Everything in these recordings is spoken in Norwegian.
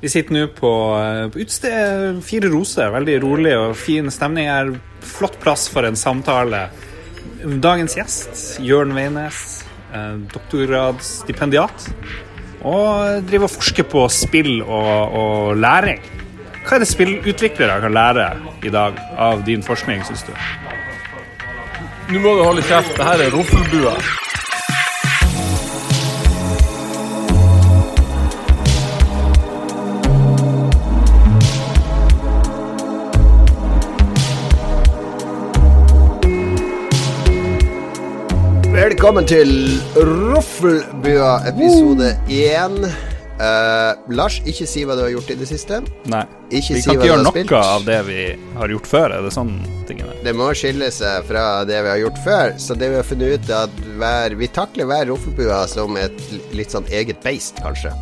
Vi sitter nå på, eh, på utstedet Fire roser. Veldig rolig og fin stemning her. Flott plass for en samtale. Dagens gjest, Jørn Veines, eh, doktorgradsstipendiat. Og driver og forsker på spill og, og læring. Hva er det spillutviklere kan lære i dag av din forskning, syns du? Nå må du holde kjeft. Det her er Roffelbua. Velkommen til Roffelbua episode 1. Uh, Lars, ikke si hva du har gjort i det siste. Nei. Ikke vi si kan ikke gjøre noe av det vi har gjort før. Er det sånn tingene? Det må skille seg fra det vi har gjort før. Så det vi har funnet ut, er at hver, vi takler hver Roffelbua som et litt sånn eget beist, kanskje.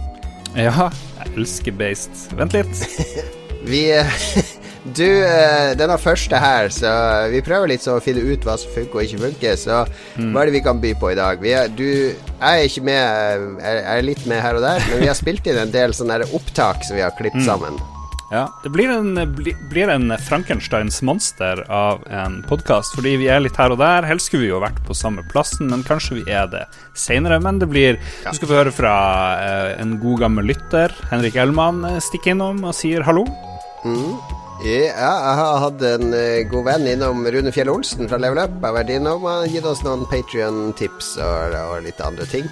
Ja, jeg elsker based. Vent litt. Vi Du, eh, denne første her, så vi prøver litt så å finne ut hva som funker og ikke funker. Så hva er det vi kan by på i dag? Vi er, du, jeg er ikke med, jeg er litt med her og der, men vi har spilt inn en del sånne opptak som vi har klippet sammen. Ja, Det blir en, bli, blir en Frankensteins monster av en podkast, fordi vi er litt her og der. Helst skulle vi jo vært på samme plassen, men kanskje vi er det seinere. Men det blir Du skal få høre fra eh, en god gammel lytter. Henrik Elman eh, stikker innom og sier hallo. Ja, jeg har hatt en eh, god venn innom Rune Fjell Olsen fra Level Up. Jeg har vært innom og gitt oss noen Patrion-tips og, og litt andre ting.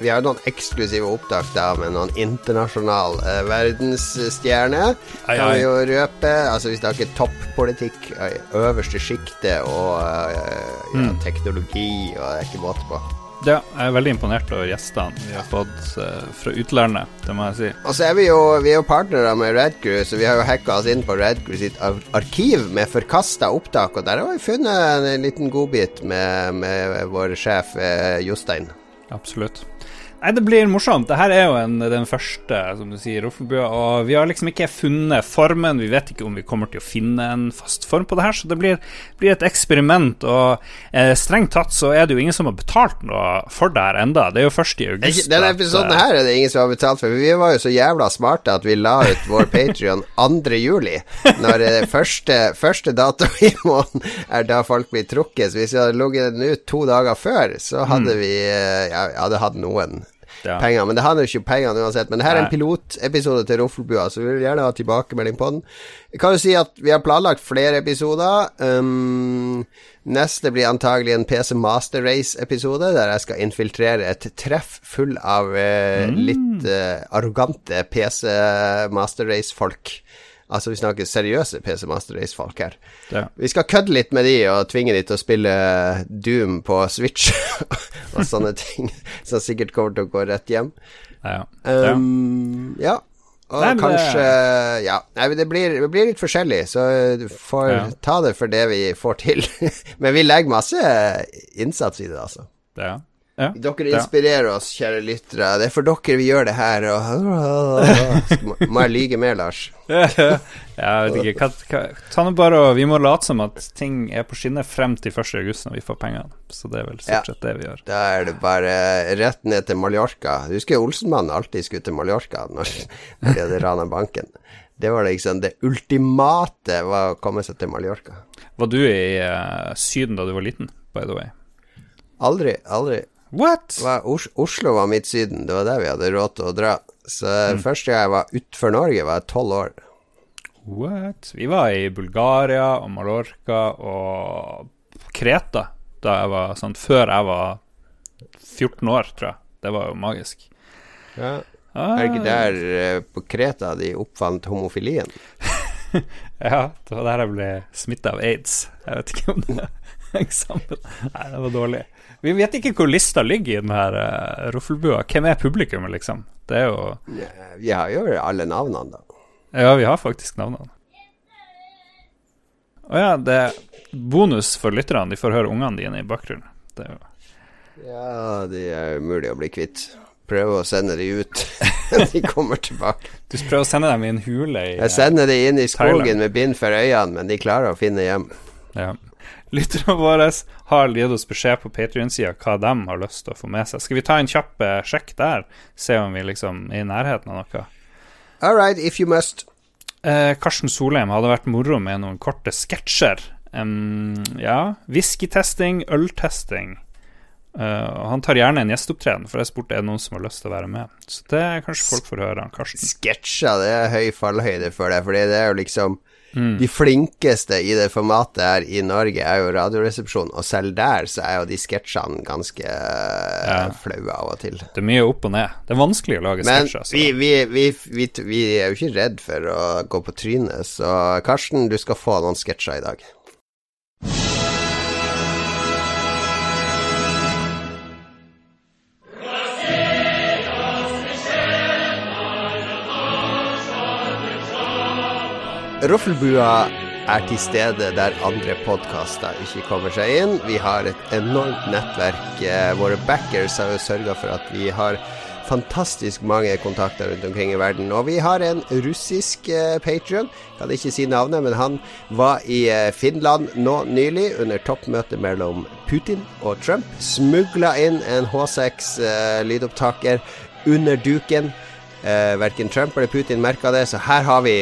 Vi har jo noen eksklusive opptak da med noen internasjonal eh, verdensstjerne. Ai, Kan vi jo røpe. Altså Vi snakker toppolitikk, i øverste sjiktet og eh, ja, teknologi, og det er ikke måte på. Ja, jeg er veldig imponert over gjestene vi har fått eh, fra utlandet, det må jeg si. Og så er vi jo, vi er jo partnere med Radcrew, så vi har jo hacka oss inn på Red Crew sitt arkiv med forkasta opptak, og der har vi funnet en liten godbit med, med vår sjef eh, Jostein. Absolutt. Nei, det blir morsomt. Dette er jo en, den første, som du sier, Roffelbua, og vi har liksom ikke funnet formen. Vi vet ikke om vi kommer til å finne en fast form på det her, så det blir, blir et eksperiment. Og eh, strengt tatt så er det jo ingen som har betalt noe for det her enda. Det er jo først i august. Denne at, episoden eh, her er det ingen som har betalt for, vi var jo så jævla smarte at vi la ut vår Patrion 2. juli. Når det første, første dato i måneden er da folk blir trukket. Så hvis vi hadde ligget den ut to dager før, så hadde vi eh, ja, hadde hatt noen Ja. penger. Men det handler jo ikke om pengene uansett. Men det her er en pilotepisode til Roffelbua, så vi vil gjerne ha tilbakemelding på den. Jeg kan jo si at vi har planlagt flere episoder. Um, neste blir antagelig en PC Master Race-episode, der jeg skal infiltrere et treff full av eh, litt uh, arrogante PC Master Race-folk. Altså, vi snakker seriøse PC Master Race-folk her. Ja. Vi skal kødde litt med de og tvinge de til å spille Doom på Switch og sånne ting, som sikkert kommer til å gå rett hjem. Ja. ja. Um, ja. Og Nei, kanskje det- kanskje Ja, nei, det blir, det blir litt forskjellig, så du får Ja. ta det for det vi får til. men vi legger masse innsats i det, altså. ja. Ja. Dere Ja. inspirerer oss, kjære lyttere. Det er for dere vi gjør det her, og Må- jeg lyge mer, Lars? Jeg vet ikke. Hva, hva, bare Vi må late som at ting er på skinner frem til 1. august når vi får pengene. Så det er vel Ja. stort sett det vi gjør. Da er det bare rett ned til Mallorca. Du husker Olsenmannen alltid skulle til Mallorca når de hadde rana banken. Det var liksom det ultimate var å komme seg til Mallorca. Var du i uh, Syden da du var liten, by the way? Aldri, aldri. What? Var Os Oslo var mitt Syden. Det var der vi hadde råd til å dra. Så første gang jeg var utenfor Norge, var jeg tolv år. What? Vi var i Bulgaria og Mallorca og Kreta da jeg var sånn Før jeg var 14 år, tror jeg. Det var jo magisk. Ja. Ah, Er det ikke der eh, på Kreta de oppfant homofilien? Ja, det var der jeg ble smitta av aids. Jeg vet ikke om det henger sammen. Nei, det var dårlig. Vi vet ikke hvor lista ligger i den her uh, Roffelbua. Hvem er publikummet, liksom? Det er jo Ja, Vi har jo alle navnene, da. Ja, vi har faktisk navnene. Å ja, det er bonus for lytterne. De får høre ungene dine i bakgrunnen. Det er jo Ja, de er umulig å bli kvitt. Prøve å sende de ut. de kommer tilbake. Du prøver å sende dem i en hule i Jeg sender de inn i Thailand. skogen med bind for øynene, men de klarer å finne hjem. Ja. Lytterne våre har gitt oss beskjed på Patrion-sida hva de har lyst til å få med seg. Skal vi ta en kjapp eh, sjekk der? Se om vi liksom er i nærheten av noe? All right, if you must. Eh, Karsten Solheim hadde vært moro med noen korte sketsjer. Um, ja, whiskytesting, øltesting. Uh, han tar gjerne en gjesteopptreden, for jeg spurte er det noen som har lyst til å være med. Så det er kanskje folk får høre han Karsten. Sketsjer, det er høy fallhøyde for deg, fordi det er jo liksom De flinkeste i det formatet her i Norge er jo Radioresepsjonen, og selv der så er jo de sketsjene ganske ja. flaue av og til. Det er mye opp og ned. Det er vanskelig å lage sketsjer. Men vi, vi, vi, vi, vi er jo ikke redd for å gå på trynet, så Karsten, du skal få noen sketsjer i dag. Roffelbua er til stede der andre podkaster ikke kommer seg inn. Vi har et enormt nettverk. Eh, Våre backers har jo sørga for at vi har fantastisk mange kontakter rundt omkring i verden. Og vi har en russisk eh, patrion. Kan ikke si navnet, men han var i eh, Finland nå nylig under toppmøtet mellom Putin og Trump. Smugla inn en H6-lydopptaker under duken. Eh, verken Trump eller Putin merka det, så her har vi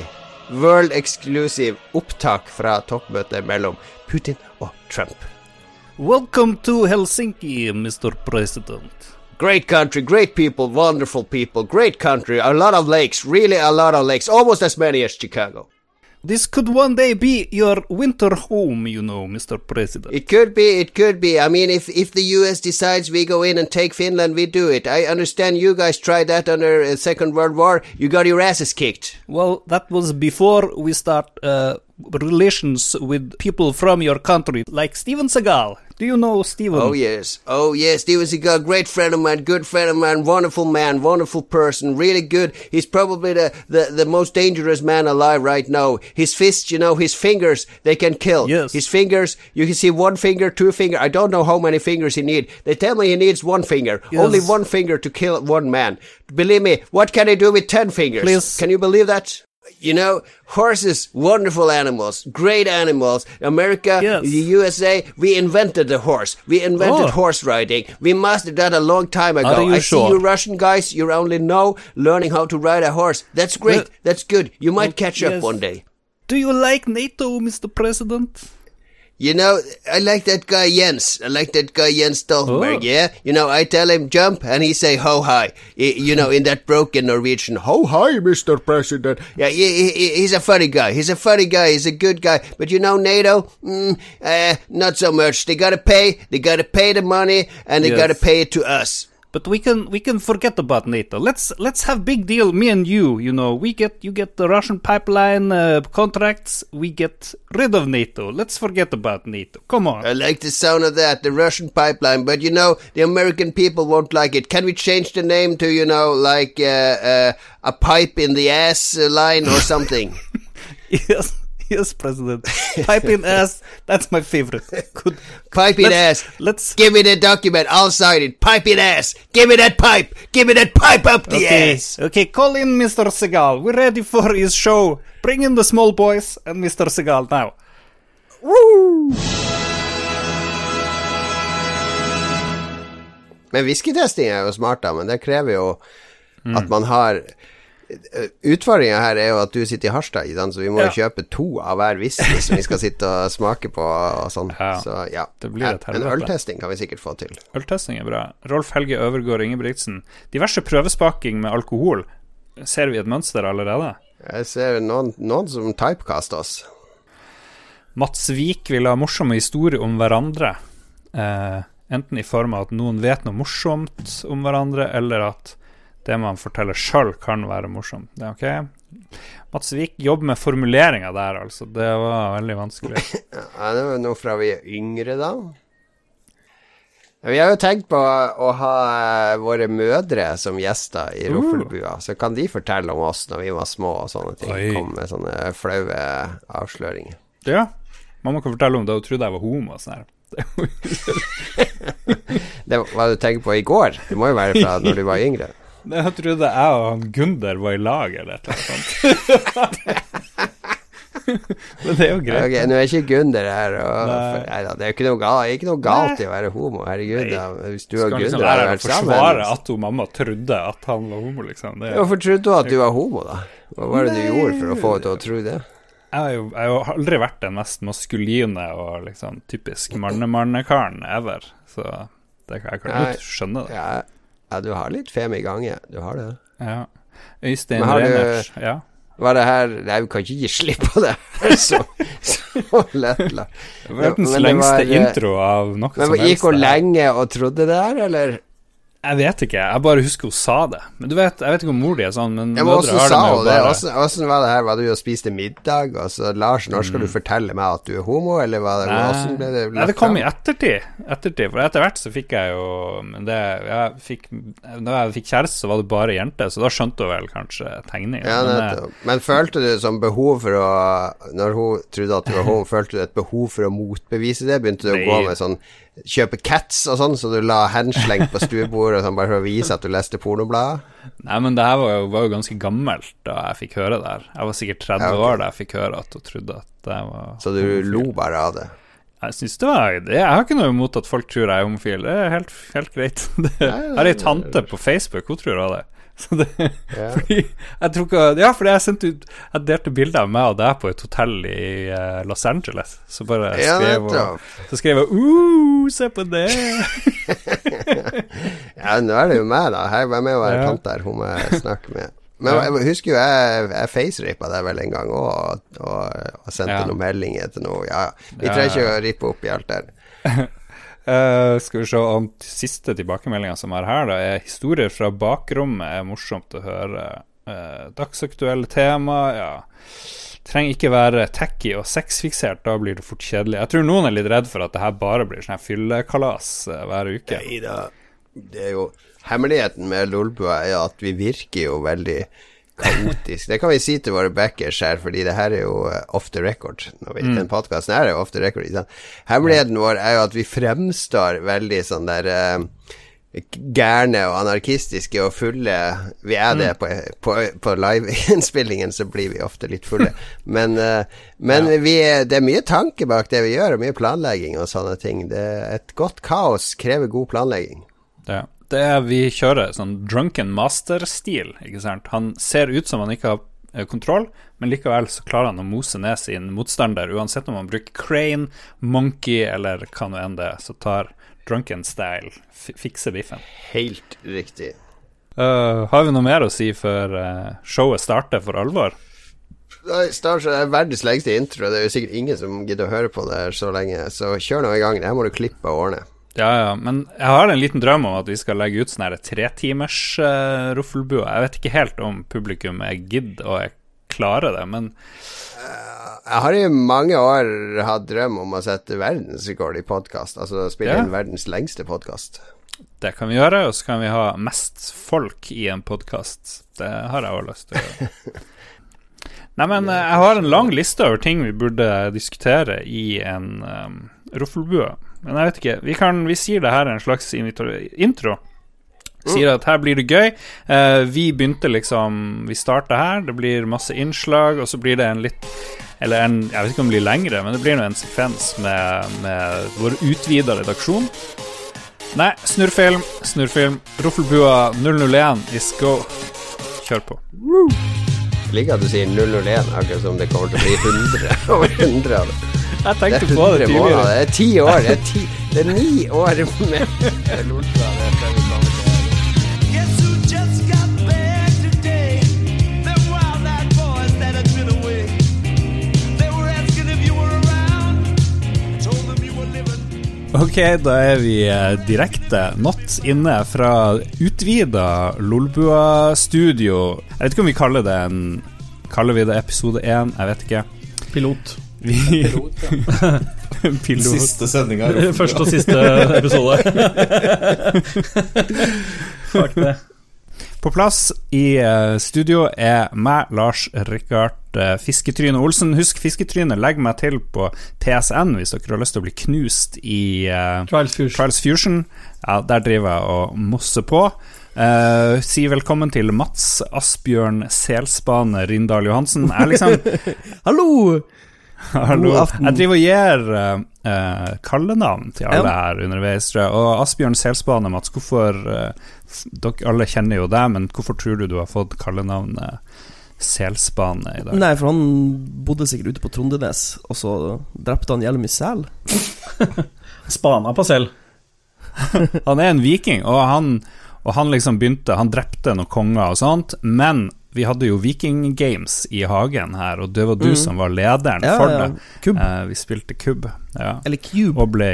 world exclusive opptak fra toppmøtet mellom Putin og Trump. Welcome to Helsinki, Mr. President. Great country, great people, wonderful people, great country, a lot of lakes, really a lot of lakes, almost as many as Chicago. This could one day be your winter home, you know, Mr. President. It could be, it could be. I mean, if if the U.S. decides we go in and take Finland, we do it. I understand you guys tried that under uh, Second World War. You got your asses kicked. Well, that was before we start uh, relations with people from your country, like Steven Seagal. Do you know Steven? Oh yes, oh yes. Steven Seagal, great friend of mine, good friend of mine, wonderful man, wonderful person, really good. He's probably the, the, the most dangerous man alive right now. His fists, you know, his fingers, they can kill. Yes. His fingers, you can see one finger, two finger. I don't know how many fingers he need. They tell me he needs one finger, Yes. only one finger to kill one man. Believe me, what can he do with ten fingers? Please. Can you believe that? You know, horses, wonderful animals, great animals. America, Yes. the USA, we invented the horse. We invented Oh. horse riding. We mastered that a long time ago. Are you I sure? see you Russian guys, you're only now learning how to ride a horse. That's great. Well- That's good. You might catch up yes. one day. Do you like NATO, Mr. President? You know, I like that guy Jens. I like that guy Jens Stoltenberg, Oh. yeah? You know, I tell him jump and he say ho hi. You know, in that broken Norwegian, ho hi, Mr. President. Yeah, he, he, he's a funny guy. He's a funny guy. He's a good guy. But you know, NATO, mm, uh, not so much. They gotta pay. They gotta pay the money and they Yes. gotta pay it to us. But we can we can forget about NATO. Let's let's have big deal. Me and you, you know, we get you get the Russian pipeline uh, contracts. We get rid of NATO. Let's forget about NATO. Come on. I like the sound of that, the Russian pipeline, but you know, the American people won't like it. Can we change the name to, you know, like uh, uh, a pipe in the ass uh, line or something? yes, yes, President. Pipe in ass. That's my favorite. Good. Pipe in Let's- ass. Let's. Give me the document. I'll sign it. Pipe in ass. Give me that pipe. Give me that pipe up the Okay, ass. okay, call in Mr. Segal. We're ready for his show. Bring in the small boys and Mr. Segal now. Woo! Men whiskytesting er jo smart, da, men det krever jo at man har Utfordringa her er jo at du sitter i Harstad, så vi må jo Ja. kjøpe to av hver whisky som vi skal sitte og smake på og sånn. Ja, Så ja. det blir et Men øltesting kan vi sikkert få til. Øltesting er bra. Rolf Helge Øvergård Ingebrigtsen. Diverse prøvespaking med alkohol. Ser vi et mønster allerede? Jeg ser noen, noen som typecaster oss. Mats Vik vil ha morsomme historier om hverandre. Eh, enten i form av at noen vet noe morsomt om hverandre, eller at det man forteller sjøl, kan være morsomt. Det er ok. Mats Vik jobber med formuleringa der, altså. Det var veldig vanskelig. Ja, det var noe fra vi er yngre, da. Vi har jo tenkt på å ha eh, våre mødre som gjester i Roffelbua. Så kan de fortelle om oss når vi var små og sånne ting. Oi. Kom med sånne flaue avsløringer. Ja. Mamma kan fortelle om det hun trodde jeg var homo og sånn her. Er Det var hva du tenker på i går. Det må jo være fra når du var yngre. Jeg trodde jeg og han Gunder var i lag, eller et eller annet sånt. Men det er jo greit. Ok, Nå er ikke Gunder her. Og, Nei. nei det er jo ikke noe galt, ikke noe galt i å være homo. Herregud, da. Hvis du og liksom Gunder hadde vært sammen forsvare at hun mamma trodde at han var homo, liksom. Det, Hvorfor trodde du at du var homo, da? Hva var det du gjorde for å få henne til å tro det? Jeg har jo, jeg har aldri vært den mest maskuline og liksom typisk mannemannekaren ever, så det, jeg kan Nei. godt skjønne det. Ja, ja, du har litt fem i gange. Du har det. Ja. Øystein Reinert, ja. Var det her Nei, vi kan ikke gi slipp på det så, så lett. la. Det var verdens lengste eh, intro av noe Men som gikk hun lenge og trodde det her, eller? Jeg vet ikke, jeg bare husker hun sa det. Men du vet, Jeg vet ikke om mor di er sånn, men Ja, men mødre har det med å bare Åssen var det her? Var du og spiste middag, og så Lars, når skal du fortelle meg at du er homo, eller hva det åssen ble det Mm. Nei, det kom i ettertid. ettertid For etter hvert så fikk jeg jo Men det jeg fikk, Da jeg fikk kjæreste, så var det bare jenter, så da skjønte hun vel kanskje tegninga. Ja, men, eh. Men følte du som behov for å Når hun trodde at du var homo, følte du et behov for å motbevise det? Begynte du å gå med sånn Kjøpe cats og sånn, så du la henslengt på stuebordet sånn, bare for å vise at du leste pornoblader? Nei, men det her var jo, var jo ganske gammelt da jeg fikk høre det her. Jeg var sikkert 30 Ja, okay. år da jeg fikk høre at hun trodde at jeg var Så du lo bare av det? Jeg synes det var det, Jeg har ikke noe imot at folk tror jeg er homofil. Det er helt, helt greit. Det, jeg har ei tante på Facebook, hun tror også det. Så det yeah. Fordi jeg tror ikke Ja, fordi jeg sendte ut Jeg delte bilder av meg og deg på et hotell i eh, Los Angeles. Så bare skrev hun nettopp. Så skrev jeg uh, se på det! Ja, nå er det jo meg, da. Her var jeg med å være Ja. tante her, hun må jeg snakke med. Men Ja. jeg husker jo jeg, jeg facerapa deg vel en gang òg, og, og, og sendte Ja. noen meldinger til noe. Ja, vi trenger ikke å rippe opp i alt der. Eh, skal vi se om siste tilbakemeldinga som er her, da, er historier fra bakrommet. er morsomt å høre. Uh, dagsaktuelle tema, ja. Trenger ikke være tacky og sexfiksert, da blir det fort kjedelig. Jeg tror noen er litt redd for at det her bare blir sånn her fyllekalas uh, hver uke. Nei da. Det er jo Hemmeligheten med Lolbua er at vi virker jo veldig kaotisk. Det kan vi si til våre backers her, fordi det her er jo eh, off the record. Når vi, Den podkasten her er jo off the record. Hemmeligheten vår er jo at vi fremstår veldig sånn der uh, gærne og anarkistiske og fulle. Vi er det på, på, på liveinnspillingen, så blir vi ofte litt fulle. Men, eh, men vi, er- det er mye tanke bak det vi gjør, og mye planlegging og sånne ting. Det, et godt kaos krever god planlegging. Det, det er Vi kjører sånn drunken master-stil, ikke sant. Han ser ut som han ikke har eh, kontroll, men likevel så klarer han å mose ned sin motstander, uansett om han bruker crane, monkey eller hva nå enn det er, så tar drunken style Fikse fikser biffen. Helt riktig. Uh, har vi noe mer å si før uh, showet starter for alvor? Nei, er verdens lengste intro. Det er jo sikkert ingen som gidder å høre på det så lenge, så kjør nå i gang. Det her må du klippe og ordne. Ja, ja, men jeg har en liten drøm om at vi skal legge ut sånn tretimers uh, roffelbua. Jeg vet ikke helt om publikum er gidd og jeg klarer det, men Jeg har i mange år hatt drøm om å sette verdensrekord i podkast. Altså spille Ja. inn verdens lengste podkast. Det kan vi gjøre, og så kan vi ha mest folk i en podkast. Det har jeg også lyst til å gjøre. Nei, men eh, jeg har en lang liste over ting vi burde diskutere i en um, roffelbue. Men jeg vet ikke. Vi, kan, vi sier det her er en slags intro. Sier at her blir det gøy. Uh, vi begynte liksom Vi starta her, det blir masse innslag, og så blir det en litt Eller en Jeg vet ikke om det blir lengre, men det blir nå en sekvens med, med vår utvida redaksjon. Nei, snurrfilm, snurrfilm. Roffelbua 001 is go. Kjør på. Jeg liker at du sier 001, akkurat som det kommer til å bli 100 over 100 av det. Jeg tenkte på det tidligere. Det er ti år. Det er, ti, det er ni år med Lolbua. Det Fredrik Lammekjær. Guess who just got back today? Them wild-eyed boys that had been away. They were asking if you were around. Told them you were living. Ok, da er vi eh, direkte not inne fra utvida Lolbua-studio. Jeg vet ikke om vi kaller det en Kaller vi det episode én? Jeg vet ikke. Pilot. Vi, Pilot. Siste sendinga. Første og siste episode. Fuck det. På plass i eh, studio er meg, Lars Rikard uh, Fisketryne Olsen. Husk Fisketryne, legg meg til på PSN hvis dere har lyst til å bli knust i uh, Trials Fusion. Trials Fusion. Ja, der driver jeg og mosser på. Uh, si velkommen til Mats Asbjørn Selsbane Rindal Johansen. Jeg liksom Hallo! Hallo. God aften. Jeg driver og gir uh, uh, kallenavn til alle her underveis, tror jeg. Og Asbjørn Selsbane, Mats, hvorfor uh, Dere alle kjenner jo deg, men hvorfor tror du du har fått kallenavnet selsbane i dag? Nei, for han bodde sikkert ute på Trondenes, og så drepte han jævlig mye sel. Spana på selv. Han er en viking, og han, og han liksom begynte Han drepte noen konger og sånt, men vi hadde jo Viking Games i hagen her, og det var du som var lederen Ja, for ja. det. Kub. Eh, vi spilte kubb, ja. Eller Cube. og ble,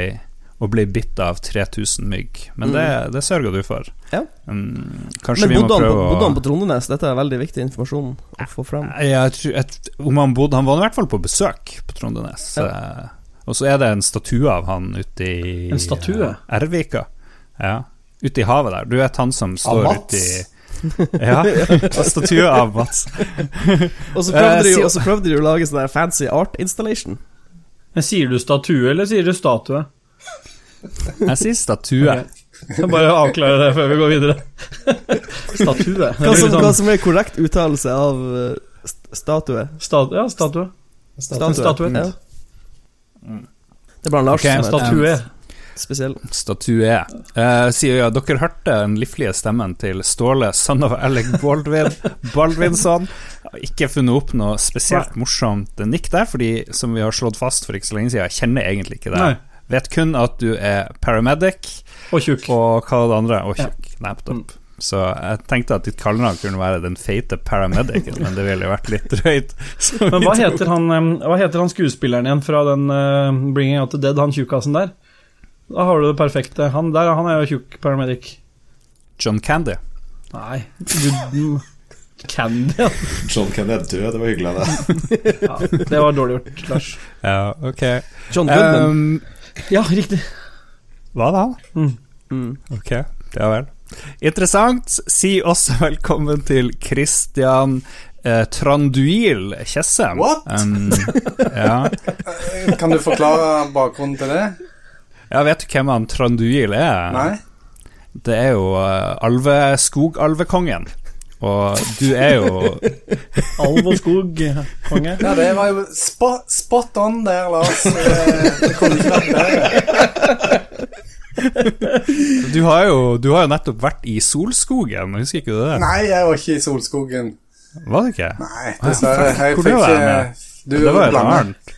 og ble bitt av 3000 mygg. Men det, det sørga du for. Ja. Mm, kanskje Men vi må han, på, å bodde han på Trondenes? Dette er veldig viktig informasjon å få frem. jeg tror, jeg, Om han bodde Han var i hvert fall på besøk på Trondenes. Ja. og så er det en statue av han ute i En statue? eh, Ervika. Ja. Ute i havet der. Du vet han som står Mats? Ute Og Ja, statue av Mats. Og så prøvde, Eh, de, og så prøvde de å lage sånn fancy art installation. Men Sier du statue, eller sier du statue? Jeg sier statue. Jeg bare avklare det før vi går videre. Statue. Hva som, litt hva som er korrekt uttalelse av eh, statue? Stat, ja, statue. Statue. Statue. Ja. Det er bare Lars okay, som Statue. Spesiell. Statue. Uh, sier ja, dere hørte den liflige stemmen til Ståle, son of Alec Baldwin, Baldwinsson. Ikke funnet opp noe spesielt morsomt nikk der, fordi som vi har slått fast for ikke så lenge siden, jeg kjenner egentlig ikke det. Nei. Vet kun at du er paramedic, Og tjukk. og hva det andre? Og Ja. tjukk. Nettopp. Så jeg tenkte at ditt kallenavn kunne være den feite paramedicen, men det ville jo vært litt drøyt. Men hva heter han, hva heter han skuespilleren igjen fra den uh, Bringing Out the Dead, han tjukkasen der? Da har du det perfekte. Han der, han er jo tjukk paramedic. John Candy. Nei du, mm, Candy. John Candy er død, det var hyggelig av deg. ja. Det var dårlig gjort, Lars. Ja, ok. John Goodman. Um, Ja, riktig. hva da? Mm. Ok, ja vel. Interessant. Si også velkommen til Christian eh, Tranduil Tjessem. What? Um, ja. Kan du forklare bakgrunnen til det? Ja, vet du hvem han Tranduil er? Nei? Det er jo uh, alve, skogalvekongen. Og du er jo Alv og skog, konge. Ja, det var jo spot, spot on der, Lars. Eh, Det kunne ikke vært bedre. Du har jo, du har jo nettopp vært i Solskogen, husker ikke du det? Nei, jeg var ikke i Solskogen. Var du ikke? Nei, dessverre. Jeg fikk ikke? Du det var jo blander.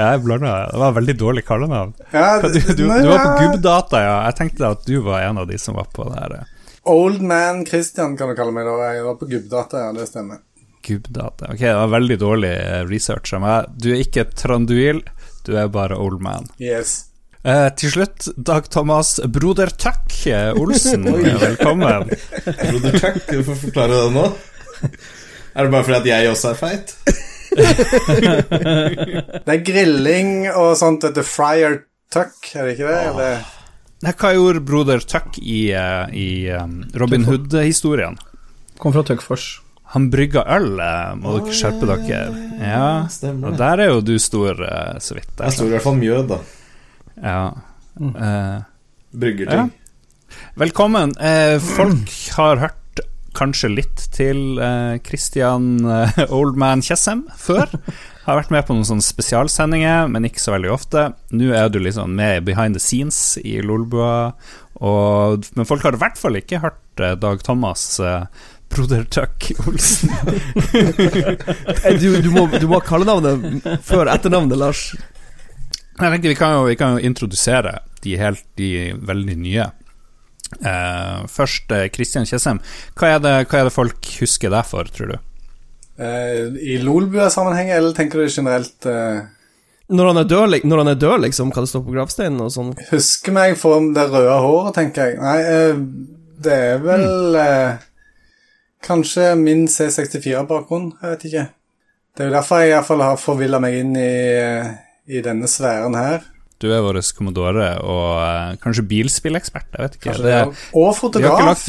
Jeg blanda. Det var veldig dårlig kallenavn. Ja, Du, du, du, var på. Gubbdata, ja. Jeg tenkte at du var en av de som var på det her. eh, Old man Christian kan du kalle meg da. Jeg var på Gubbdata, ja, det stemmer. Gubbdata. Ok, det var veldig dårlig eh, research av meg. Du er ikke Tranduil, du er bare old man. Yes. Eh, til slutt, Dag Thomas Broder Tuck eh, Olsen. Velkommen. Broder Tuck, du får forklare det nå. Er det bare fordi at jeg også er feit? Det er grilling og sånt etter Friar Tuck, er det ikke det? Eller? Nei, Hva gjorde Broder Tuck i, eh, i um, Robin Hood-historien? Kom fra Tuckfors. Han brygga øl, eh, må dere skjerpe dere. Ja, Stemmer og der er jo du stor, eh, så vidt. Jeg står i hvert fall mjød, da. Ja. Eh, Brygger Ja. ting. Velkommen. Eh, folk har hørt kanskje litt til uh, Christian uh, Oldman Tjessem før. Har vært med på noen sånne spesialsendinger, men ikke så veldig ofte. Nå er du liksom med behind the scenes i Lolbua, og, men folk har i hvert fall ikke hørt uh, Dag Thomas eh, Broder Tuck Olsen. Eh, Du, du, må, du må kalle navnet før etternavnet, Lars. Jeg tenkte vi kan jo, vi kan jo introdusere de helt de veldig nye. Eh, først Kristian Christian Tjessem. Hva hva er det folk husker deg for, tror du? Uh, I Lolbua-sammenheng, eller tenker du generelt uh... Når han er død, når han er død liksom, kan det står på gravsteinen og sånn? Husker meg for det røde håret, tenker jeg. Nei, eh, det er vel eh, Kanskje min C64-bakgrunn, jeg vet ikke. Det er jo derfor jeg iallfall har forvilla meg inn i, eh, i denne sfæren her. Du er vår kommodore og uh, kanskje bilspillekspert, jeg vet ikke. Det, Og fotograf.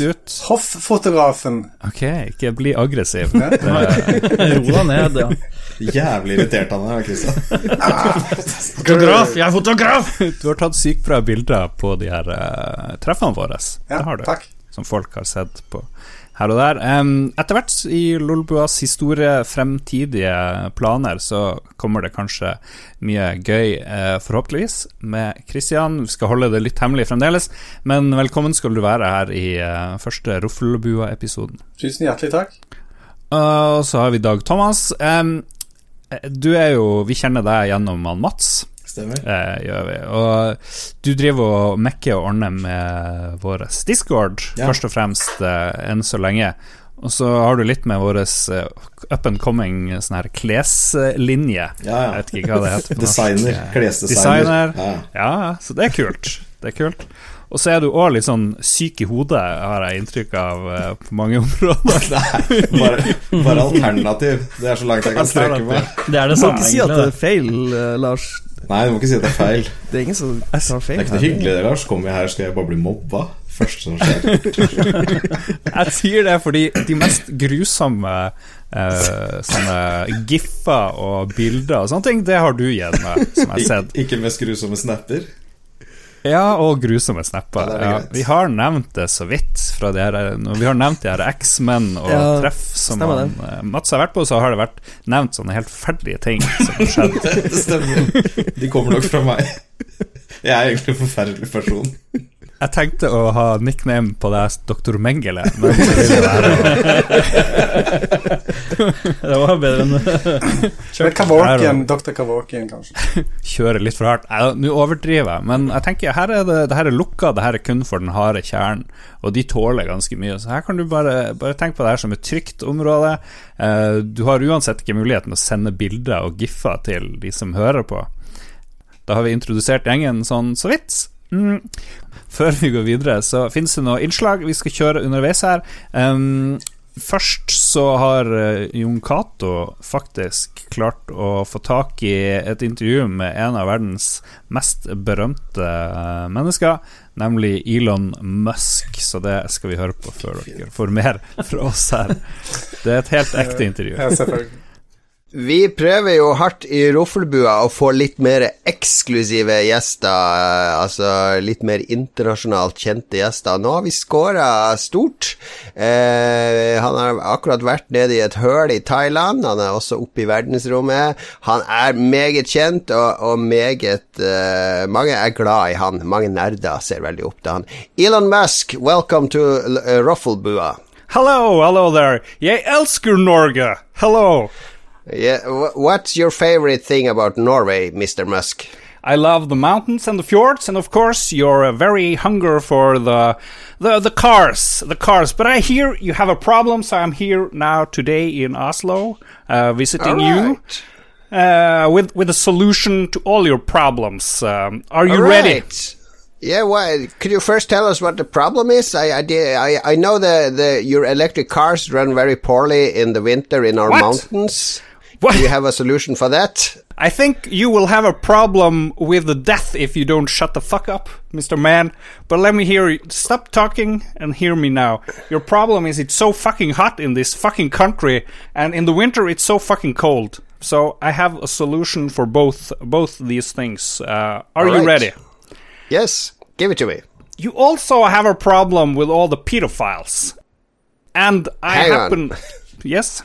Hofffotografen. Ok, ikke bli aggressiv. Ro deg ned, ja. Jævlig irritert han er, Kristian. Fotograf! Jeg er fotograf! Du har tatt sykt bra bilder på de her uh, treffene våre. Ja, det har du. takk. Som folk har sett på her og der. Etter hvert i Lolbuas historie, fremtidige planer, så kommer det kanskje mye gøy, eh, forhåpentligvis, med Christian. Vi skal holde det litt hemmelig fremdeles, men velkommen skal du være her i eh, første Roffelbua-episoden. Tusen hjertelig takk. Og så har vi Dag Thomas. Du er jo Vi kjenner deg gjennom han Mats. Stemmer. Eh, gjør vi. Og du driver og mekker og ordner med vår Discord, Ja. først og fremst, eh, enn så lenge. Og så har du litt med vår eh, up and coming sånn her kleslinje. Ja, ja. Jeg vet ikke hva det heter. Designer. Klesdesigner. Ja. Ja, så det er kult. Det er kult. Og så er du òg litt sånn syk i hodet, har jeg inntrykk av, eh, på mange områder. Nei, bare, bare alternativ. Det er så langt jeg kan strekke meg. Det er det Du må ikke si at det er feil, eh, Lars. Nei, du må ikke si at det er feil. Det er ingen som tar Det feil er ikke noe hyggelig, det, Lars. Kommer jeg her, skal jeg bare bli mobba. Første som skjer. Jeg sier det fordi de mest grusomme eh, sånne giffer og bilder og sånne ting, det har du gitt meg, som jeg har sett. Ik ikke mest grusomme snapper. Ja, og grusomme snapper. Ja, vi har nevnt det så vidt. De her, vi har nevnt de her X-Men og Ja, treff som han, eh, Mats har vært på, så har det vært nevnt sånne helt ferdige ting som har skjedd. Det stemmer. De kommer nok fra meg. Jeg er egentlig en forferdelig person. Jeg tenkte å ha nickname på deg Dr. Mengele, men det være Det var bedre enn Men Kavorkian, Dr. Kavorkian, kanskje. kjøre litt for hardt. Nå overdriver jeg, men jeg tenker her er det, det her er lukka, det her er kun for den harde kjernen, og de tåler ganske mye. Så her kan du bare, bare tenke på det her som et trygt område. Eh, du har uansett ikke muligheten å sende bilder og giffer til de som hører på. Da har vi introdusert gjengen sånn så vidt. Mm. Før vi går videre, så finnes det noen innslag vi skal kjøre underveis her. Um, først så har eh, Jon Cato faktisk klart å få tak i et intervju med en av verdens mest berømte eh, mennesker, nemlig Elon Musk. Så det skal vi høre på før dere får mer fra oss her. Det er et helt ekte intervju. Ja, selvfølgelig. Vi prøver jo hardt i Roffelbua å få litt mer eksklusive gjester, eh, altså litt mer internasjonalt kjente gjester. Nå har vi scora stort. Eh, han har akkurat vært nede i et høl i Thailand, han er også oppe i verdensrommet. Han er meget kjent, og, og meget eh, Mange er glad i han. Mange nerder ser veldig opp til han. Elon Musk, welcome to uh, Roffelbua. Hello, hello there. Jeg elsker Norge. Hello. Yeah, what's your favorite thing about Norway, Mr. Musk? I love the mountains and the fjords, and of course you're uh, very hunger for the, the the cars, the cars. But I hear you have a problem, so I'm here now today in Oslo, uh, visiting you uh, with with a solution to all your problems. Um, are you ready? Alright. Yeah, well, could you first tell us what the problem is? I I, did, I, I know the, the your electric cars run very poorly in the winter in our What? mountains. What? Do you have a solution for that? I think you will have a problem with the death if you don't shut the fuck up, Mr. Man. But let me hear you. Stop talking and hear me now. Your problem is it's so fucking hot in this fucking country, and in the winter it's so fucking cold. So I have a solution for both both these things. Uh, are you ready? Yes, give it to me. You also have a problem with all the pedophiles, and I Hang on. happen. Yes.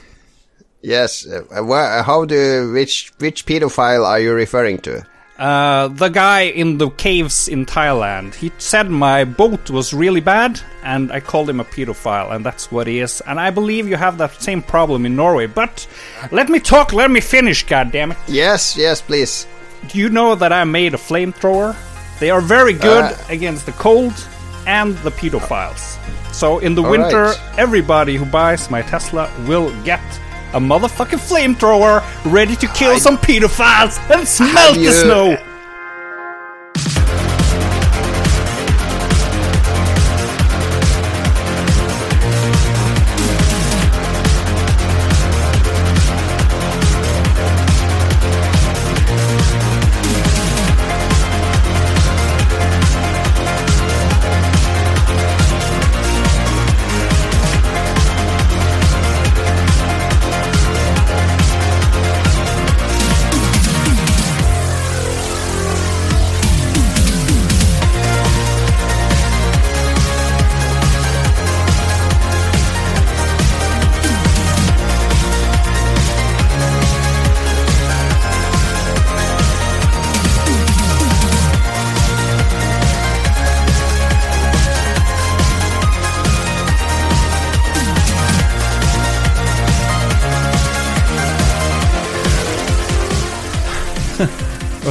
Yes. Uh, how do which which pedophile are you referring to? Uh, the guy in the caves in Thailand. He said my boat was really bad, and I called him a pedophile, and that's what he is. And I believe you have that same problem in Norway. But let me talk, let me finish, goddammit. Yes, yes, please. Do you know that I made a flamethrower? They are very good Uh. against the cold and the pedophiles. So in the winter, right. everybody who buys my Tesla will get a motherfucking flamethrower ready to kill some pedophiles and smelt the snow.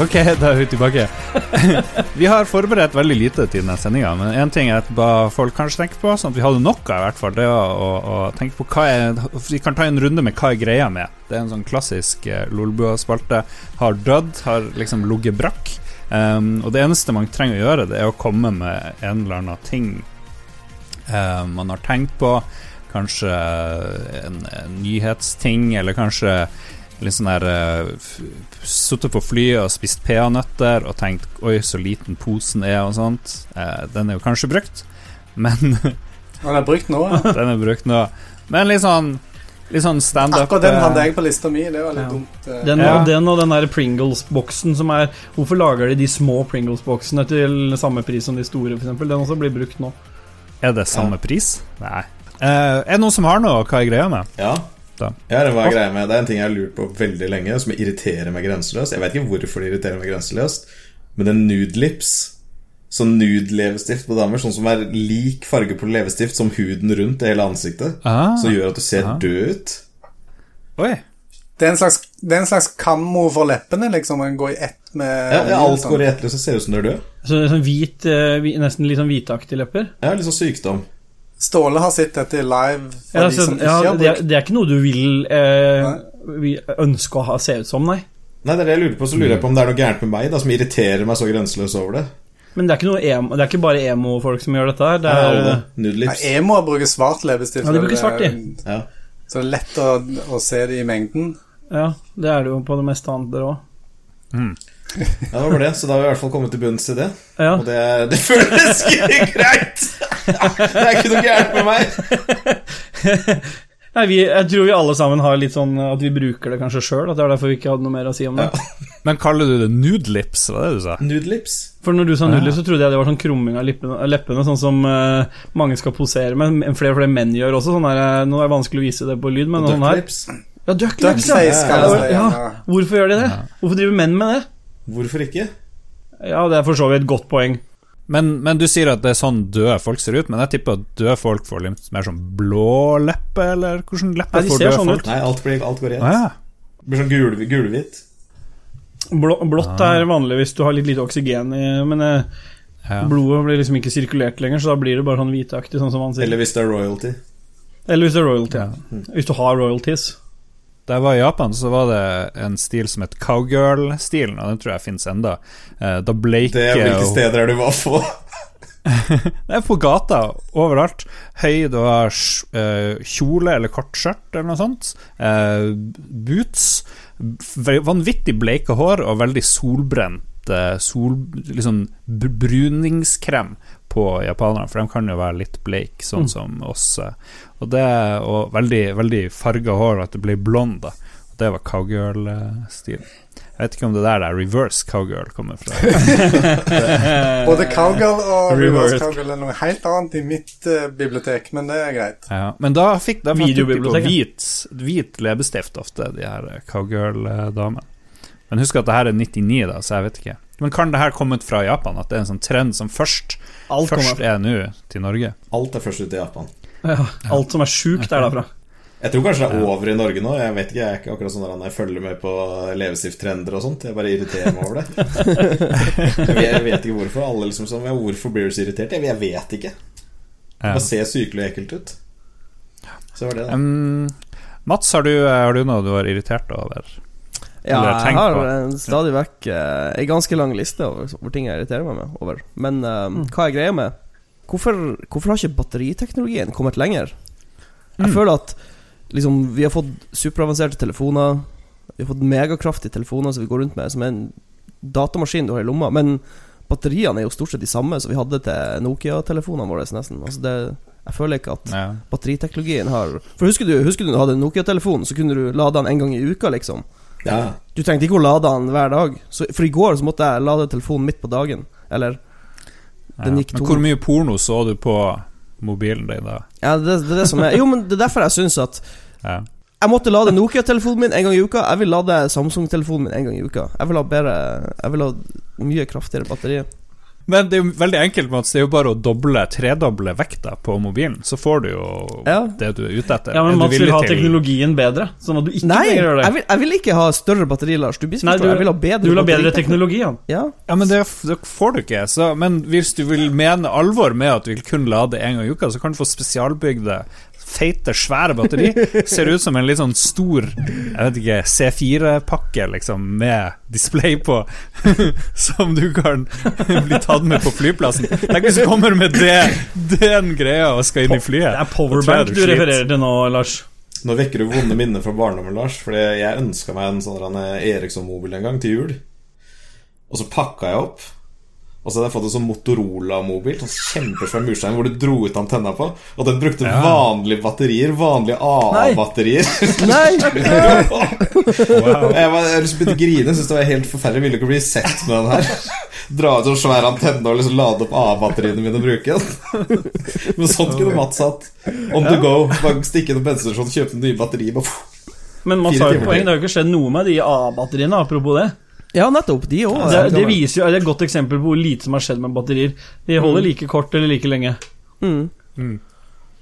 Ok, da er vi tilbake. vi har forberedt veldig lite til denne sendinga, men én ting er at folk kanskje tenker på, sånn at vi hadde noe, i hvert fall, det var å, å tenke på hva er Vi kan ta en runde med hva er greia med. Det er en sånn klassisk eh, Lolbua-spalte. Har dødd, har liksom ligget brakk. Um, og det eneste man trenger å gjøre, det er å komme med en eller annen ting eh, man har tenkt på. Kanskje en, en nyhetsting, eller kanskje litt sånn der uh, Sittet på flyet og spist peanøtter og tenkt 'oi, så liten posen er', og sånt. Uh, den er jo kanskje brukt, men Den er brukt nå, ja. den er brukt nå. Men litt sånn Litt sånn standup Akkurat den hadde eh, jeg på lista mi. Det var litt Ja. dumt. Uh, Den, Ja. og den og den der Pringles-boksen som er Hvorfor lager de de små Pringles-boksene til samme pris som de store, f.eks.? Den også blir brukt nå. Er det samme pris? Nei. Uh, er det noen som har noe hva er greia med? Ja. Da. Ja, det var er greia med Det er en ting jeg har lurt på veldig lenge, som irriterer meg grenseløst. Jeg vet ikke hvorfor det irriterer meg grenseløst, men en nude lips Sånn nude leppestift på damer, sånn som er lik farge på leppestift som huden rundt det hele ansiktet, Ah, som gjør at du ser ah. død ut. Oi. Det er en slags, det er en slags kammo for leppene, liksom. En går i ett med Ja, ja, alt sånn. går i ett, så ser det ut som du er død. Så det er sånn hvit, eh, nesten litt sånn hvitaktige lepper. Ja, litt sånn sykdom. Ståle har sett dette live for Ja, de som ikke ja, har det, er, det er ikke noe du vil eh, vi ønske å ha se ut som, nei. Nei, det er det jeg lurer på. Så lurer jeg på om det er noe gærent med meg da som irriterer meg så grenseløst over det. Men det er ikke, noe emo, det er ikke bare emo-folk som gjør dette her. Det er ja, nude Emo bruker svart leppestift. Ja, de bruker svart, de. Ja. Så det er lett å, å se det i mengden. ja, det er det jo på det meste annet der òg. ja, det var det. Så da har vi i hvert fall kommet til bunns i det. Ja. Og det, det føles ikke greit! Det er ikke noe gærent med meg. Nei, vi, jeg tror vi alle sammen har litt sånn at vi bruker det kanskje sjøl. At det er derfor vi ikke hadde noe mer å si om det. Men kaller du det nude lips, var det du sa? Nude lips. For når du sa nude lips så trodde jeg det var sånn krumming av lippene, leppene, sånn som uh, mange skal posere med. Men Flere og flere menn gjør også. Sånn der, eh, nå er det vanskelig å vise det på lyd, men sånn duck her lips. Ja, ducklips, ja. Ja. Ja. Hvorfor gjør de det? Hvorfor driver menn med det? Hvorfor ikke? Ja, det er for så vidt et godt poeng. Men, men du sier at det er sånn døde folk ser ut, men jeg tipper at døde folk får litt mer sånn blå leppe, eller hvordan leppe Nei, de får døde sånn folk? ut. Nei, alt, blir, alt går rett. Ah, ja. Det blir sånn gul, gulhvitt. Blå, blått er vanlig hvis du har litt lite oksygen i Men eh, ja. blodet blir liksom ikke sirkulert lenger, så da blir det bare sånn hvitaktig, sånn som man sier. Eller hvis det er royalty. Eller hvis det er royalty. Ja. Hvis du har royalties. Da jeg var i Japan, så var det en stil som het cowgirl-stilen, og den tror jeg fins enda. Eh, Da bleike Det er Hvilke og- steder er du var på? Det er på gata, overalt. Høy, det var eh, kjole eller kort skjørt eller noe sånt. Eh, boots. Vanvittig bleike hår og veldig solbrent eh, sol, liksom bruningskrem på japanere, for de kan jo være litt bleik, sånn som oss. Og, det, og veldig, veldig farga hår, at det blir blond, da. Og det var cowgirl-stilen. Jeg vet ikke om det der der reverse cowgirl kommer fra. Både cowgirl og reverse cowgirl er noe helt annet i mitt uh, bibliotek, men det er greit. Ja, men da fikk da fikk de på Videobiblioteket. hvit, hvit leppestift ofte, de her cowgirl-damene. Men husk at det her er 99, da, så jeg vet ikke. Men kan det her kommet fra Japan? At det er en sånn trend som først, først er nå til Norge? Alt er først ut i Japan. ja, alt som er sjukt, er derfra. Jeg tror kanskje det er over i Norge nå. Jeg vet ikke, jeg er ikke akkurat sånn at jeg følger med på leppestifttrender og sånt. Jeg bare irriterer meg over det. Jeg vet- ikke hvorfor. Alle liksom sånn, ja, Hvorfor blir du så irritert? Jeg, jeg vet ikke. Det bare ser sykelig og ekkelt ut. Så var det det. Um, Mats, har du, eh, har du noe du var irritert over? Ja, Eller jeg har stadig vekk uh, ei ganske lang liste over, over ting jeg irriterer meg med over. Men eh, hva er greia med hvorfor, hvorfor har ikke batteriteknologien kommet lenger? Jeg Mm. føler at liksom, vi har fått superavanserte telefoner. Vi har fått megakraftige telefoner som vi går rundt med, som er en datamaskin du har i lomma. Men batteriene er jo stort sett de samme som vi hadde til Nokia-telefonene våre, nesten. Altså det, jeg føler ikke at Ja. batteriteknologien har For husker du, husker du når du hadde en Nokia-telefon, så kunne du lade den en gang i uka, liksom? Ja. Du trengte ikke å lade den hver dag. Så, for i går så måtte jeg lade telefonen midt på dagen. Eller Den gikk gikk Men hvor mye porno så du på mobilen din da? Ja, det, det er det som er Jo, men det er derfor jeg syns at Ja. Jeg måtte lade Nokia-telefonen min en gang i uka. Jeg vil lade Samsung-telefonen min en gang i uka. Jeg vil ha bedre Jeg vil ha mye kraftigere batteri. Men det er jo veldig enkelt, Mats. Det er jo bare å doble, tredoble vekta på mobilen, så får du jo Ja. det du er ute etter. Ja, men Mats vil ha til- teknologien bedre, sånn at du ikke Nei, trenger å gjøre det. jeg vil, jeg vil ikke ha større batteri, Lars. Du Nei, du, jeg vil ha bedre du vil ha bedre teknologi, ja. Ja. Ja, men det, det får du ikke. Så, men hvis du vil mene alvor med at du vil kun lade én gang i uka, så kan du få spesialbygde, feite, svære batteri. Ser ut som en litt sånn stor jeg vet ikke, C4-pakke liksom med display på, som du kan bli tatt med på flyplassen. Tenk hvis du kommer med det, den greia og skal inn i flyet. Det er powerbank du refererer til nå, Lars. Nå vekker du vonde minner fra barndommen, Lars. Fordi jeg ønska meg en sånn Eriksson-mobil en gang til jul. Og så pakka jeg opp. Og så hadde jeg fått en sånn Motorola-mobil. Sånn kjempesvær murstein hvor du dro ut antenna på. Og den brukte Ja. vanlige batterier. Vanlige AA-batterier. Nei! Jeg, var- jeg liksom begynte å grine. Syntes det var helt forferdelig. Ville ikke bli sett med den her. Dra ut en svær antenne og liksom lade opp AA-batteriene mine og bruke den. Men sånn kunne Mats hatt. On the go. Bare stikke inn på bensinstasjonen, kjøpe nye batterier. Bare, Men Mats har jo poeng, det har jo ikke skjedd noe med de AA-batteriene, apropos det. Ja, nettopp. De òg. Det, det viser jo, det er et godt eksempel på hvor lite som har skjedd med batterier. De holder like kort eller like lenge. Mm.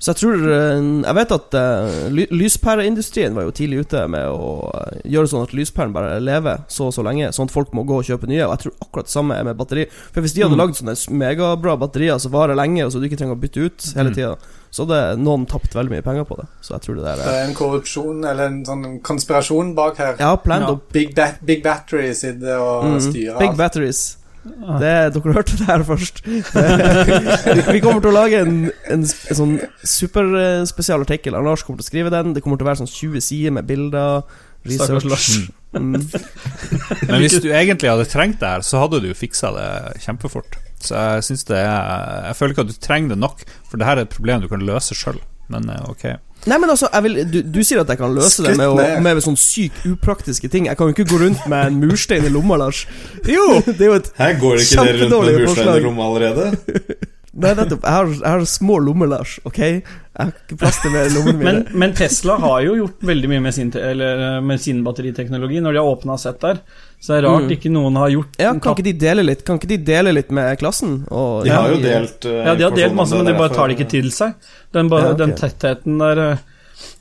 Så jeg tror eh, Jeg vet at uh, lyspæreindustrien var jo tidlig ute med å eh, gjøre sånn at lyspæren bare lever så og så lenge, sånn at folk må gå og kjøpe nye. Og jeg tror akkurat det samme er med batteri. For hvis de hadde lagd sånne megabra batterier som varer lenge, og så du ikke trenger å bytte ut hele tida, så hadde noen tapt veldig mye penger på det. Så jeg tror det der Det er er en korrupsjon eller en sånn konspirasjon bak her. Ja, planned no. up. Big, ba Big Battery sitter og Mm. styrer Big batteries. Det, dere hørte det her først. vi, kommer til å lage en, en, en sånn superspesialartikkel. Lars kommer til å skrive den. Det kommer til å være sånn 20 sider med bilder. Stakkars Lars. Mm. Men hvis du egentlig hadde trengt det her, så hadde du jo fiksa det kjempefort. Så jeg synes det er Jeg føler ikke at du trenger det nok, for det her er et problem du kan løse sjøl. Men eh, ok. Nei, men altså, jeg vil, du, du sier at jeg kan løse det med, å, med sånn sykt upraktiske ting. Jeg kan jo ikke gå rundt med en murstein i lomma, Lars. Jo! Det er jo et Her går det ikke dere rundt med murstein i lomma allerede? Nei, nettopp. Jeg har, jeg har små lommer, Lars. Ok? Jeg har ikke plass til mer lommene mine. Men, men Tesla har jo gjort veldig mye med sin, eller, eh, med sin batteriteknologi. Når de har åpna sett der, så det er rart Mm. ikke noen har gjort ja, kan ikke de dele litt Kan ikke de dele litt med klassen? Og, De har jo delt uh, Ja, de har delt masse, men de bare tar det ikke til seg. Den, ba, Ja, okay. den tettheten der eh,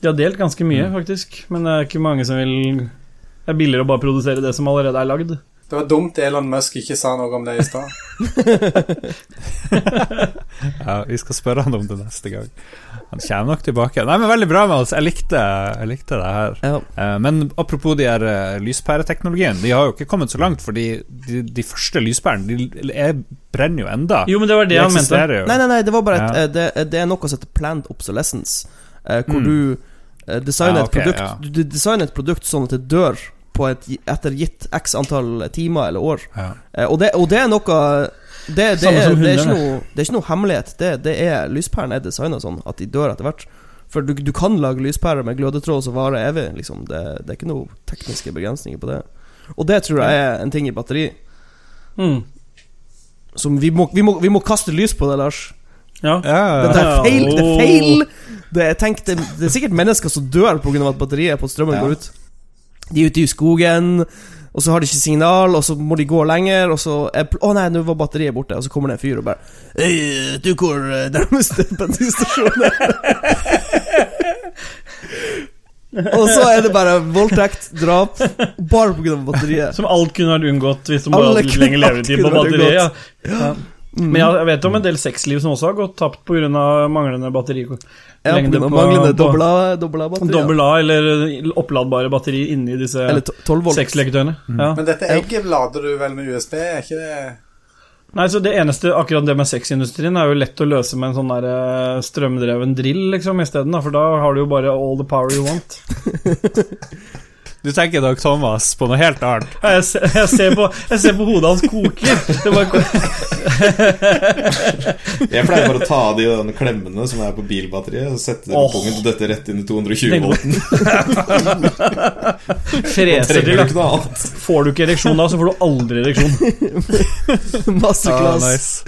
De har delt ganske mye, faktisk. Men det er ikke mange som vil Det er billigere å bare produsere det som allerede er lagd. Det var dumt Elon Musk ikke sa noe om det i stad. Ja, vi skal spørre han om det neste gang. Han kommer nok tilbake. Nei, men Veldig bra med oss. Jeg likte, jeg likte det her. Ja. Eh, Men apropos de her eh, lyspæreteknologien, de har jo ikke kommet så langt, fordi de, de første lyspærene de er, brenner jo enda. Jo, men det var det de han mente. jo. Nei, nei, nei, det var bare et, Ja. eh, det, det er noe som heter planned obsolescence. eh, hvor Mm. du designer Ja, okay, et produkt du designer et produkt sånn at det dør på et, etter gitt x antall timer eller år. Ja. Eh, og, det, og det er noe det, det, er, det, er ikke noe, det er ikke noe hemmelighet. Det, det er Lyspærene er designa sånn at de dør etter hvert. For du, du kan lage lyspærer med glødetråd som varer evig. Liksom. Det, det er ikke noen tekniske begrensninger på det. Og det tror jeg er en ting i batteri Mm. som vi må, vi må, vi må kaste lys på det, Lars. Ja. Ja, ja. er feil! Det er feil! Det er, tenk, det, det er sikkert mennesker som dør pga. at batteriet på strømmen Ja. går ut. De er ute i skogen, og så har de ikke signal, og så må de gå lenger, og så er, Å nei, nå var batteriet borte, og så kommer det en fyr og bare Hei, du hvor eh, nærmeste bensinstasjon og så er det bare voldtekt, drap, bare pga. batteriet. Som alt kunne vært unngått hvis de bare hadde litt lenger levetid på batteriet. Ja. unngått. Ja. Men jeg jeg vet om en del sexliv som også har gått tapt pga. manglende batteri. Ja, på- manglende dobla, dobbel batteri. Dobbel A eller oppladbare batteri inni disse sexleketøyene. 12 volt. sexleketøyene. Ja. Men dette egget lader du vel med USB, er ikke det Nei, så Det eneste, akkurat det med sexindustrien, er jo lett å løse med en sånn der eh, strømdreven drill, liksom, isteden. For da har du jo bare all the power you want. Du tenker Dag Thomas på noe helt annet. Jeg ser, jeg ser, på, jeg ser på hodet hans koker. Det bare, Jeg pleier bare å ta av de denne klemmene som er på bilbatteriet, og sette det på oh. pungen til dette rett inn i 220 Den- volten. freser til. Får du ikke ereksjon da, så får du aldri ereksjon. Masterclass. Ah, nice.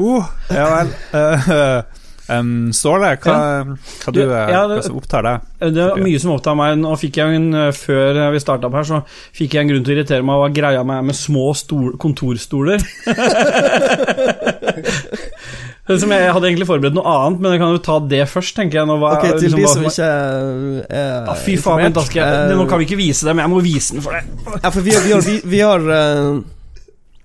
Uh, ja vel. Eh, Um, Ståle, hva, hva, du, ja, det- hva som opptar deg? Det er mye som opptar meg. Nå fikk jeg en, eh, Før vi starta opp her, så fikk jeg en grunn til å irritere meg over greia meg med små stol, kontorstoler. som jeg, jeg hadde egentlig forberedt noe annet, men jeg kan jo ta det først, tenker jeg. Nå, hva, Ok, til liksom, de som ikke er ah, Fy faen, vent, da skal jeg, Nå kan vi ikke vise det, men jeg må vise den for deg. Ja, for vi har, vi har, vi, vi har uh,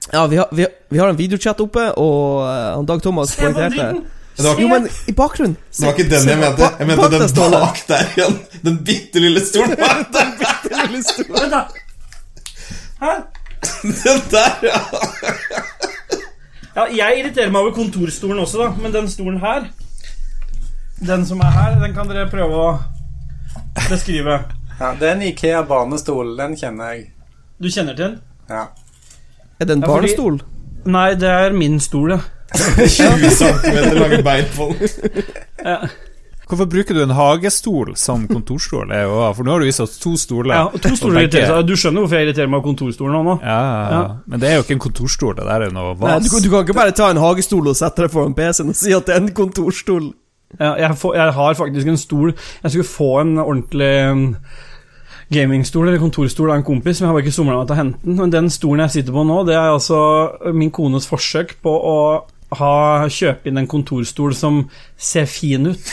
Ja, vi har, vi, har, vi har en videochat oppe, og uh, Dag Thomas poengterte Det var, Jo, men i bakgrunnen det var ikke den jeg mente. Jeg mente den bak der igjen. Den bitte lille stolen bak der. stolen Hæ? Den der, ja. Ja, jeg irriterer meg over kontorstolen også, da, men den stolen her Den som er her, den kan dere prøve å beskrive. Ja, det er en Ikea barnestol. Den kjenner jeg. Du kjenner til den? Ja. Er det en Ja, fordi- Nei, det er min stol, ja. 20 cm lange bein på den. Hvorfor bruker du en hagestol som kontorstol? For nå har du vist oss to stoler. ja og to stoler irriterer seg. Du skjønner hvorfor jeg irriterer meg av kontorstolen nå? Ja, ja, ja. Men det er jo ikke en kontorstol, det der er noe Nei, vas. du, kan- du kan ikke bare ta en hagestol og sette deg foran PC-en og si at det er en kontorstol. Ja, jeg, får, jeg har faktisk en stol Jeg skulle få en ordentlig um, gamingstol eller kontorstol av en kompis, men jeg har bare ikke somla meg til å hente den. Men den stolen jeg sitter på nå, det er altså min kones forsøk på å ha, kjøpe inn en kontorstol som ser fin ut.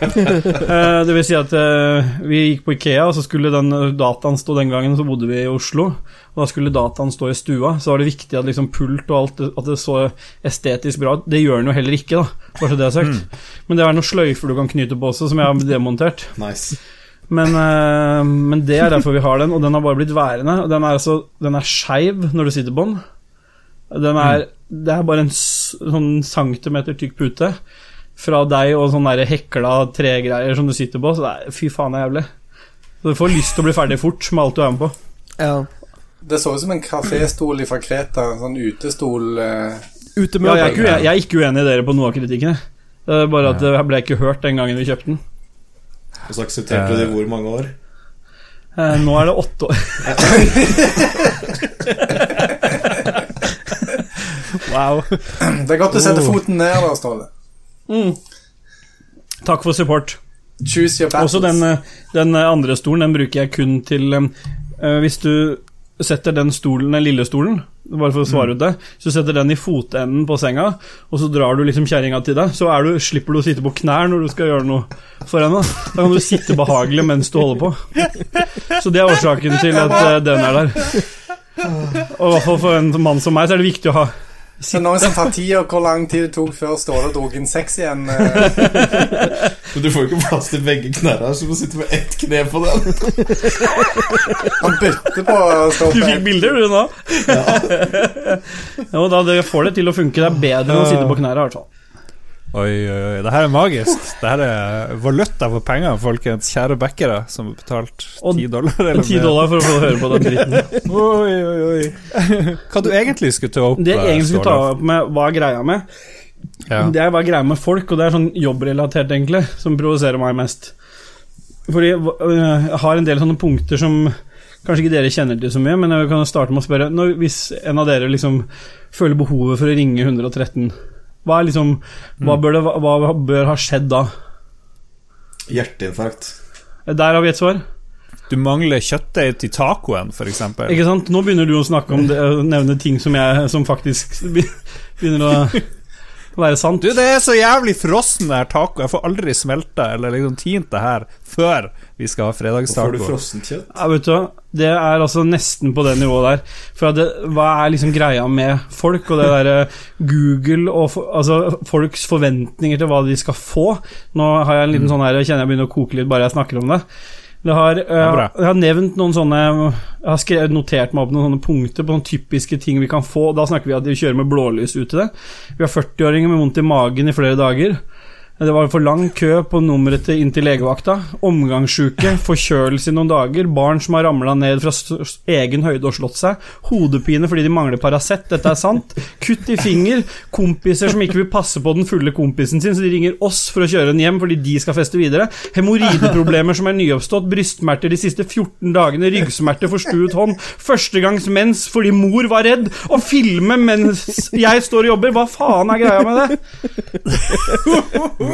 uh, det vil si at uh, vi gikk på Ikea, og så skulle den dataen stå den gangen, så bodde vi i Oslo. Og da skulle dataen stå i stua, så var det viktig at liksom pult og alt At det så estetisk bra ut. Det gjør den jo heller ikke, da, bare så det er sagt. Men det er noen sløyfer du kan knyte på også, som jeg har demontert. Nice. Men, uh, men det er derfor vi har den, og den har bare blitt værende. Den er, altså, den er skeiv når du sitter på den. Den er, Det er bare en sånn centimeter tykk pute fra deg og sånn der hekla tregreier som du sitter på. Så det er, fy faen, det er jævlig. Så du får lyst til å bli ferdig fort med alt du er med på. Ja. Det så ut som en kaféstol fra Kreta. En sånn utestol. Eh. Ja, jeg, er ikke, jeg er ikke uenig i dere på noe av kritikken. Det er bare at det ble ikke hørt den gangen vi kjøpte den. Og så aksepterte du det i hvor mange år? Eh, nå er det åtte år. Wow. Det er godt å sette foten ned der, Ståle. Mm. Takk for support. Choose your battles. Også den, eh, den eh, andre stolen den bruker jeg kun til uh, Hvis du setter den stolen, den lille stolen, bare for å svare ut det Så setter den i fotenden på senga, og så drar du liksom kjerringa til deg. Så er du, slipper du å sitte på knær når du skal gjøre noe for henne. Da kan du sitte behagelig mens du holder på. Så det er årsaken til at den er der. Og i hvert fall for en mann som meg, så er det viktig å ha Så noen som tar tida, hvor lang tid det tok før Ståle dro inn sex igjen? Eh, Men du får jo ikke plass til begge knærne, så du må sitte med ett kne på den. han bytter på Ståle stå Du fikk bilder, du, nå? jo, da, det får det til å funke. Det er bedre enn å sitte på knærne, i hvert fall. Oi, oi, oi. Det her er magisk. Det her er valuta for penger, folkens. Kjære backere som har betalt ti dollar. eller Ti mer. dollar for å få høre på den dritten. Oi, oi, oi. Hva du egentlig skulle ta opp? Det jeg egentlig skulle ta opp med hva er greia med, ja. det er hva er greia med folk, og det er sånn jobbrelatert, egentlig, som provoserer meg mest. Fordi øh, jeg har en del sånne punkter som kanskje ikke dere kjenner til så mye, men jeg kan starte med å spørre når, Hvis en av dere liksom føler behovet for å ringe 113, hva er liksom Hva bør, det, hva, hva bør ha skjedd da? Hjerteinfarkt. Der har vi et svar. Du mangler kjøttdeig til tacoen, f.eks. Ikke sant? Nå begynner du å snakke om det, nevne ting som, jeg, som faktisk begynner å være sant. Du, det er så jævlig frossen der taco. Jeg får aldri smelta eller liksom tint det her før vi skal ha Hvorfor får du fredagstaco. frossent kjøtt? Ja, vet du hva? Det er altså nesten på det nivået der. For det, hva er liksom greia med folk og det derre Google og for, altså folks forventninger til hva de skal få? Nå har jeg en liten sånn her kjenner jeg begynner å koke litt bare jeg snakker om det. Det har, jeg, jeg har nevnt noen sånne Jeg har skrevet, notert meg opp noen sånne punkter på noen typiske ting vi kan få. Da snakker vi at vi kjører med blålys ute. Vi har 40-åringer med vondt i magen i flere dager. Det var for lang kø på nummeret til inn til legevakta. Omgangssjuke, forkjølelse i noen dager, barn som har ramla ned fra egen høyde og slått seg, hodepine fordi de mangler Paracet, dette er sant, kutt i finger, kompiser som ikke vil passe på den fulle kompisen sin, så de ringer oss for å kjøre den hjem fordi de skal feste videre, hemoroideproblemer som er nyoppstått, brystsmerter de siste 14 dagene, ryggsmerter, forstuet hånd, førstegangs mens fordi mor var redd, og filme mens jeg står og jobber, hva faen er greia med det?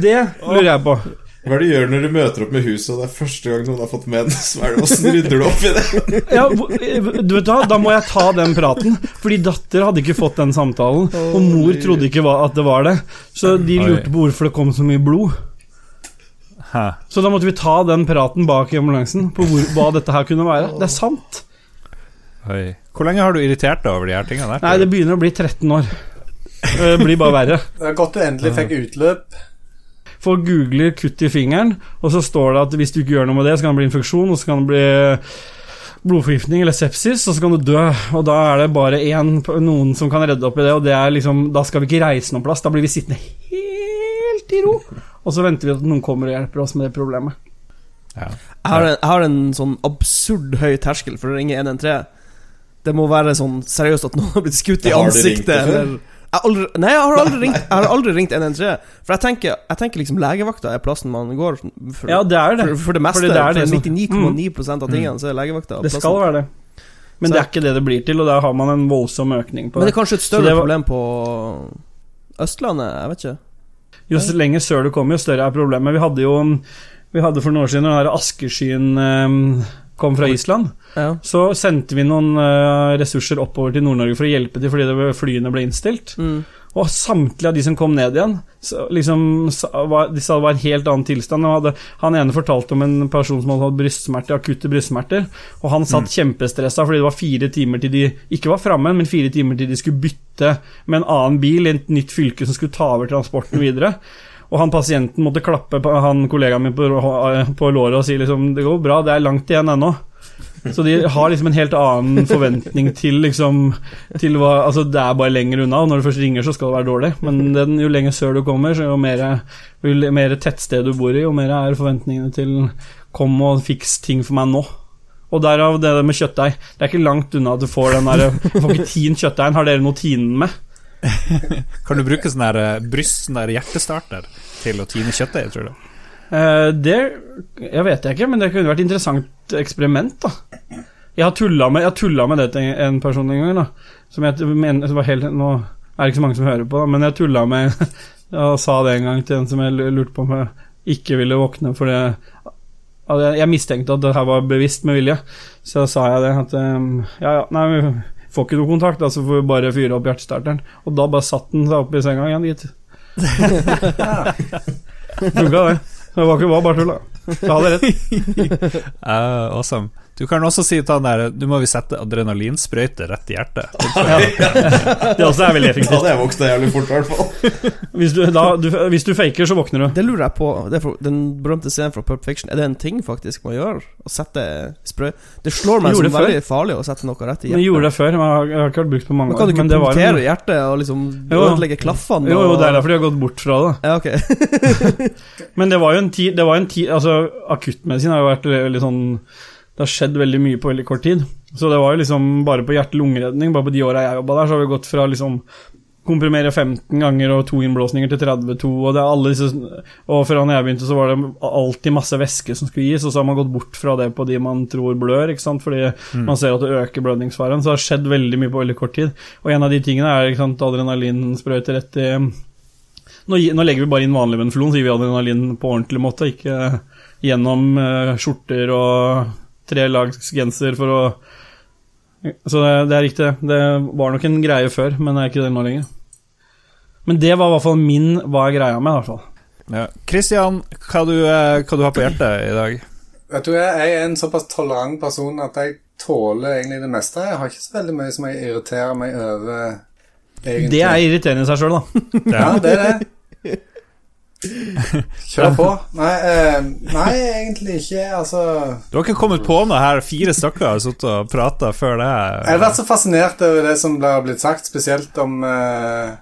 Det lurer jeg på. Hva er det du gjør når du møter opp med huset, og det er første gang noen har fått? Er det Åssen rydder du opp i det? Ja, du vet hva, Da må jeg ta den praten. Fordi datter hadde ikke fått den samtalen, og mor trodde ikke at det var det. Så de lurte på hvorfor det kom så mye blod. Hæ. Så da måtte vi ta den praten bak i ambulansen på hvor, hva dette her kunne være. Det er sant. Oi. Hvor lenge har du irritert deg over de her tingene der? Nei, det begynner å bli 13 år. Det blir bare verre. Det er godt du endelig fikk utløp. Folk googler 'kutt i fingeren', og så står det at hvis du ikke gjør noe med det, så kan det bli infeksjon, og så kan det bli blodforgiftning eller sepsis, og så kan du dø. Og da er det bare én, noen som kan redde opp i det, og det er liksom Da skal vi ikke reise noen plass, da blir vi sittende helt i ro. Og så venter vi at noen kommer og hjelper oss med det problemet. Jeg har, en, jeg har en sånn absurd høy terskel for å ringe 113. Det må være sånn seriøst at noen har blitt skutt i Har du ringt ansiktet. det før? Eller jeg aldri, nei, jeg har aldri ringt Jeg har aldri ringt 113. For jeg tenker, jeg tenker liksom legevakta er plassen man går for, Ja, det er det. for, for det meste. Fordi det er det for 99,9 av tingene så er legevakta Det skal være det. Men Så- det er ikke det det blir til, og der har man en voldsom økning på Men det er kanskje et større var- problem på Østlandet? Jeg vet ikke. Jo så lenger sør du kommer, jo større er problemet. Vi hadde jo Vi hadde for noen år siden den askeskyen eh, kom fra Island. Ja. Så sendte vi noen eh, ressurser oppover til Nord-Norge for å hjelpe dem fordi det, flyene ble innstilt. Mm. Og samtlige av de som kom ned igjen, så liksom, var, de sa det var en helt annen tilstand. Hadde, han ene fortalte om en person som hadde hatt brystsmerter, akutte brystsmerter. Og han satt kjempestressa fordi det var fire timer til de ikke var framme, men fire timer til de skulle bytte med en annen bil i et nytt fylke som skulle ta over transporten videre. Og han pasienten måtte klappe på han kollegaen min på, på låret og si liksom Det går bra, det er langt igjen ennå. Så de har liksom en helt annen forventning til liksom til hva, Altså Det er bare lenger unna, og når du først ringer, så skal det være dårlig. Men den, jo lenger sør du kommer, så jo mer, jo mer tettsted du bor i, jo mer er forventningene til Kom og fiks ting for meg nå. Og derav det med kjøttdeig. Det er ikke langt unna at du får den der får ikke tint kjøttdeigen. Har dere noe tinen med? Kan du bruke sånn der eh, bryst, sånn der hjertestarter til å tine kjøttdeig, tror du? Uh, det jeg vet jeg ikke, men det kunne vært et interessant eksperiment. da Jeg har tulla med, med det til en person en gang. da Som jeg mener var helt, Nå er det ikke så mange som hører på, da, men jeg tulla med og sa det en gang til en som jeg lurte på om jeg ikke ville våkne for jeg- Jeg mistenkte at det her var bevisst med vilje, så sa jeg det. At um, ja, ja, nei, får ikke noe kontakt, da, så får vi bare fyre opp hjertestarteren. Og da bare satt den seg opp i senga igjen, gitt. Funka det. Det var ikke bare tull, da. Så hadde jeg rett. uh, awesome. Du kan også si til han der Du må vi sette adrenalinsprøyte rett i hjertet. Det også er veldig Da effektivt. hadde jeg vokste jævlig fort, i hvert fall. Hvis du, da, du, hvis du faker, så våkner du. Det lurer jeg på. Det er for, den berømte scenen fra Pulp Fiction, er det en ting faktisk man gjør? Å sette sprøy Det slår meg Gjorde som veldig farlig å sette noe rett i Vi Jeg gjorde det før, men jeg har, ikke vært brukt på mange Men kan du ikke Men det en, hjertet og liksom ødelegge klaffene? jo, jo, det er derfor de har gått bort fra det. Ja, ok. Men det var jo en tid, det var en tid Altså, akuttmedisin har jo vært litt sånn Det har skjedd veldig mye på veldig kort tid. Så det var jo liksom bare på hjerte-lungeredning, bare på de åra jeg jobba der, så har vi gått fra liksom komprimere 15 ganger og to innblåsninger til 32, og det er alle disse Og fra når jeg begynte, så var det alltid masse væske som skulle gis, og så har man gått bort fra det på de man tror blør, ikke sant, fordi man ser at det øker blødningsfaren. Så det har skjedd veldig mye på veldig kort tid. Og en av de tingene er ikke sant, adrenalinsprøyter rett i nå, nå legger vi bare inn vanlig venflon, gir vi adrenalin på ordentlig måte, ikke gjennom eh, skjorter og tre lags genser for å Så det, det er riktig. Det var nok en greie før, men det er ikke det nå lenger. Men det var i hvert fall min hva er greia med, i hvert fall. Ja. Christian, hva du, eh, hva du har på hjertet i dag? Vet du, jeg er en såpass tolerant person at jeg tåler egentlig det meste. Jeg har ikke så veldig mye som jeg irriterer meg over, egentlig. Det er irriterende i seg sjøl, da. Ja, det er det. Kjør på. Nei, eh, nei, egentlig ikke. Altså Du har ikke kommet på noe her? Fire stykker har sittet og prata før det? Jeg har vært så fascinert over det som har blitt sagt, spesielt om eh,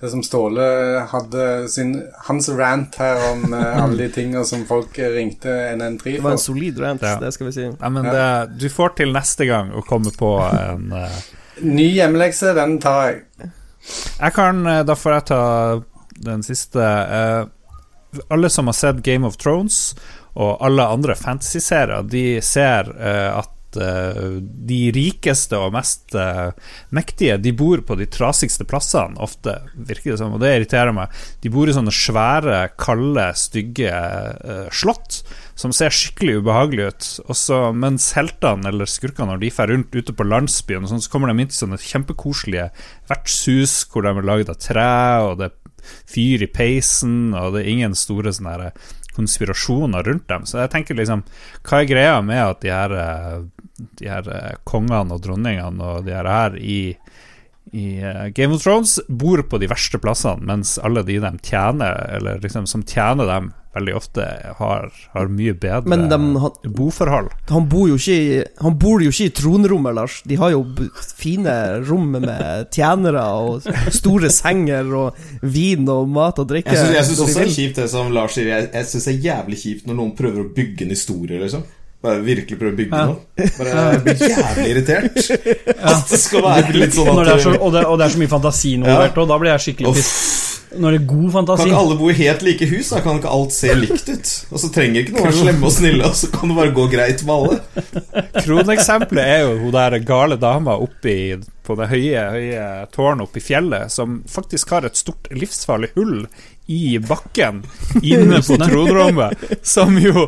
det som Ståle hadde sin, hans rant her om eh, alle de tingene som folk ringte NN3 Det var en solid rant, Ja. det skal vi si. Nei, men det, du får til neste gang å komme på en eh, Ny hjemmelekse, den tar jeg. Jeg kan, eh, da får jeg ta den siste. Eh, alle som har sett Game of Thrones, og alle andre fantasy-serier, de ser uh, at eh, de rikeste og mest eh, mektige, de bor på de trasigste plassene, ofte, virker det som, og det irriterer meg. De bor i sånne svære, kalde, stygge slott som ser skikkelig ubehagelig ut. Og så, mens heltene eller skurkene, når de drar rundt ute på landsbyen, sånn, så kommer de inn til sånne kjempekoselige vertshus hvor de er laget av tre, og det er fyr i peisen, og det er ingen store sånne konspirasjoner rundt dem. Så jeg tenker liksom, hva er greia med at de her, eh, de her eh, kongene og dronningene og de her her i, i eh, Game of Thrones bor på de verste plassene, mens alle de de tjener, eller liksom som tjener dem, veldig ofte har, har mye bedre Men dem har- boforhold. Han bor jo ikke i Han bor jo ikke i tronrommet, Lars. De har jo fine rom med tjenere og store senger og vin og mat og drikke. Jeg syns, de også det er kjipt, det som Lars sier. Jeg, jeg syns det er jævlig kjipt når noen prøver å bygge en historie, liksom. Bare virkelig prøve å bygge Ja. noe. Bare, jeg blir jævlig irritert. At det skal være litt sånn at det så, og, det, og det er så mye fantasi involvert, og da blir jeg skikkelig pissed. Når det er god Kan ikke alle bo i helt like hus? Da kan ikke alt se likt ut. Og så trenger ikke noen være slemme og snille, og så kan det bare gå greit med alle. Kroneksempelet er jo hun der gale dama oppe på det høye, høye tårnet oppe i fjellet, som faktisk har et stort livsfarlig hull i bakken inne på tronrommet, som jo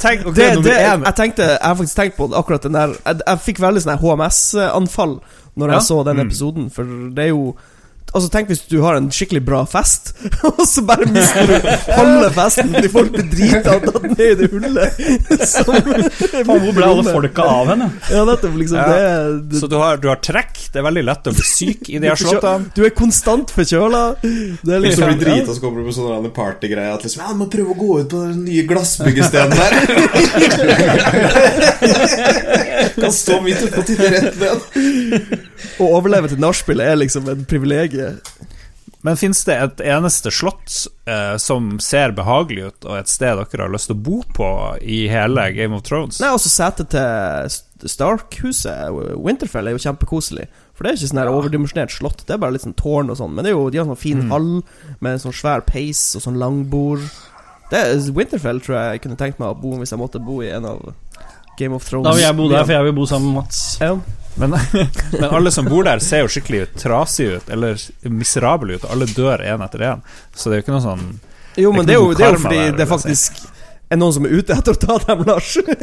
Tenk, okay, det, det, jeg tenkte Jeg har faktisk tenkt på akkurat den der Jeg, jeg fikk veldig sånn HMS-anfall når jeg Ja. så den Mm. episoden, for det er jo Altså Tenk hvis du har en skikkelig bra fest, og så bare mister du halve festen fordi folk blir drita og tatt ned i det hullet. Hvor ble alle folka av henne? Ja, nettopp. Liksom, Ja. det, det, Så du har, du har trekk. Det er veldig lett å bli syk i de her slottene. Du er konstant forkjøla. Liksom, Hvis du blir drita, så kommer du på sånne partygreier at liksom Ja, må prøve å gå ut på den nye glassbyggestedet der. kan stå midt ute og titte rett ned. Å overleve til nachspielet er liksom en privilegium. Men fins det et eneste slott eh, som ser behagelig ut, og et sted dere har lyst til å bo på i hele Game of Thrones? Nei, også setet til St- Stark-huset, Winterfell, er jo kjempekoselig. For det er ikke sånn overdimensjonert slott, det er bare litt sånn tårn og sånn. Men det er jo, de har sånn fin hall med en sånn svær peis og sånn langbord. Det er, Winterfell tror jeg jeg kunne tenkt meg å bo hvis jeg måtte bo i en av Game of Thrones. Da vil jeg bo der, for jeg vil bo sammen med Mats. Ja. Men, men alle som bor der, ser jo skikkelig trasige ut, eller miserable ut, og alle dør én etter én. Så det er jo ikke noe sånn Jo, men Det det er jo, det er jo fordi der, det faktisk er noen som er ute etter å ta dem, Lars. det,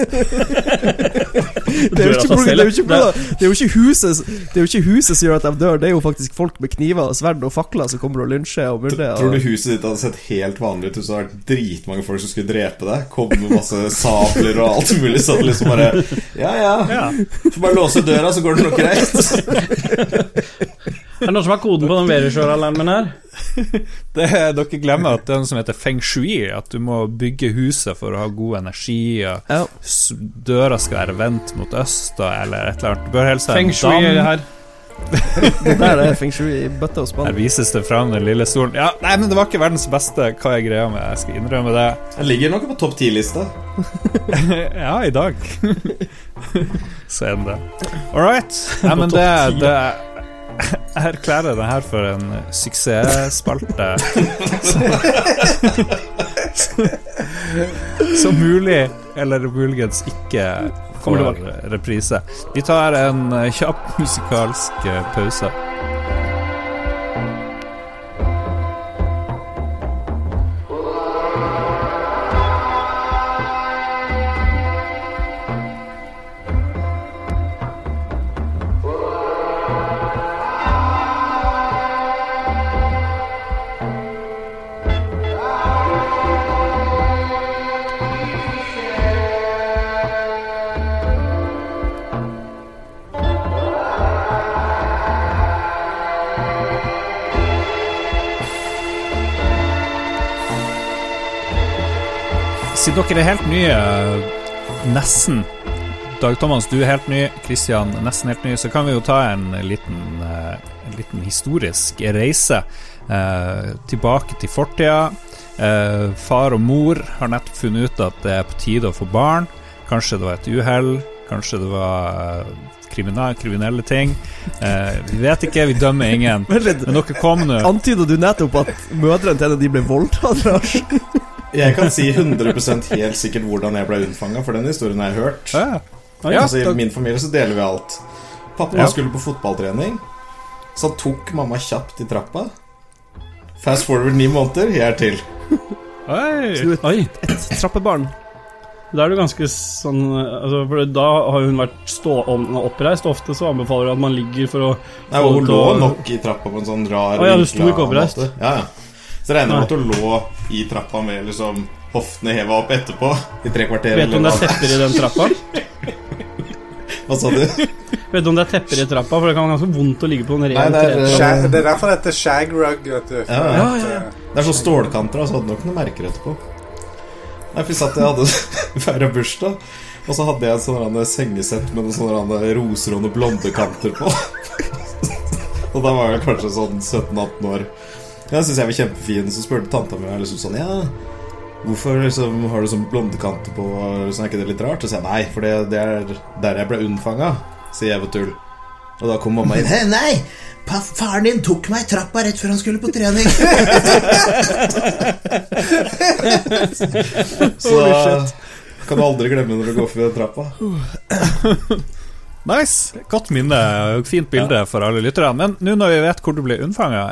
er jo ikke, det, er jo ikke, det er jo ikke huset Det er jo ikke huset som gjør at de dør, det er jo faktisk folk med kniver og sverd og fakler som kommer og lynsjer og myrder. Tror du huset ditt hadde sett helt vanlig ut hvis det hadde vært dritmange folk som skulle drepe deg? Kom med masse sabler og alt mulig, så det liksom bare Ja, ja. Får bare låse døra, så går det nok greit. Er det noen som har koden på den Verisjør-alarmen her? det, Dere glemmer at det er noe som heter feng shui, at du må bygge huset for å ha god energi, og Ja. døra skal være vendt mot øst, og- eller et eller annet. Du bør helst ha en Feng shui det dam. her. Det der er feng shui i bøtte og spann. Her vises det fram den lille stolen. Ja, nei, men det var ikke verdens beste. Hva jeg greia med Jeg skal innrømme det. Det ligger nok på topp ti-lista. Ja, i dag. Så er den det. All right. Nei, men det, det erklærer det her for en suksessspalte. Som mulig, eller muligens ikke, får reprise. Vi tar en eh, kjapp musikalsk eh, pause. Dere er helt nye, nesten Dag Thomas, du er helt ny. Kristian, nesten helt ny. Så kan vi jo ta en liten, eh, en liten historisk reise eh, tilbake til fortida. Eh, far og mor har nettopp funnet ut at det er på tide å få barn. Kanskje det var et uhell. Kanskje det var eh, kriminelle, ting. Eh, vi vet ikke, vi dømmer ingen. Men dere kom nå Antyda du nettopp at mødrene til en av de ble voldtatt? Jeg kan si 100% helt sikkert hvordan jeg ble unnfanga, for den historien har jeg hørt. Ja. Ja, altså, I da- min familie så deler vi alt. Pappa Ja. skulle på fotballtrening, så han tok mamma kjapt i trappa. Fast forward ni måneder, jeg er til. Oi. Så du er Oi, et trappebarn. da er du ganske sånn altså, For da har hun vært stå, om- oppreist. Ofte så anbefaler hun at man ligger for å Nei, hun lå å- nok i trappa på en sånn rar Å ja, du sto ikke oppreist. måte. Ja, ja. Så regner jeg med at hun lå i trappa med liksom hoftene heva opp etterpå i tre kvarter. Vet du om det er tepper i den trappa? Hva sa du? Vet du om det er tepper i trappa? For det kan være ganske vondt å ligge på en ren Nei, det er. Shag, det er derfor det heter shag rug, vet du. Ja, ja, ja. Det er sånn stålkanter, så hadde nok noen merker etterpå. Nei, for satt jeg hadde feira bursdag, og så hadde jeg et sånn sengesett med noen sånne roser og noen blonde kanter på. og da var jeg kanskje sånn 17-18 år. Jeg syns jeg var kjempefin, så spurte tanta mi liksom sånn Ja, hvorfor liksom har du sånn blondekanter på? Så er ikke det litt rart? Så sier jeg nei, for det, det er der jeg ble unnfanga, sier jeg ved tull. Og da kom mamma inn. Nei! Faren din tok meg i trappa rett før han skulle på trening. Så kan du aldri glemme når du går for trappa. Nice. Godt minne. Fint bilde for alle lytterne. Men nå når vi vet hvor du ble unnfanga,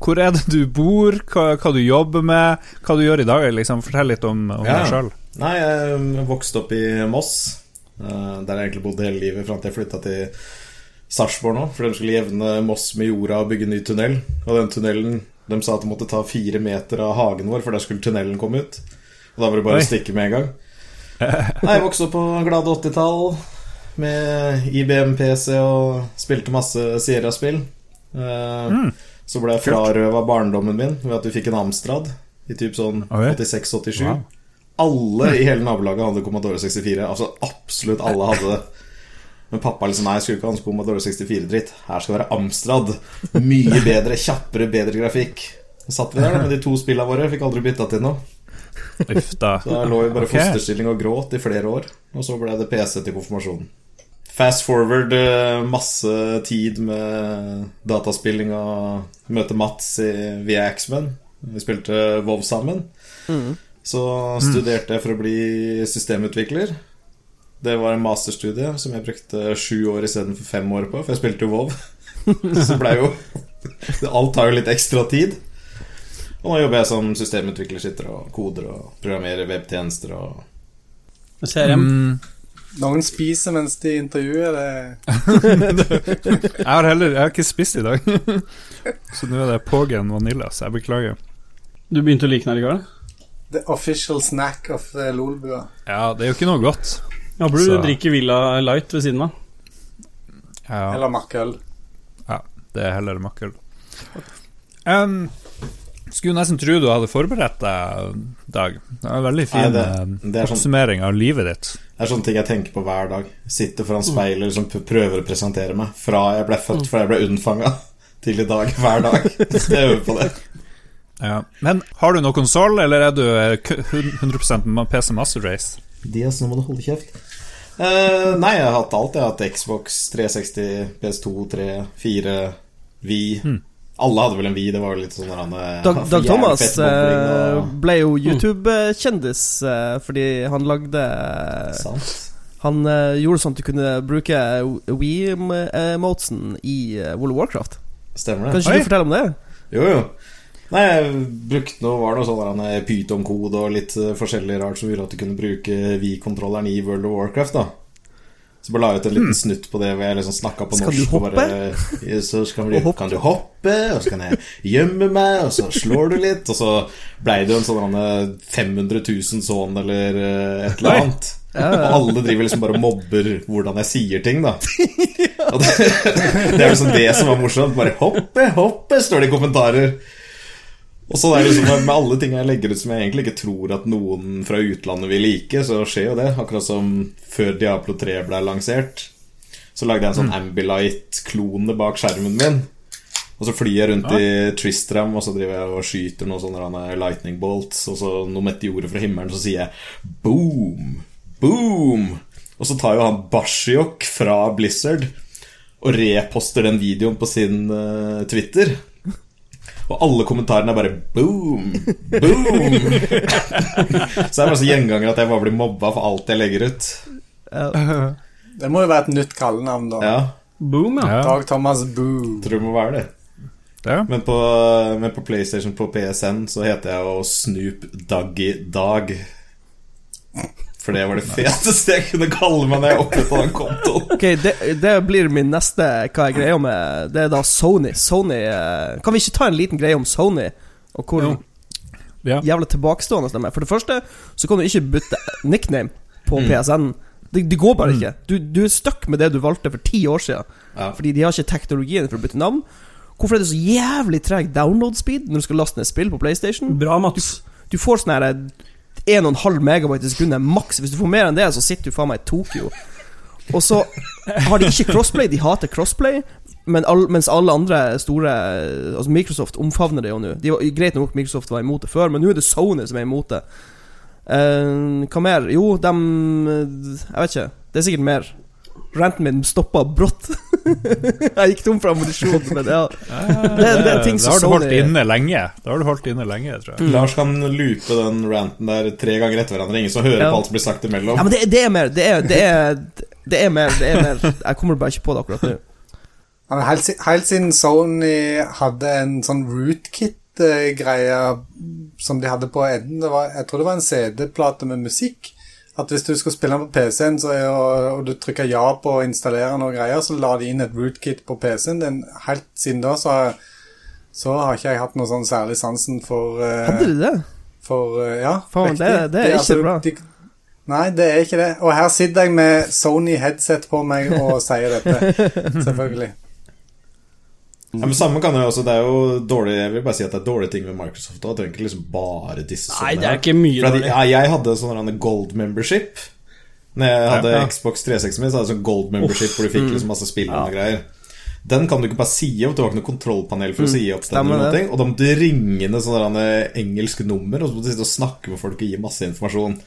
hvor er det du bor, hva, hva du jobber med, hva du gjør i dag? Liksom, fortell litt om, om Ja. deg sjøl. Nei, jeg vokste opp i Moss. eh, Der jeg egentlig bodde hele livet fram til jeg flytta til Sarpsborg nå. For de skulle jevne Moss med jorda og bygge ny tunnel. Og den tunnelen De sa at de måtte ta fire meter av hagen vår, for der skulle tunnelen komme ut. Og da var det bare Oi. å stikke med en gang. Nei, jeg vokste opp på glade 80-tall med IBM-PC og spilte masse Sierra-spill. Mm. Så ble jeg frarøva barndommen min ved at vi fikk en Amstrad i typ sånn 86-87. Wow. Alle i hele nabolaget hadde Commodore 64. Altså absolutt alle hadde det. Men pappa liksom Nei, jeg skulle ikke ha Commodore 64-dritt. Her skal være Amstrad. Mye bedre, kjappere, bedre grafikk. Så satt vi der da, med de to spillene våre. Fikk aldri bytta til noe. Uff da. Så da lå vi bare okay. Fosterstilling og gråt i flere år. Og så ble det PC til konfirmasjonen. Fast forward eh, masse tid med dataspilling og møte Mats i, via Axman. Vi spilte WoW sammen. Så studerte jeg for å bli systemutvikler. Det var en masterstudie som jeg brukte sju år istedenfor fem år på, for jeg spilte jo WoW. Så blei jo Alt tar jo litt ekstra tid. Og nå jobber jeg som systemutvikler, sitter og koder og programmerer webtjenester og CRM. Mm, Noen spiser mens de intervjuer. Det jeg har heller Jeg har ikke spist i dag. Så nå er det Pågen Vanilla, så jeg beklager. Du begynte å like den går The official snack of Lolbua. Ja, det er jo ikke noe godt. Håper du Så- drikker Villa Light ved siden av. Ja, Eller makkøl. det er heller makkøl. Um, skulle nesten tro du hadde forberedt deg, Dag. Det er en veldig fin Nei, det- eh, det er sånn- oppsummering av livet ditt. Det er sånne ting jeg tenker på hver dag. Sitter foran speilet og prøver å presentere meg. Fra jeg ble født, fra jeg ble unnfanga, til i dag. Hver dag. Så jeg øver på det. Ja. Men har du noe konsoll, eller er du eh, 100% PC Master Race? Dias, nå må du holde kjeft. Uh, nei, jeg har hatt alt. Jeg har hatt Xbox 360, PS2, 3, 4, Vi. Alle hadde vel en Vi. Det var jo litt sånn han, eh, Dag, for Dag Thomas eh, og- ble jo YouTube-kjendis eh, fordi han lagde Sant. Han gjorde sånn at du kunne bruke Wii-motesen i World of Warcraft. Stemmer Kan det. ikke du fortelle om det? Jo, jo. Nei, jeg brukte noe, var noe sånn der, Python-kode og litt forskjellig rart som gjorde at du kunne bruke Vi-kontrolleren i World of Warcraft. da Så bare la jeg ut en liten snutt på det hvor jeg liksom snakka på Skal norsk. du og Bare, så skal, du, kan du hoppe, og så kan jeg gjemme meg, og så slår du litt, og så blei det jo en sånn eh, 500 000 sånn eller eh, et eller annet. Ja, ja. Og alle driver liksom bare og mobber hvordan jeg sier ting, da. Og det, det er liksom det som er morsomt. Bare 'hoppe, hoppe', står det i kommentarer. Og så er det liksom med alle ting jeg legger ut som jeg egentlig ikke tror at noen fra utlandet vil like, så skjer jo det. Akkurat som før Diablo 3 ble lansert, så lagde jeg en sånn Ambilight-klone bak skjermen min. Og så flyr jeg rundt i Tristram, og så driver jeg og skyter noen sånne lightning bolts, og så noen meteorer fra himmelen, så sier jeg boom, boom. Og så tar jo han Bashiok fra Blizzard og reposter den videoen på sin uh, Twitter. Og alle kommentarene er bare boom, boom. så det er bare så gjenganger at jeg bare blir mobba for alt jeg legger ut. Det må jo være et nytt kallenavn, da. Ja, Boom, ja. Dag Thomas Boom. tror det må være det. Ja. Men på, men på PlayStation på PSN så heter jeg jo Snoop Doggy Dag. For det var det feteste jeg kunne kalle meg når jeg oppretta den kontoen. Ok, det, det blir min neste Hva jeg greier med Det er da Sony. Sony eh, Kan vi ikke ta en liten greie om Sony? Og hvor Jo. Ja. jævla tilbakestående de er? For det første så kan du ikke bytte nickname på Mm. PSN. Det, det går bare ikke. Du, du er stuck med det du valgte for ti år siden. Ja. Fordi de har ikke teknologien for å bytte navn. Hvorfor er det så jævlig treg download speed når du skal laste ned spill på PlayStation? Bra, Mats. Du får sånn her 1,5 megabyte i sekundet maks. Hvis du får mer enn det, så sitter du faen meg i Tokyo. Og så har de ikke crossplay, de hater crossplay. Men all, mens alle andre store Altså Microsoft omfavner det jo nå. De var, greit nok Microsoft var imot det før, men nå er det Sony som er imot det. Uh, hva mer? Jo, dem Jeg vet ikke. Det er sikkert mer. Ranten min stoppa brått. jeg gikk tom for ammunisjon, men ja. Det, det er ting som har du holdt inne lenge. Det har du holdt inne lenge, tror jeg. Lars kan loope den ranten der tre ganger etter hverandre. Ingen som hører Ja. på alt som blir sagt imellom. Ja, men det, det er mer. Det er, det, er, det er mer. Det er mer. Jeg kommer bare ikke på det akkurat nå. Helt, helt siden Sony hadde en sånn rootkit-greie som de hadde på enden Jeg tror det var en CD-plate med musikk. At hvis du skal spille den på PC-en, og, og du trykker ja på å installere noe greier, så la de inn et rootkit på PC-en. din. helt siden da så, så har ikke jeg hatt noe sånn særlig sansen for uh, Hadde du det? For uh, ja, Faen, det- det er ikke altså, bra. De, nei, det er ikke det. Og her sitter jeg med Sony headset på meg og sier dette. Selvfølgelig. Ja, men samme kan jo også Det er jo dårlig Jeg vil bare si at det er dårlige ting med Microsoft òg. Trenger ikke liksom bare disse Nei, det er ikke mye For at, dårlig. ja, jeg hadde sånn en gold membership. Når jeg hadde Ja, ja. Xbox 360 min, så hadde jeg sånn gold membership hvor du fikk liksom masse spill og greier. Den kan du ikke bare si opp. Det var ikke noe kontrollpanel for å si opp den. eller og da måtte du ringe ned sånn engelsk nummer, og så måtte du sitte og snakke med folk og gi masse informasjon.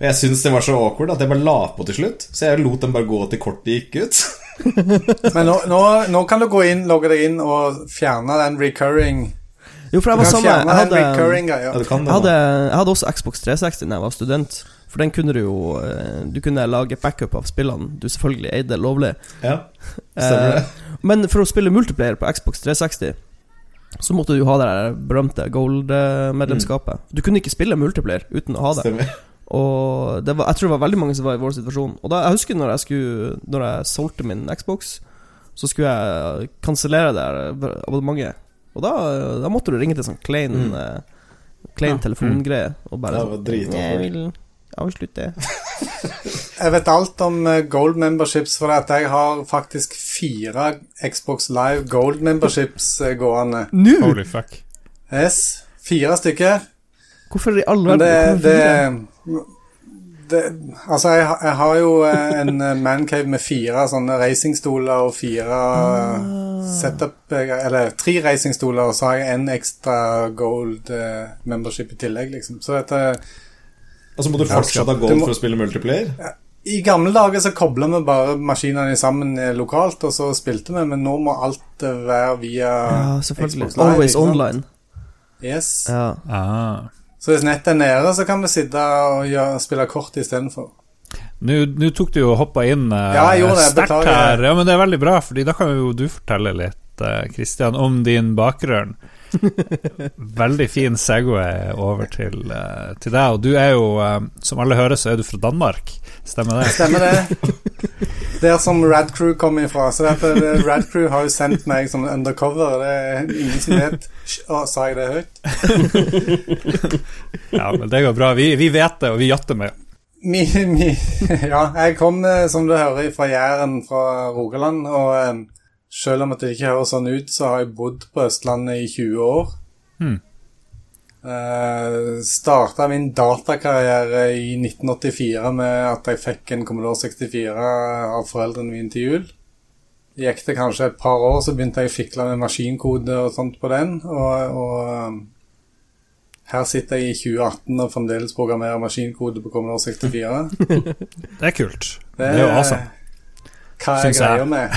Og jeg syntes det var så awkward at jeg bare la på til slutt. Så jeg lot dem bare gå til kortet gikk ut. Men nå, nå, nå kan du gå inn, logge deg inn og fjerne den recurring Jo, for jeg var samme Jeg den hadde, recurring-greia. Ja, det, jeg hadde, jeg hadde også Xbox 360 da jeg var student. For den kunne du jo eh, Du kunne lage backup av spillene du selvfølgelig eide lovlig. Ja, stemmer det. Eh, men for å spille multiplayer på Xbox 360 så måtte du ha det der berømte gold-medlemskapet. Du kunne ikke spille multiplayer uten å ha det. Stemmer. Og det var, jeg tror det var veldig mange som var i vår situasjon. Og da, jeg husker når jeg, skulle, når jeg solgte min Xbox, så skulle jeg kansellere det her abonnementet. Og da, da måtte du ringe til sånn klein, Mm. eh, klein telefongreie og bare det sånn var dritawkward. Jeg vil, jeg vil slutte. Jeg vet alt om eh, gold memberships, for at jeg har faktisk fire Xbox Live gold memberships eh, gående. Nå! Holy fuck. Yes, fire stykker. Hvorfor i all Men verden? det, det, det Altså, jeg, har- jeg har jo eh, en eh, mancave med fire sånne racingstoler og fire setup eh, Eller tre racingstoler, og så har jeg en ekstra gold membership i tillegg, liksom. Så dette Altså må du fortsatt ha gold må- for å spille multiplayer. I gamle dager så kobla vi bare maskinene sammen lokalt, og så spilte vi, men nå må alt være via Ja. Xbox Live, Always online. Yes. Ja. Ah. Så hvis nettet er nede, så kan vi sitte og gjøre, spille kort istedenfor. Nå tok du jo og hoppa inn eh, Ja, det, sterkt her. Ja, men det er veldig bra, Fordi da kan jo du fortelle litt, eh, om din bakgrunn. veldig fin Segway over til, eh, til deg. Og du er jo, eh, som alle hører, så er du fra Danmark. Stemmer det? Stemmer det? Der som Rad Crew kom ifra. Så dette, det, Rad Crew har jo sendt meg som undercover. Det er ingen som vet. Å, sa jeg det høyt? Ja, men det går bra. Vi, vi vet det, og vi jatter med. Mi, mi, ja, jeg kom, eh, som du hører, fra Jæren, fra Rogaland. Og eh, selv om det ikke høres sånn ut, så har jeg bodd på Østlandet i 20 år. Hmm. Uh, starta min datakarriere i 1984 med at jeg fikk en Commodore 64 av foreldrene mine til jul. Gikk det kanskje et par år, så begynte jeg å fikle med maskinkode og sånt på den. Og, og um, her sitter jeg i 2018 og fremdeles programmerer maskinkode på Commodore 64. Det er kult. Det er jo awesome. Hva er greia med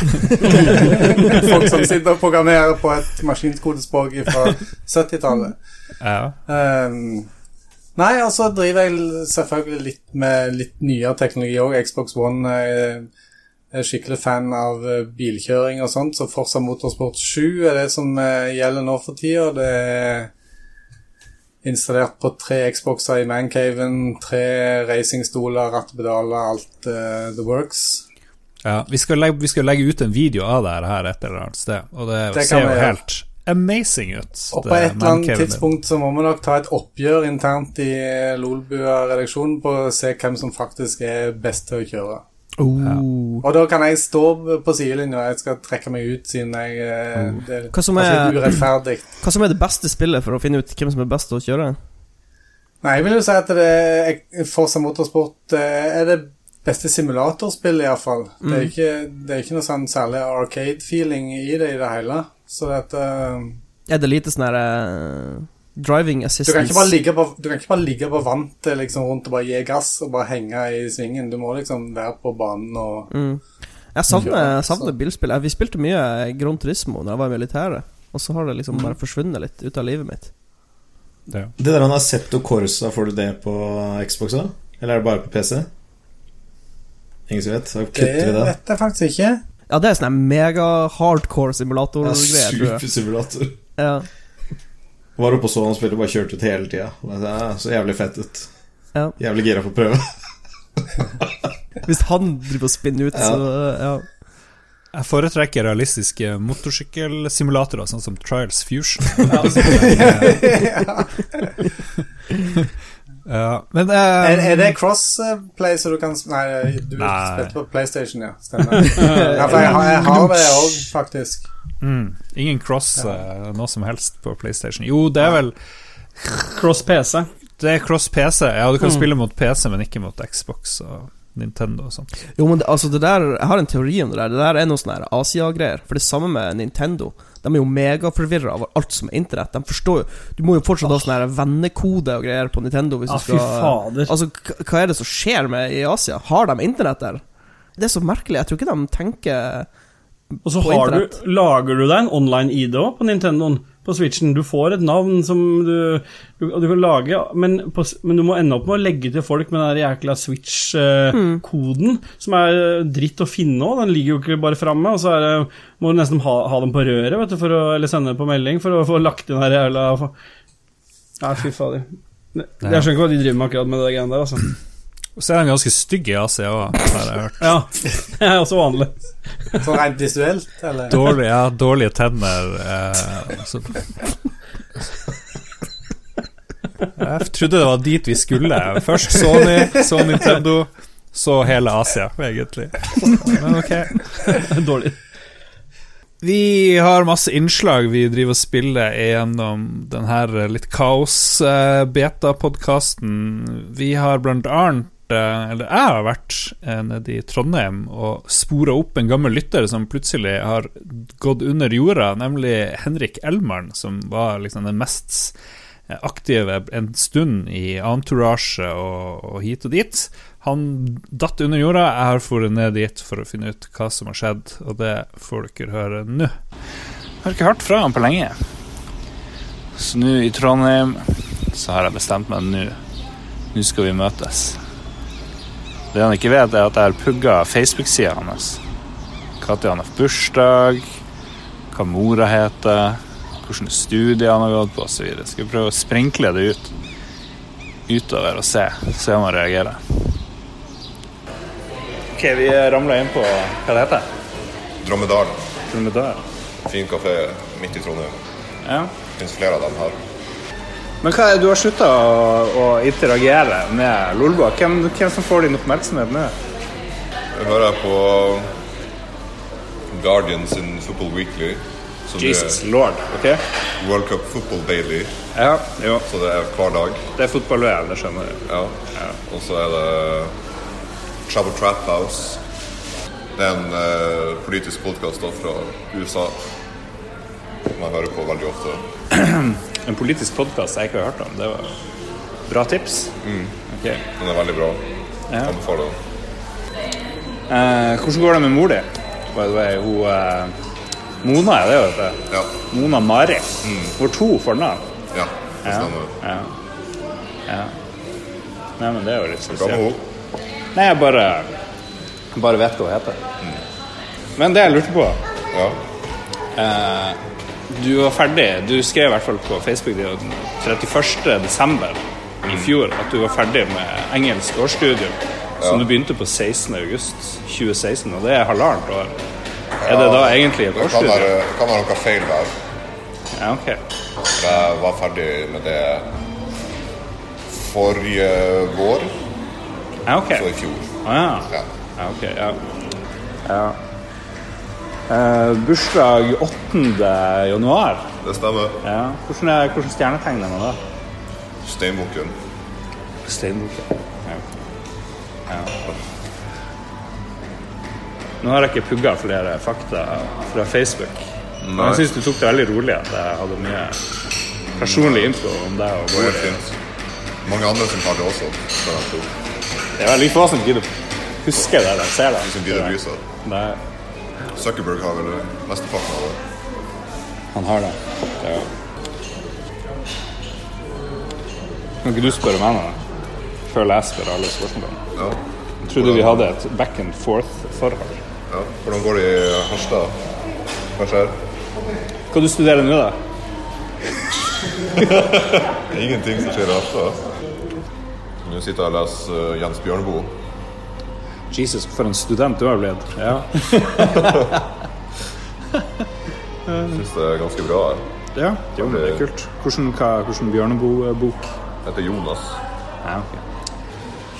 folk som sitter og programmerer på et maskinkodespråk fra 70-tallet? Ja. Um, Nei, altså driver jeg selvfølgelig litt med litt nyere teknologi òg. Xbox One er, er skikkelig fan av eh, bilkjøring og sånt, så Forza Motorsport 7 er det som eh, gjelder nå for tida. Det er installert på tre Xboxer i mancaven, tre racingstoler, rattpedaler, alt uh, the works. Ja, vi skal, legge, vi skal legge ut en video av det her et eller annet sted, og det, Det ser jo gjøre. helt amazing ut. Og på et eller annet tidspunkt så må vi nok ta et oppgjør internt i Lolbua-redaksjonen på å se hvem som faktisk er best til å kjøre. Oh. Og da kan jeg stå på sidelinja, jeg skal trekke meg ut siden jeg eh, Det er Hva som er- litt urettferdig. Hva som er det beste spillet for å finne ut hvem som er best til å kjøre? Nei, jeg vil jo si at det er Forza Motorsport eh, er det beste simulatorspillet, iallfall. Det, Mm. er ikke, det er ikke noe sånn særlig arcade-feeling i det i det hele. Så dette Er det lite sånn her uh, driving du assistance? kan, ikke bare ligge på, du kan ikke bare ligge på vantet liksom, rundt og bare gi gass og bare henge i svingen. Du må liksom være på banen og mm. Jeg savner, jeg savner bilspill. Vi spilte mye Grand Turismo da jeg var i militæret, og så har det liksom Mm. bare forsvunnet litt ut av livet mitt. Det. Det der han har sett og Corsa, får du det på Xbox da? Eller er det bare på PC? Ingen som vet? Det kutter vi det. vet jeg faktisk ikke. Ja, det er sånn mega hardcore Det er simulator-greier, tror jeg. supersimulator. Ja. Var oppe og så han spilte, bare kjørte ut hele tida. Så jævlig fett ut. Ja. Jævlig gira på å prøve. Hvis han driver og spinner ut, Ja. så ja. Jeg foretrekker realistiske motorsykkelsimulatorer, sånn som Trials Fusion. ja, men uh, Er, er det crossplay så du kan Nei, du Nei. spilte på PlayStation, ja. Stemmer. Ja, for jeg, har- jeg har det òg, faktisk. mm, Ingen cross eh, noe som helst på PlayStation. Jo, det er vel Cross PC. Det er cross PC. Ja, du kan Mm. spille mot PC, men ikke mot Xbox og Nintendo og sånt. Jo, men det, altså det der Jeg har en teori om det der. Det der er noe sånn Asia-greier. For det samme med Nintendo. De er jo megaforvirra over alt som er internett. De forstår jo Du må jo fortsatt ha sånn vennekode og greier på Nintendo hvis ah, du fy fader. Altså, hva er det som skjer med i Asia? Har de internett der? Det er så merkelig. Jeg tror ikke de tenker Og så du, lager du deg en online-ID òg på Nintendoen. På Switchen. Du får et navn som du, du, du kan lage, men, på, men du må ende opp med å legge til folk med den jækla Switch-koden, som er eh, dritt å finne òg. Den ligger jo ikke bare framme. Og så er det, må du nesten ha, ha dem på røret, vet du, for å, eller sende på melding for å få lagt inn den jævla Ja, fy fader. Jeg skjønner ikke hva de driver med akkurat med det greiene der, altså. Og så er de ganske stygge i Asia òg, har jeg hørt. Ja, det er også vanlig. Sånn rent visuelt, eller? Dårlig, ja, dårlige tenner. Eh, så. Jeg trodde det var dit vi skulle. Først Sony, så Nintendo, så hele Asia, egentlig. Men ok. Dårlig. Vi har masse innslag vi driver og spiller gjennom denne litt kaos-beta-podkasten. Vi har blant annet eh, Eller jeg har vært eh, nede i Trondheim og spora opp en gammel lytter som plutselig har gått under jorda, nemlig Henrik Elmarn, som var liksom den mest eh, aktive en stund i entourage og, og hit og dit. Han datt under jorda. Jeg har dratt ned dit for å finne ut hva som har skjedd, og det får dere høre nå. Jeg har ikke hørt fra han på lenge. Så nå i Trondheim så har jeg bestemt meg nå. Nå skal vi møtes. Det han ikke vet, er at jeg har pugga Facebook-sida hans. Når han har bursdag, hva mora heter, hvilke studier han har gått på osv. Skal vi prøve å sprinkle det ut utover og se, se om han reagerer. Ok, vi ramla inn på hva det heter. Dromedal. Dromedar. Fin kafé midt i Trondheim. Ja. Det finnes flere av dem her. Men hva er, du har slutta å, å interagere med Lolbua. Hvem, hvem som får din oppmerksomhet nå? Jeg hører på Guardian sin Football Weekly. Jesus er lord. ok? World Cup Football Daily, Ja, jo. så det er hver dag. Det er fotball-VM, det skjønner du. Ja. Og så er det Travel Trap House. Det er en eh, politisk podkast fra USA jeg hører på veldig ofte. En politisk podkast jeg ikke har hørt om. Det var bra tips. Ok. Den er veldig bra. Ja. Anbefaler den. Eh, hvordan går det med mor di? By the way, hun eh, Mona er det, vet du. Ja. Mona Mari. Hun har to fornavn. ja, det Ja. stemmer. Ja. ja. Nei, men det er jo litt Hva med spesielt. henne? Nei, jeg bare, bare vet hva hun heter. Men det jeg lurte på Ja. eh, Du var ferdig Du skrev i hvert fall på Facebook den 31. desember i fjor at du var ferdig med engelsk årsstudium. Som du begynte på 16. august 2016, og det er halvannet år. Er det da egentlig et Det kan årsstudium? være, kan være noe feil der. Ja, ok. Jeg var ferdig med det forrige vår, Ja, ok. så i fjor. Ah, ja. Ja. Ja, ok, ja. ja. Eh, bursdag 8. januar. Det stemmer. Ja. Hvordan, er, hvordan stjernetegn er man da? Steinbukken. Steinbukken. Ja. ja. Nå har jeg ikke pugga flere fakta fra Facebook. Men Nei. jeg syns du tok det veldig rolig at jeg hadde mye personlig info om deg. og Det er fint. Mange andre som har det også. Det er veldig få som gidder huske det de ser det. Som gidder bry seg. Zuckerberg har vel mesteparten av det. han har det. Ja. Kan ikke du spørre meg nå, Før jeg spør alle spørsmålene. Ja. Jeg trodde vi hadde et back and forth-forhold. ja. Hvordan går det i Harstad? Hva skjer? Hva du studerer nå, da? Ingenting som skjer i Harstad. Nå sitter jeg og leser eh, Jens Bjørneboe. Jesus, for en student du har blitt. Ja. Syns det er ganske bra ja. Jo, men det er kult. Hvordan, hva, hvordan Bjørneboe-bok? Heter Jonas. Ja, ok.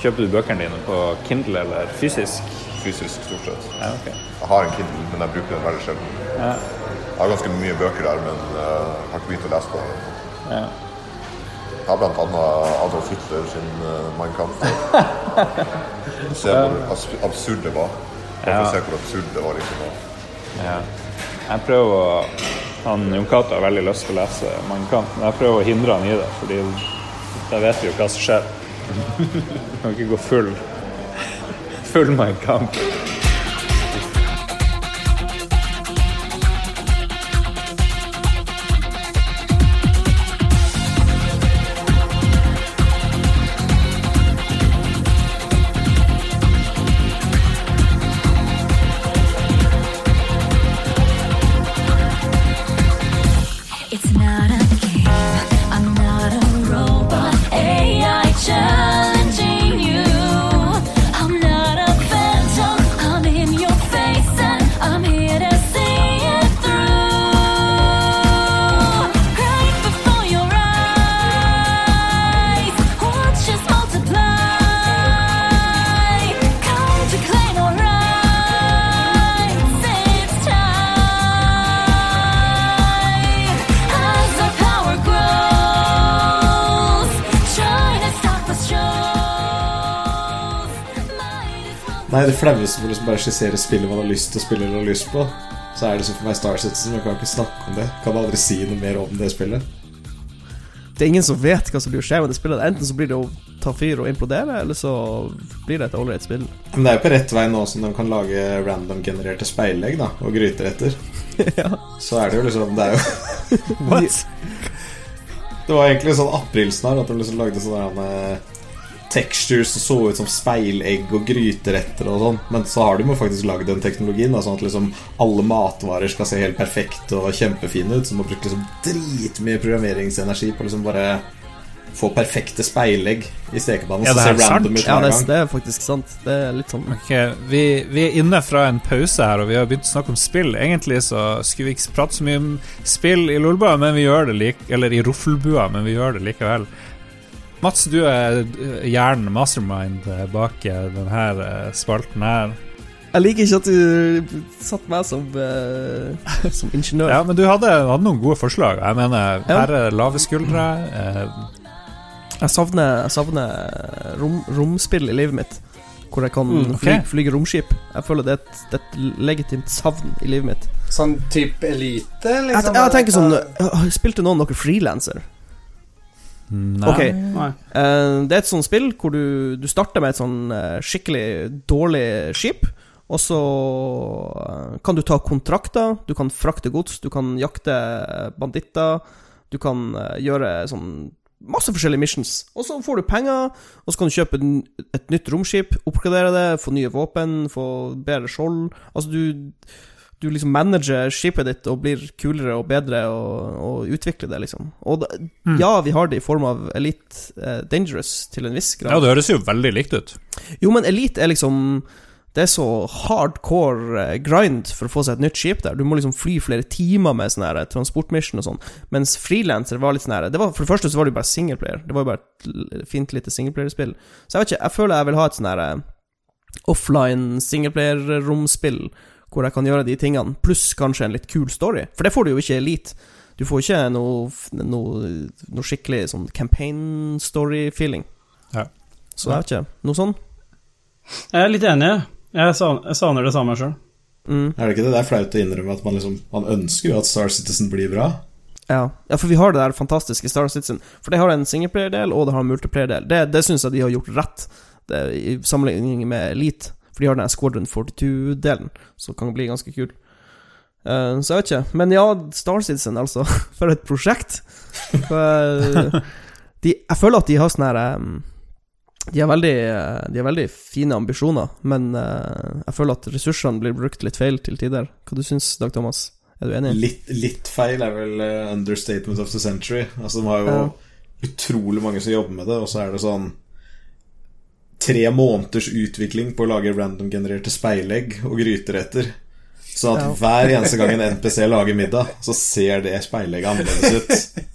Kjøper du bøkene dine på Kindle eller fysisk? Fysisk, stort sett. Ja, ok. Jeg har en Kindle, men jeg bruker den veldig sjelden. Jeg har ganske mye bøker der, men eh, jeg har ikke begynt å lese på det. Ja. Jeg har blant annet Adolf Hitler sin uh, Mein Kampf. Se hvor absurd det var. Bare for å se hvor absurd det var. liksom. Ja. Jeg prøver å han Jon Cato har veldig lyst til å lese Mein Kampf, men jeg prøver å hindre han i det, fordi da vet vi jo hva som skjer. Kan ikke gå full full Mein Nei, det flaueste for å liksom bare skissere spillet man har lyst til å spille eller har lyst på, så er det som for meg Star Citizen. Jeg kan ikke snakke om det. Kan aldri si noe mer om det spillet. Det er ingen som vet hva som blir å skje med det spillet. Enten så blir det å ta fyr og implodere, eller så blir det et ålreit spill. Men det er jo på rett vei nå som de kan lage random-genererte speilegg da, og gryteretter. Så er det jo liksom Det er jo Det var egentlig sånn aprilsnarr at de liksom lagde sånn textures som så ut som speilegg og gryteretter og sånn. Men så har de jo faktisk lagd den teknologien, da, sånn at liksom alle matvarer skal se helt perfekte og kjempefine ut. Så må bruke liksom dritmye programmeringsenergi på liksom bare få perfekte speilegg i stekepannen. Ja, det er, sant? ut Ja, det, det er faktisk sant. Det er litt sånn Ok, vi, vi er inne fra en pause her, og vi har begynt å snakke om spill. Egentlig så skulle vi ikke prate så mye om spill i Lolbua, men vi gjør det like, eller i Roffelbua, men vi gjør det likevel. Mats, du er hjernen, mastermind, bak eh, denne eh, spalten her. Jeg liker ikke at du satte meg som, uh, som ingeniør. Ja, men du hadde, hadde noen gode forslag. Jeg mener, Ja. her er lave skuldre. Uh, Jeg savner, jeg savner rom, romspill i livet mitt. Hvor jeg kan Mm, okay. fly, flyge romskip. Jeg føler det er, et, det er et legitimt savn i livet mitt. Sånn type elite, Jeg, liksom? jeg tenker sånn øh, Spilte noen dere frilanser? Nei. Ok. Nei. Eh, det er et sånt spill hvor du, du starter med et sånn eh, skikkelig dårlig skip. Og så eh, kan du ta kontrakter, du kan frakte gods, du kan jakte banditter. Du kan gjøre sånn masse forskjellige missions. Og så får du penger, og så kan du kjøpe et nytt romskip, oppgradere det, få nye våpen, få bedre skjold. Altså, du du liksom manager skipet ditt og blir kulere og bedre og, og utvikler det, liksom. Og da, ja, vi har det i form av Elite eh, Dangerous til en viss grad. Ja, det høres jo veldig likt ut. Jo, men Elite er liksom Det er så hardcore eh, grind for å få seg et nytt skip der. Du må liksom fly flere timer med sånn eh, transportmission og sånn. Mens frilanser var litt sånn her For det første så var det jo bare singleplayer. Det var jo bare et fint lite singleplayerspill. Så jeg vet ikke, jeg føler jeg vil ha et sånn her eh, offline singleplayer-romspill hvor jeg kan gjøre de tingene, pluss kanskje en litt kul story. For det får du jo ikke i Elite. Du får ikke noe, noe, noe skikkelig sånn campaign story-feeling. Ja. Så jeg vet ikke. Noe sånn? Jeg er litt enig. Jeg savner, jeg savner det samme sjøl. Mm. Er det ikke det? Det er flaut å innrømme at man liksom Man ønsker jo at Star Citizen blir bra. Ja. ja, for vi har det der fantastiske Star Citizen. For det har en singleplayer-del, og det har en multiplayer-del. Det, det syns jeg de har gjort rett, det, i sammenligning med Elite. For de har den Squadron 42-delen, som kan bli ganske kul. Uh, så jeg vet ikke. Men ja, Star Citizen, altså. For et prosjekt. For, de, jeg føler at de har sånn her de har, veldig, eh, de har veldig fine ambisjoner, men eh, jeg føler at ressursene blir brukt litt feil til tider. Hva du syns Dag Thomas? Er du enig? Litt, litt feil er vel eh, understatement of the century. Altså De har jo Ja. utrolig mange som jobber med det, og så er det sånn Tre måneders utvikling på å lage random-genererte speilegg og gryteretter. Sånn at hver eneste gang en NPC lager middag, så ser det speilegget annerledes ut.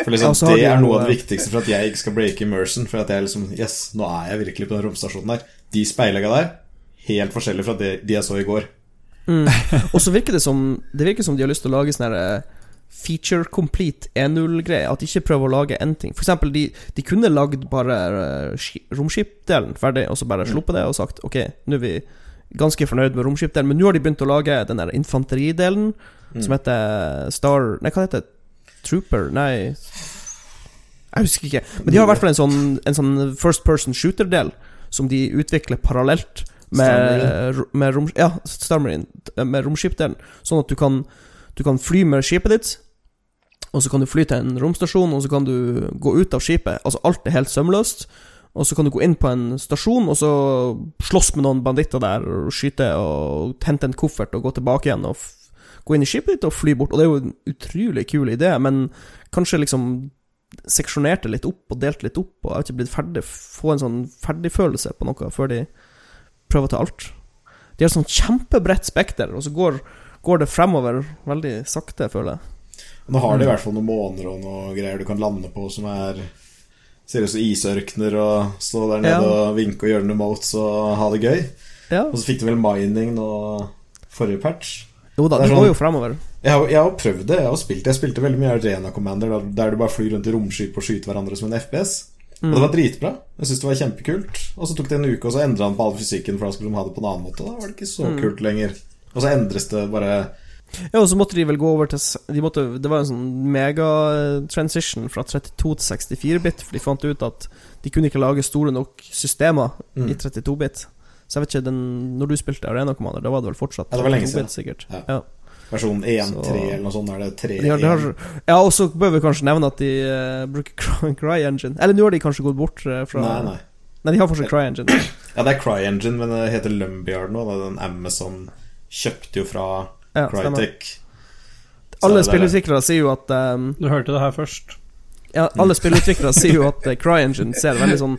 For liksom, Ja, Det er noe av det viktigste for at jeg ikke skal breake immersion. For at jeg liksom Yes, nå er jeg virkelig på den romstasjonen her. De speilegga der, helt forskjellige fra de, de jeg så i går. Mm. Og så virker det som Det virker som de har lyst til å lage sånn her eh, feature complete 1.0-greie. At de ikke prøver å lage én ting. For eksempel, de, de kunne lagd bare eh, romskipdelen ferdig, og så bare sluppet det og sagt ok, nå er vi ganske fornøyd med romskipdelen, men nå har de begynt å lage den der infanteridelen, som heter Star Nei, hva heter det? Trooper? Nei Jeg husker ikke. Men de har i hvert fall en sånn, en sånn first person shooter-del som de utvikler parallelt med, med rom... Ja, Med romskipdelen. Sånn at du kan, du kan fly med skipet ditt, og så kan du fly til en romstasjon, og så kan du gå ut av skipet. Altså, alt er helt sømløst. Og så kan du gå inn på en stasjon, og så slåss med noen banditter der, og skyte, og hente en koffert, og gå tilbake igjen, og gå inn i skipet ditt og fly bort. Og det er jo en utrolig kul idé, men kanskje liksom seksjonert det litt opp og delt litt opp, og jeg har ikke blitt ferdig Få en sånn ferdigfølelse på noe før de prøver til alt. De har sånn kjempebredt spekter, og så går, går det fremover veldig sakte, føler jeg. Nå har de i hvert fall noen måneder og noe greier du kan lande på som er Ser ut som isørkner og stå der nede Ja. og vinke og gjøre noen motes og ha det gøy. Ja. Og så fikk du vel mining nå forrige patch. Jo da, Det det går sånn- jo fremover. Jeg har, jeg har prøvd det. Jeg har spilt det. Jeg spilte veldig mye Arena Commander, der, du bare flyr rundt i romskip og skyter hverandre som en FPS. Og det var dritbra. Jeg syntes det var kjempekult. Og så tok det en uke, og så endra han på all fysikken, for da skulle de ha det på en annen måte. Da var det ikke så kult lenger. Og så endres det bare Ja, og så måtte de vel gå over til de måtte, Det var en sånn mega-transition fra 32 til 64-bit, for de fant ut at de kunne ikke lage store nok systemer Mm. i 32-bit. Så jeg vet ikke, den, når du spilte Arena Commander, da var det vel fortsatt Ja, det var lenge 32-bit, sikkert. Ja. Ja. versjon 1.3 Så- eller noe sånt. Er det 3.1. De har, de har, ja, og så bør vi kanskje nevne at de uh, bruker Cry, CryEngine. Eller nå har de kanskje gått bort uh, fra Nei, nei. Nei, de har fortsatt CryEngine. Ja, det er CryEngine, men det heter Lumbiard nå. Da. Den Amazon kjøpte jo fra Ja. Crytek. Alle er- spillutviklere sier jo at um, Du hørte det her først. Ja, alle spillutviklere sier jo at uh, CryEngine ser veldig sånn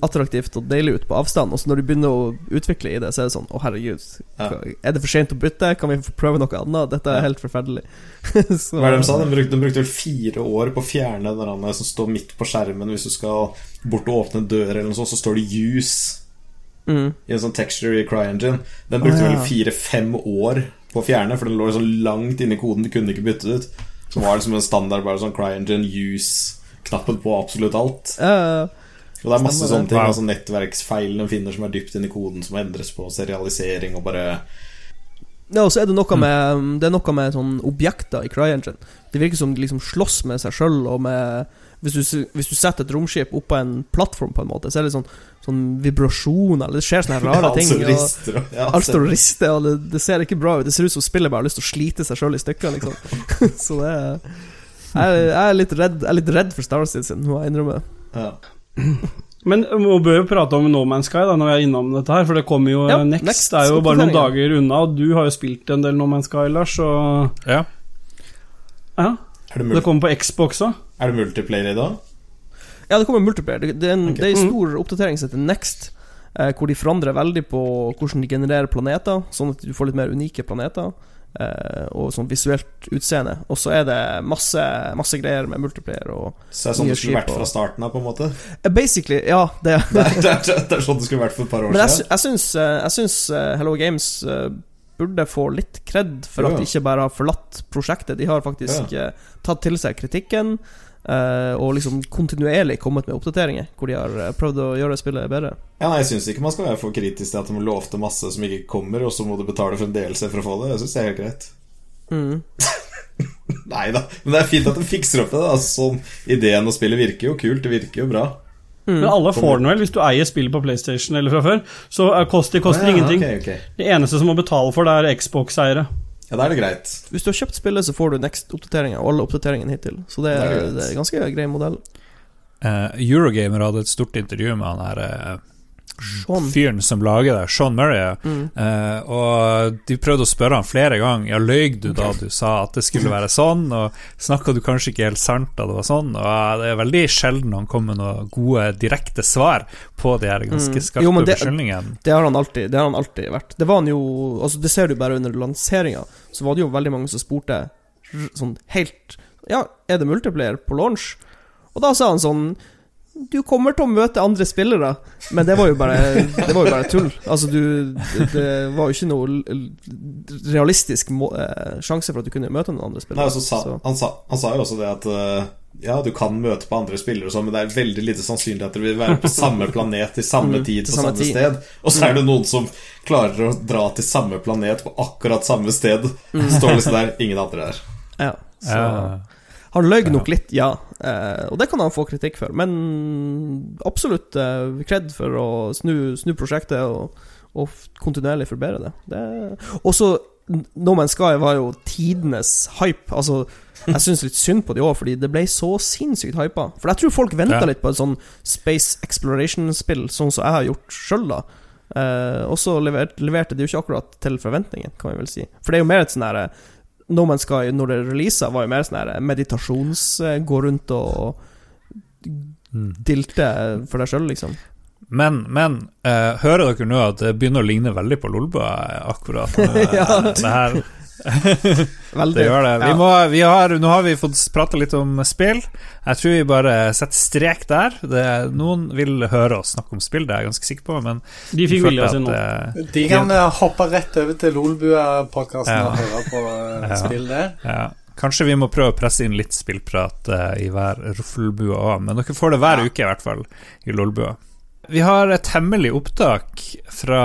attraktivt og deilig ut på avstand, og så når du begynner å utvikle i det, så er det sånn Å, herregud, Ja. er det for sent å bytte? Kan vi få prøve noe annet? Dette er Ja. helt forferdelig. så, Hva er det de sa? De brukte, de brukte vel fire år på å fjerne den der som står midt på skjermen hvis du skal bort og åpne en dør, eller noe sånt, så står det 'use' Mm. i en sånn texture i CryEngine. Den brukte ah, ja. vel fire-fem år på å fjerne, for den lå så langt inni koden, du kunne ikke bytte det ut. Så var det som en standard bare sånn CryEngine use-knappen på absolutt alt. Uh, Og det er masse sånne ting. Wow. Altså nettverksfeil de finner som er dypt inni koden, som endres på serialisering og bare ja, og så er det noe med Det er noe med sånn objekter i CryEngine. Det virker som de liksom slåss med seg sjøl, og med hvis du, hvis du setter et romskip oppå en plattform, på en måte, så er det sånn, sånn vibrasjoner, eller det skjer sånne rare ting. Altså og- rister og ja, Alt står og rister, og det, det ser ikke bra ut. Det ser ut som spillet bare har lyst til å slite seg sjøl i stykker, liksom. så det er Jeg, jeg, er litt redd, jeg er litt redd for Star Citizen, må jeg innrømme. Ja. Men vi bør jo prate om No Man's Sky da når vi er innom dette her, for det kommer jo Ja, Next. Next er jo bare noen dager unna, og du har jo spilt en del No Man's Sky, Lars, og Ja. Ja. Er det, Det kommer på Xbox òg. er det multiplayer i dag? Ja, det kommer multiplayer. Det, det er en, okay. det er en stor oppdatering som heter Next, eh, hvor de forandrer veldig på hvordan de genererer planeter, sånn at du får litt mer unike planeter. Eh, og sånn visuelt utseende. Og så er det masse, masse greier med multiplayer og Så det er sånn det skulle vært og- fra starten av, på en måte? Eh, Basically, ja. Det, Det er, det er, det er sånn det skulle vært for et par år Men siden. Men siden. jeg syns, eh, jeg syns eh, Hello Games eh, burde få litt kred for at de ikke bare har forlatt prosjektet. De har faktisk eh, tatt til seg kritikken. uh, og liksom kontinuerlig kommet med oppdateringer hvor de har uh, prøvd å gjøre spillet bedre. Ja, nei, Jeg syns ikke man skal være for kritisk til at de lovte masse som ikke kommer, og så må du betale for en DLC for å få det. Jeg syns det er helt greit. Mm. Nei da, men det er fint at de fikser opp det. Da. Sånn, ideen og spillet virker jo kult, det virker jo bra. Men alle får den vel, hvis du eier spillet på PlayStation eller fra før. Så er kost, det koster Å, ja, ingenting. Okay, okay. Det eneste som må betale for det, er Xbox-eiere. Ja, da er det greit. Hvis du har kjøpt spillet, så får du Next-oppdateringa, og alle oppdateringene hittil. Så det Det er er, det er ganske grei modell. Uh, Eurogamer hadde et stort intervju med han her eh, Sean. fyren som lager det, Sean Murray. Mm. Eh, og de prøvde å spørre han flere ganger Ja, løy du da du sa at det skulle være sånn, og snakka du kanskje ikke helt sant da det var sånn? Og Det er veldig sjelden han kommer med noen gode, direkte svar på de her ganske Mm. skarpe det- beskyldningene. Det har han alltid Det har han alltid vært. Det var han jo Altså Det ser du bare under lanseringa. Så var det jo veldig mange som spurte sånn helt Ja, er det multiplayer på launch? Og da sa han sånn Du kommer til å møte andre spillere, men det var jo bare Det var jo bare tull. Altså, du Det, var jo ikke noe realistisk må, eh, sjanse for at du kunne møte noen andre Nei, spillere. altså, sa, Så- han, sa, han sa jo også det at eh, Ja, du kan møte på andre spillere og sånn, men det er veldig lite sannsynlig at dere vil være på samme planet til samme Mm, tid på samme samme sted. Og så er det noen som klarer å dra til samme planet på akkurat samme sted. Mm. Står liksom der, ingen andre der. Ja, så Ja. Han løy nok litt, ja. Eh, og det kan han få kritikk for. Men absolutt eh, kred for å snu, snu prosjektet og, og kontinuerlig forbedre det. det også No Man's Sky var jo tidenes hype. Altså, jeg syns litt synd på de òg, fordi det ble så sinnssykt hypa. For jeg tror folk venta Ja. litt på et sånn Space Exploration-spill, sånn som jeg har gjort sjøl, da. Eh, og så leverte, leverte de jo ikke akkurat til forventningen, kan vi vel si. For det er jo mer et sånn herre No Man's Sky, når det releasa, var jo mer sånn her meditasjons... eh, Gå rundt og dilte for deg sjøl, liksom. Men, men uh, hører dere nå at det begynner å ligne veldig på Lolbua akkurat? Ja. det her Veldig. Det gjør det. Vi må, vi har, nå har vi fått prata litt om spill. Jeg tror vi bare setter strek der. Det, noen vil høre oss snakke om spill, det er jeg ganske sikker på, men De fikk vilja si nå. eh, De kan eh, hoppe rett over til Lolbua-podkasten Ja. og høre på eh, Ja. spill der. Ja. Kanskje vi må prøve å presse inn litt spillprat i hver ruffelbue òg, men dere får det hver uke i hvert fall i Lolbua. Vi har et hemmelig opptak fra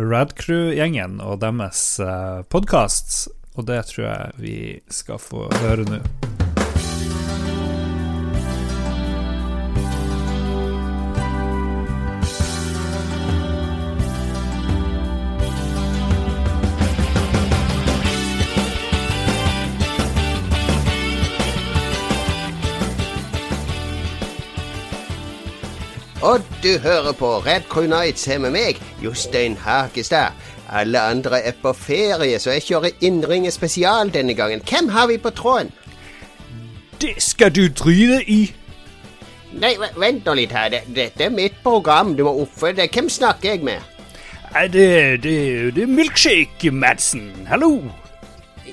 Radcrew-gjengen og deres uh, podkast, og det tror jeg vi skal få høre nå. Og du hører på Red Crew Nights her med meg, Jostein Hakestad. Alle andre er på ferie, så jeg kjører innringer spesial denne gangen. Hvem har vi på tråden? Det skal du drite i. Nei, vent nå litt her. Det- Dette er mitt program. Du må oppføre deg. Hvem snakker jeg med? Det, det, det er Milkshake, Madsen. Hallo.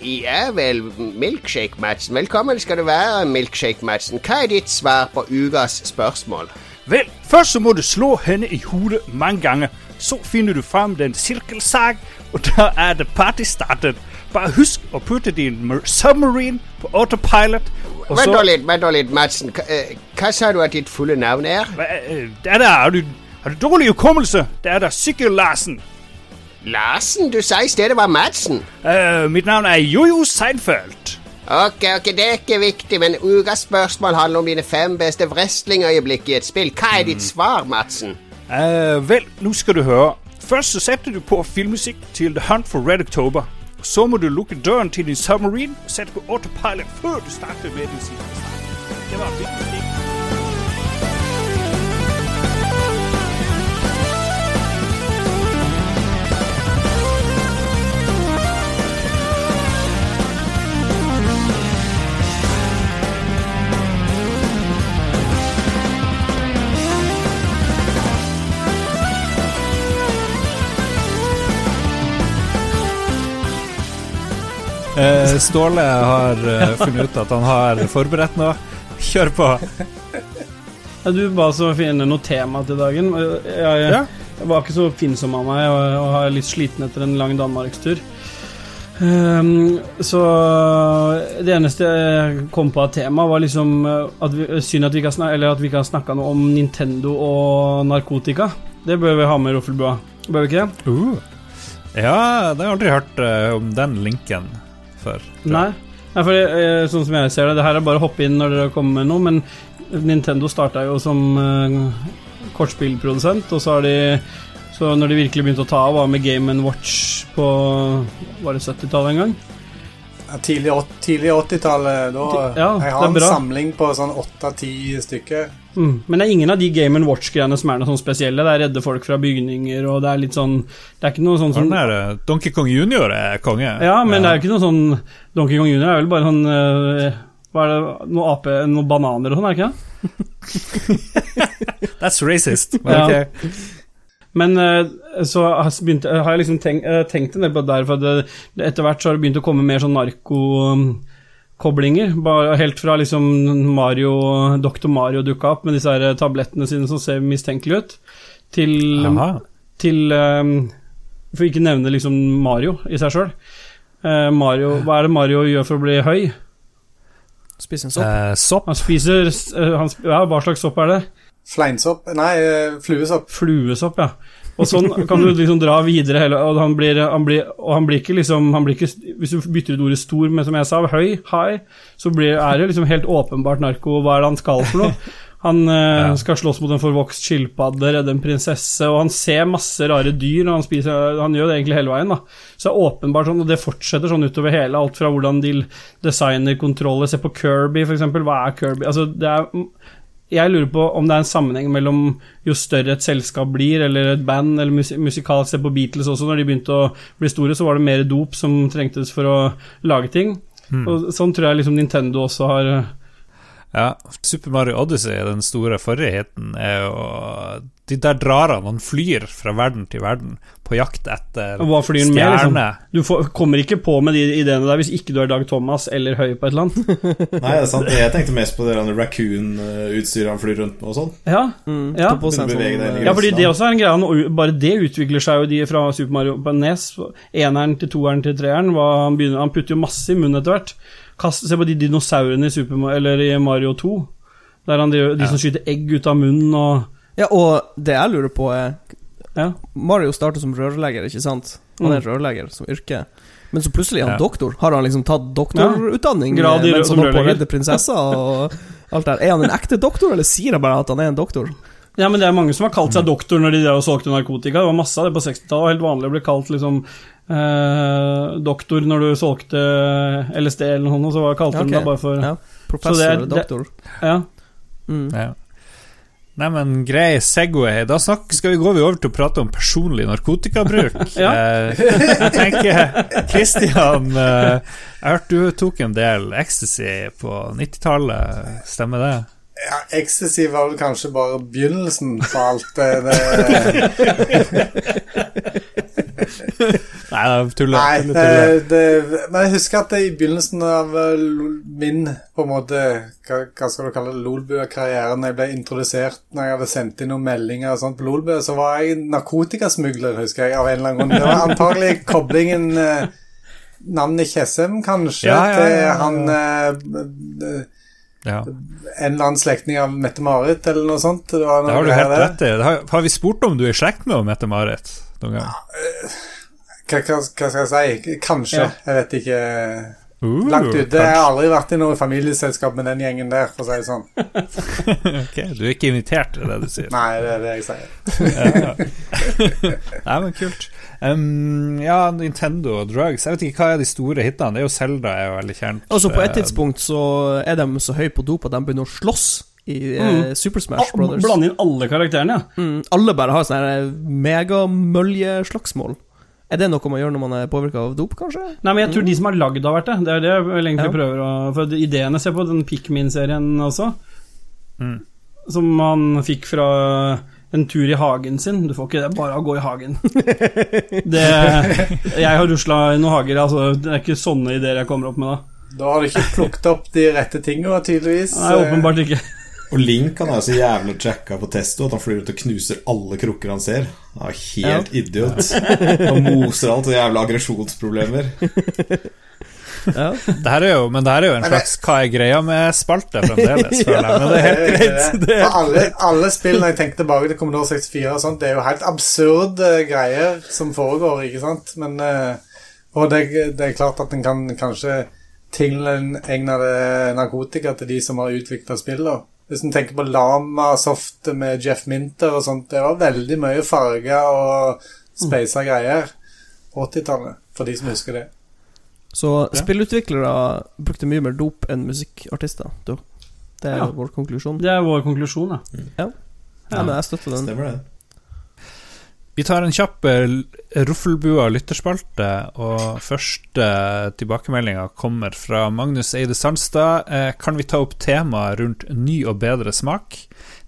Ja vel, Milkshake Madsen. Velkommen skal du være, Milkshake Madsen. Hva er ditt svar på ukas spørsmål? Vel, først så må du slå henne i hodet mange ganger. Så finner du frem den sirkelsag, og der er det party startet. Bare husk å putte din submarine på autopilot, og Vent litt, vent litt, Madsen. Hva, eh, sa du at ditt fulle navn er? Hva, er Der der, har du, har du dårlig hukommelse? Det er da Sykkel-Larsen. Larsen? Du sa i stedet var Madsen. Uh, mitt navn er Jojo Seinfeld. Ok, ok, det er ikke viktig, men ukas spørsmål handler om dine fem beste wrestlingøyeblikk i et spill. Hva er ditt svar, Madsen? Uh, vel, nå skal du høre. Først så setter du på filmmusikk til The Hunt for Red October. Så må du lukke døren til din submarine og sette på autopilot før du starter med din siste. Det var en viktig Eh, Ståle har eh, funnet ut at han har forberedt noe. Kjør på. Ja, du ba så finne noe tema til dagen. Jeg, jeg, Ja. jeg var ikke så oppfinnsom av meg og, og er litt sliten etter en lang danmarkstur. Um, så det eneste jeg kom på av tema, var liksom eh, at vi, synd at vi ikke har snakka noe om Nintendo og narkotika. Det bør vi ha med i Roffelbua. Bør vi ikke det? Uh. Ja, det har jeg aldri hørt uh, om den linken før. Nei. Nei, for eh, sånn som jeg ser det, det her er bare å hoppe inn når dere kommer med noe, men Nintendo starta jo som eh, kortspillprodusent, og så har de Så når de virkelig begynte å ta av, var med Game Watch på Var det 70-tallet en gang? Ja, Tidlig, tidlig 80-tallet, da Ti- ja, Jeg har en samling på sånn åtte-ti stykker. Mm. Men det er ingen av de Game Watch-greiene som er noe sånn spesielle. Det er redde folk fra bygninger, og det er litt sånn Det er ikke noe sånn som eh, Donkey Kong Junior er konge. Ja, men det er jo ikke noe sånn Donkey Kong Junior er vel bare sånn eh, Hva er det Noe ape Noe bananer og sånn, er det ikke det? That's racist. Men Ja. Men eh, så har jeg begynt, har jeg liksom tenkt, eh, tenkt en del på det der, for det, etter hvert så har det begynt å komme mer sånn narkokoblinger. Helt fra liksom Mario, Dr. Mario dukka opp med disse her tablettene sine som ser mistenkelige ut, til, til eh, For ikke nevne liksom Mario i seg sjøl. Mario, hva er det Mario gjør for å bli høy? Spiser en sopp. Eh, sopp. Han spiser eh, han, Ja, hva slags sopp er det? Fleinsopp Nei, eh, fluesopp. Fluesopp, ja. Og sånn kan du liksom dra videre hele Og han blir, han blir, og han blir ikke liksom han blir ikke, Hvis du bytter ut ordet stor med, som jeg sa, høy, high, så blir, er det liksom helt åpenbart narko. Hva er det han skal for noe? Han ja. skal slåss mot en forvokst skilpadde, redde en prinsesse, og han ser masse rare dyr Og han spiser Han gjør det egentlig hele veien, da. Så det er åpenbart sånn, og det fortsetter sånn utover hele, alt fra hvordan de designer kontroller Se på Kirby, eksempel. Hva er Kirby? Altså, det er jeg lurer på om det er en sammenheng mellom jo større et selskap blir, eller et band, eller musi musikalsk Se på Beatles også, når de begynte å bli store, så var det mer dop som trengtes for å lage ting. Mm. Og sånn tror jeg liksom Nintendo også har Ja, Super Mario Odyssey, den store forrige hiten, er jo De der drar han, han flyr fra verden til verden på jakt etter Og hva flyr den med, liksom? Du får, kommer ikke på med de ideene der hvis ikke du er Dag Thomas eller høy på et eller annet. Nei, det er sant. Jeg tenkte mest på det raccoon-utstyret han flyr rundt med og sånn. Ja, Mm, ja. sånn. Ja, fordi det også er en greie Bare det utvikler seg jo de fra Super Mario på NES. Eneren til toeren til treeren. Han, begynner, han putter jo masse i munnen etter hvert. Kast, se på de dinosaurene i, Super, i Mario 2. Der han, de, de som skyter egg ut av munnen og Ja, og det jeg lurer på er Ja. Mario starter som rørlegger, ikke sant? Han er Mm. rørlegger som yrke. Men så plutselig er han Ja. doktor. Har han liksom tatt doktorutdanning Ja, grad i mens han holder på å redde prinsesser og alt der? Er han en ekte doktor, eller sier han bare at han er en doktor? Ja, men det er mange som har kalt seg doktor når de der og solgte narkotika. Det var masse av det på 60-tallet. Helt vanlig å bli kalt liksom eh, doktor når du solgte LSD eller noe sånt, og så var- kalte okay. de deg bare for Ja. Professor det er- eller doktor. Ja. Mm. Ja. Nei, men grei Segway. Da snakk, skal vi gå over til å prate om personlig narkotikabruk. Ja. Eh, jeg tenker Kristian, eh, jeg hørte du tok en del ecstasy på 90-tallet, stemmer det? Ja, Ecstasy var vel kanskje bare begynnelsen på alt det Nei, tuller. Nei, tuller, det, det, men jeg husker at det i begynnelsen av eh, min på en måte, hva, hva skal du kalle det, Lolbua-karrieren, jeg ble introdusert når jeg hadde sendt inn noen meldinger og sånt på Lolbua, så var jeg narkotikasmugler, husker jeg, av en eller annen grunn. Det var antagelig koblingen eh, Navnet Tjessem, kanskje, Ja, ja, ja, ja, til han eh, Ja. En eller annen slektning av Mette-Marit, eller noe sånt. Det, Det har du helt rett i. Har, har vi spurt om du er i slekt med Mette-Marit noen gang? Hva, hva, skal jeg si? Kanskje. Ja. Jeg vet ikke. Uh, Langt ute. Jeg har aldri vært i noe familieselskap med den gjengen der, for å si det sånn. Ok, Du er ikke invitert, er det du sier? Nei, det er det jeg sier. Ja. Nei, men kult. Um, ja, Nintendo og drugs. Jeg vet ikke hva er de store hitene. Det er jo Zelda er jo veldig kjent. Altså På et Eh, tidspunkt så er de så høye på dop at de begynner å slåss i eh, Mm. Super Smash Brothers. Blande inn alle karakterene, ja. Mm, alle bare har sånne her megamøljeslagsmål. Er det noe man gjør når man er påvirka av dop, kanskje? Nei, men jeg tror de som har lagd har vært det. Det er det jeg vel egentlig Ja. prøver å For ideene ser på den Pikmin-serien også, Mm. som man fikk fra en tur i hagen sin. Du får ikke det bare å gå i hagen. Det, jeg har rusla i noen hager, altså, det er ikke sånne ideer jeg kommer opp med da. Da har du ikke plukket opp de rette tingene, tydeligvis. Nei, åpenbart ikke. Og Link han er jo så jævlig jacka på testo at han flyr ut og knuser alle krukker han ser. Han er helt idiot. Han moser alt og jævla aggresjonsproblemer. Det her er jo, men det her er jo en Men det- slags hva er greia med spalte fremdeles, føler jeg. Men det er helt greit. Det er alle, alle spillene jeg tenker tilbake til Commodore 64 og sånt, det er jo helt absurde greier som foregår, ikke sant? Men eh, Og det, det er klart at en kan kanskje tilegne det narkotika til de som har utvikla spillet. Hvis en tenker på Lama-soft med Jeff Minter og sånt, det var veldig mye farger og speisa greier på 80-tallet, for de som husker det. Så spillutviklere brukte mye mer dop enn musikkartister. Det er Ja. vår konklusjon. Det er vår konklusjon, ja. Ja. ja, men jeg støtter den. Stemmer det. Vi tar en kjapp eh, Ruffelbua lytterspalte, og første tilbakemeldinga kommer fra Magnus Eide Sandstad. Eh, Kan vi ta opp temaet rundt ny og bedre smak?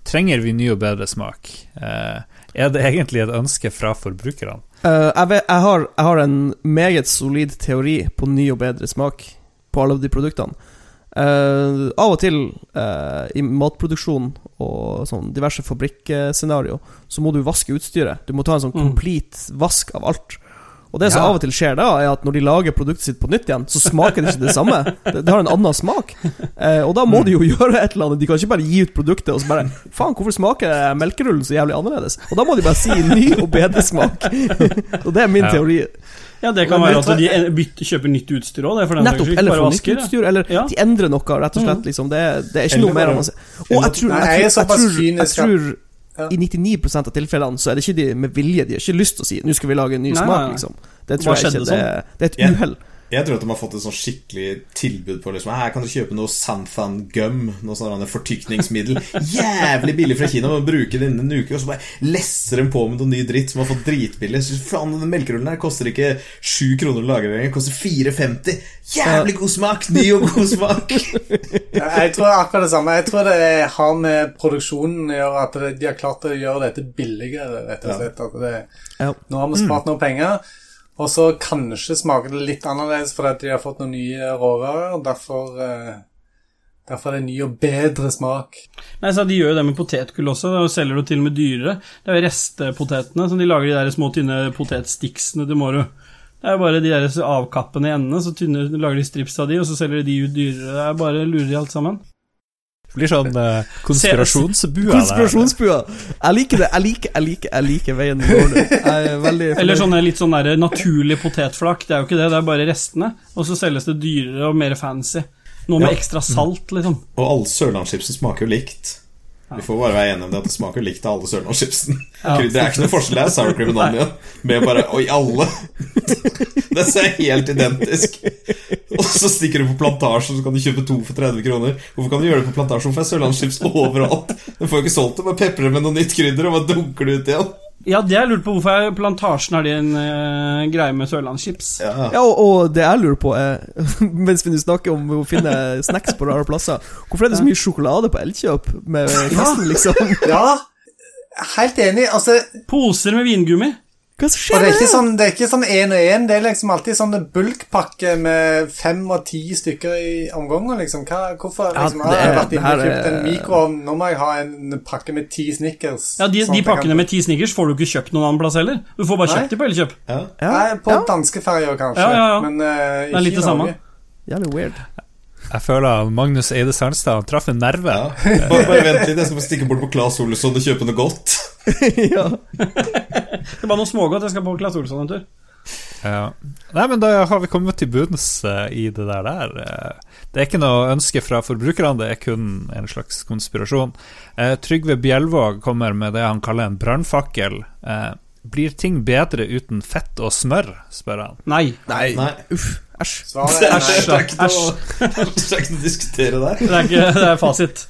Trenger vi ny og bedre smak? Eh, Er det egentlig et ønske fra forbrukerne? Uh, jeg, vet, jeg, har, jeg har en meget solid teori på ny og bedre smak på alle de produktene. Eh, av og til uh, i matproduksjon og sånn diverse fabrikkscenario så må du vaske utstyret. Du må ta en sånn Mm. vask av alt. Og det som av og til skjer da, er at når de lager produktet sitt på nytt igjen, så smaker det ikke det samme. Det, det har en annen smak. Eh, og da må de jo gjøre et eller annet. De kan ikke bare gi ut produktet og så bare Faen, hvorfor smaker melkerullen så jævlig annerledes? Og da må de bare si ny og bedre smak. og det er min Ja. teori. Ja, det kan Men være at de bytter, kjøper nytt utstyr òg, Nettopp. skyld, Eller får nytt utstyr, eller Ja. de endrer noe, rett og slett. Mm. Liksom. Det, det er ikke Eller noe mer. Og jeg tror, jeg jeg tror, jeg tror, jeg tror Ja. i 99 av tilfellene så er det ikke de med vilje. De har ikke lyst til å si 'nå skal vi lage en ny Nei, smak', liksom. Det Hva tror jeg ikke. Det, er- det er et uhell. uhell. Jeg tror at de har fått et sånn skikkelig tilbud på liksom, Her kan du kjøpe noe Santhan Gum, noe sånn fortykningsmiddel. Jævlig billig fra Kina. men bruker det innen en uke, og så bare lesser de på med noe ny dritt som har fått dritbillig. Så faen, den melkerullen her koster ikke 7 kroner å lage lenger, koster 4,50. Jævlig god smak! Ny og god smak! Jeg tror akkurat det samme. Jeg tror det har med produksjonen å gjøre, at de har klart å gjøre dette billigere, rett og slett. At det, Nå har vi spart noen penger, og så kanskje smaker det litt annerledes fordi de har fått noen nye råvarer, derfor, eh, derfor er det ny og bedre smak. Nei, så De gjør jo det med potetgull også, og selger det til og med dyrere. Det er jo restpotetene som de lager, de der små, tynne potetsticksene til morgen. Det er bare de der avkappene i endene, så tynne, lager de strips av de, og så selger de de ut dyrere. Det er bare lurer alt sammen. Blir sånn uh, konspirasjonsbua. Konspirasjonsbua. Jeg liker det. Jeg liker, jeg liker, jeg liker veien du går nå. Jeg er Eller sånne litt sånn der naturlig potetflak. Det er jo ikke det, det er bare restene. Og så selges det dyrere og mer fancy. Noe med Ja. ekstra salt, liksom. Og alle sørlandschipsen smaker jo likt. Vi får bare være enige om det at det smaker likt av alle sørlandschipsen. Ja. Det er ikke noe forskjell her, Sour cream and onion. Med bare Oi, alle! Det ser helt identisk. Og så stikker du på Plantasjen, så kan du kjøpe to for 30 kroner. Hvorfor kan du gjøre det på Plantasjen? For sørlandschips overalt? Du får jo ikke solgt det, bare peprer med noe nytt krydder, og bare dunker det ut igjen. Ja, det jeg lurer på. Hvorfor er plantasjen er din eh, greie med sørlandschips? Ja. Ja, og, og det jeg lurer på er Mens vi nå snakker om å finne snacks på rare plasser Hvorfor er det så mye sjokolade på Elkjøp med festen, liksom? Ja, helt enig. Altså, Poser med vingummi. Hva skjer? og det er ikke sånn det er ikke sånn én og én. Det er liksom alltid sånne bulkpakke med fem og ti stykker i omganger, liksom. Hva, hvorfor Ja, liksom, det har jeg er- vært det inne og kjøpt en er- mikroovn? Nå må jeg ha en pakke med ti Snickers. Ja, De, sånn de pakkene kan- med ti Snickers får du ikke kjøpt noen annen plass heller. Du får bare Nei. kjøpt de på Elkjøp. Ja. Ja, Nei, på ja. danskeferjer kanskje, Ja, ja, ja. men uh, Det er ikke litt i det samme. Norge. Jævlig weird. Jeg føler at Magnus Eide Sandstad traff en nerve. Ja. Bare, bare vent litt, jeg skal få stikke bort på Claes Olsson og kjøpe noe godt. ja. Det er bare noe smågodt. Jeg skal på Claes Olsson en tur. Ja. Nei, men da har vi kommet til bunns eh, i det der der. Eh, Det er ikke noe ønske fra forbrukerne, det er kun en slags konspirasjon. Eh, Trygve Bjelvåg kommer med det han kaller en brannfakkel. Eh, blir ting bedre uten fett og smør, spør han. Nei. Nei, Nei. uff, æsj. Æsj. det er ikke noe å diskutere der. Det er, ikke, det er fasit.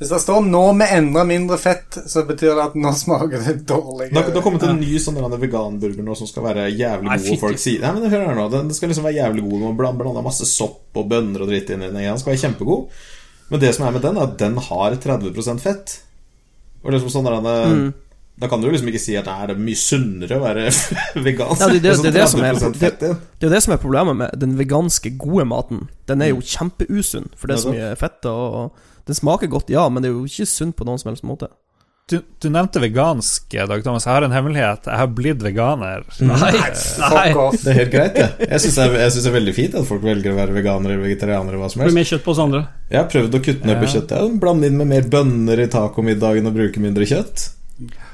Hvis det står 'nå med enda mindre fett', så betyr det at nå smaker det Det dårligere. det har kommet en ny sånn veganburger nå som skal være jævlig god. og Folk sier Nei, men hør her nå Den skal liksom være jævlig god. Man bland- blander masse sopp og bønner og dritt inn i den. Den skal være kjempegod. Men det som er med den, er at den har 30% fett. Og liksom sånn der, Mm. Da kan du liksom ikke si at det er mye sunnere å være vegansk. Ja, det- det- sånn det er det som er- 30% fett i. Det er jo det som er problemet med den veganske, gode maten. Den er jo kjempeusunn, for det er så Mm. Mye fett. Og den smaker godt, ja, men det er jo ikke sunt på noen som helst måte. Du, du nevnte vegansk, Dag Thomas. Jeg har en hemmelighet. Jeg har blitt veganer. Nei. Nei. Det er helt greit, det. Jeg syns det, er- jeg det er veldig fint at folk velger å være veganere eller vegetarianere. Hva som helst blir mer kjøtt på oss andre. Jeg har prøvd å kutte ned på kjøttet. Blande inn med mer bønner i tacomiddagen og bruke mindre kjøtt.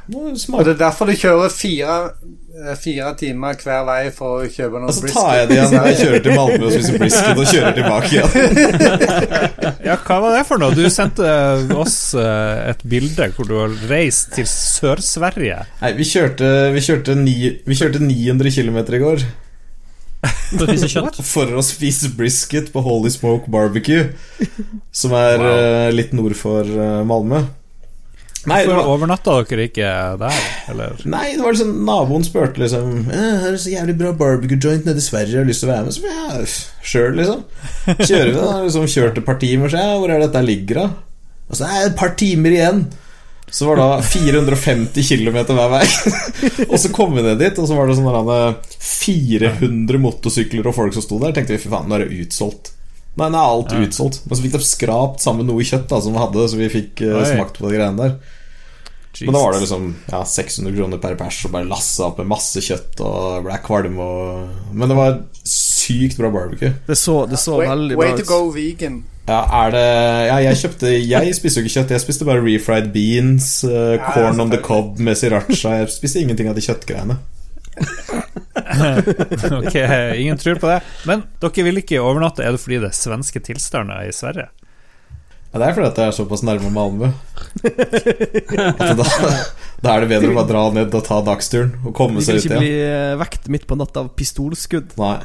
Og det er derfor du kjører fire, eh, fire timer hver vei for å kjøpe noe Og så tar jeg det igjen når jeg kjører til Malmö og spiser brisket og kjører tilbake igjen. Ja, hva var det for noe? Du sendte oss eh, et bilde hvor du har reist til Sør-Sverige. Nei, vi kjørte, vi kjørte, ni, vi kjørte 900 km i går For å spise kjøtt. for å spise brisket på Holy Smoke Barbecue, som er wow. litt nord for eh, Malmö. Nei, Hvorfor var, overnatta dere ikke der, eller? nei, det var liksom Naboen spurte liksom «Eh, Her er så jævlig bra barbecue joint nede i Sverige, har lyst til å være med? Så ja, sjøl, liksom. Kjører vi, da. Liksom kjørte et par timer, så ja, hvor er det dette ligger, da? Og så er det et par timer igjen. Så var det da 450 km hver vei. og så kom vi ned dit, og så var det sånn eh, 400 motorsykler og folk som sto der. Tenkte vi fy faen, nå er det utsolgt. Nei, nå er alt Ja. utsolgt. Men så fikk de skrapt sammen noe kjøtt da som vi hadde, så vi fikk uh, smakt på de greiene der. Men da var det liksom ja, 600 kroner per pers og bare lassa opp med masse kjøtt og ble kvalm og Men det var sykt bra barbecue. Det så, det så Way, veldig way bra to go vegan. Ja, er det Ja, jeg kjøpte Jeg spiste jo ikke kjøtt. Jeg spiste bare refried beans, Ja, corn on the cob med sriracha. Jeg spiste ingenting av de kjøttgreiene. Ok, ingen tror på det. Men dere vil ikke overnatte, er det fordi det er svenske tilstander i Sverige? Ja, det er fordi at jeg er såpass nærme Malmö. Da, da er det bedre å bare dra ned og ta dagsturen og komme seg ut igjen. Du vil ikke bli eh, vekt midt på natta av pistolskudd. Nei.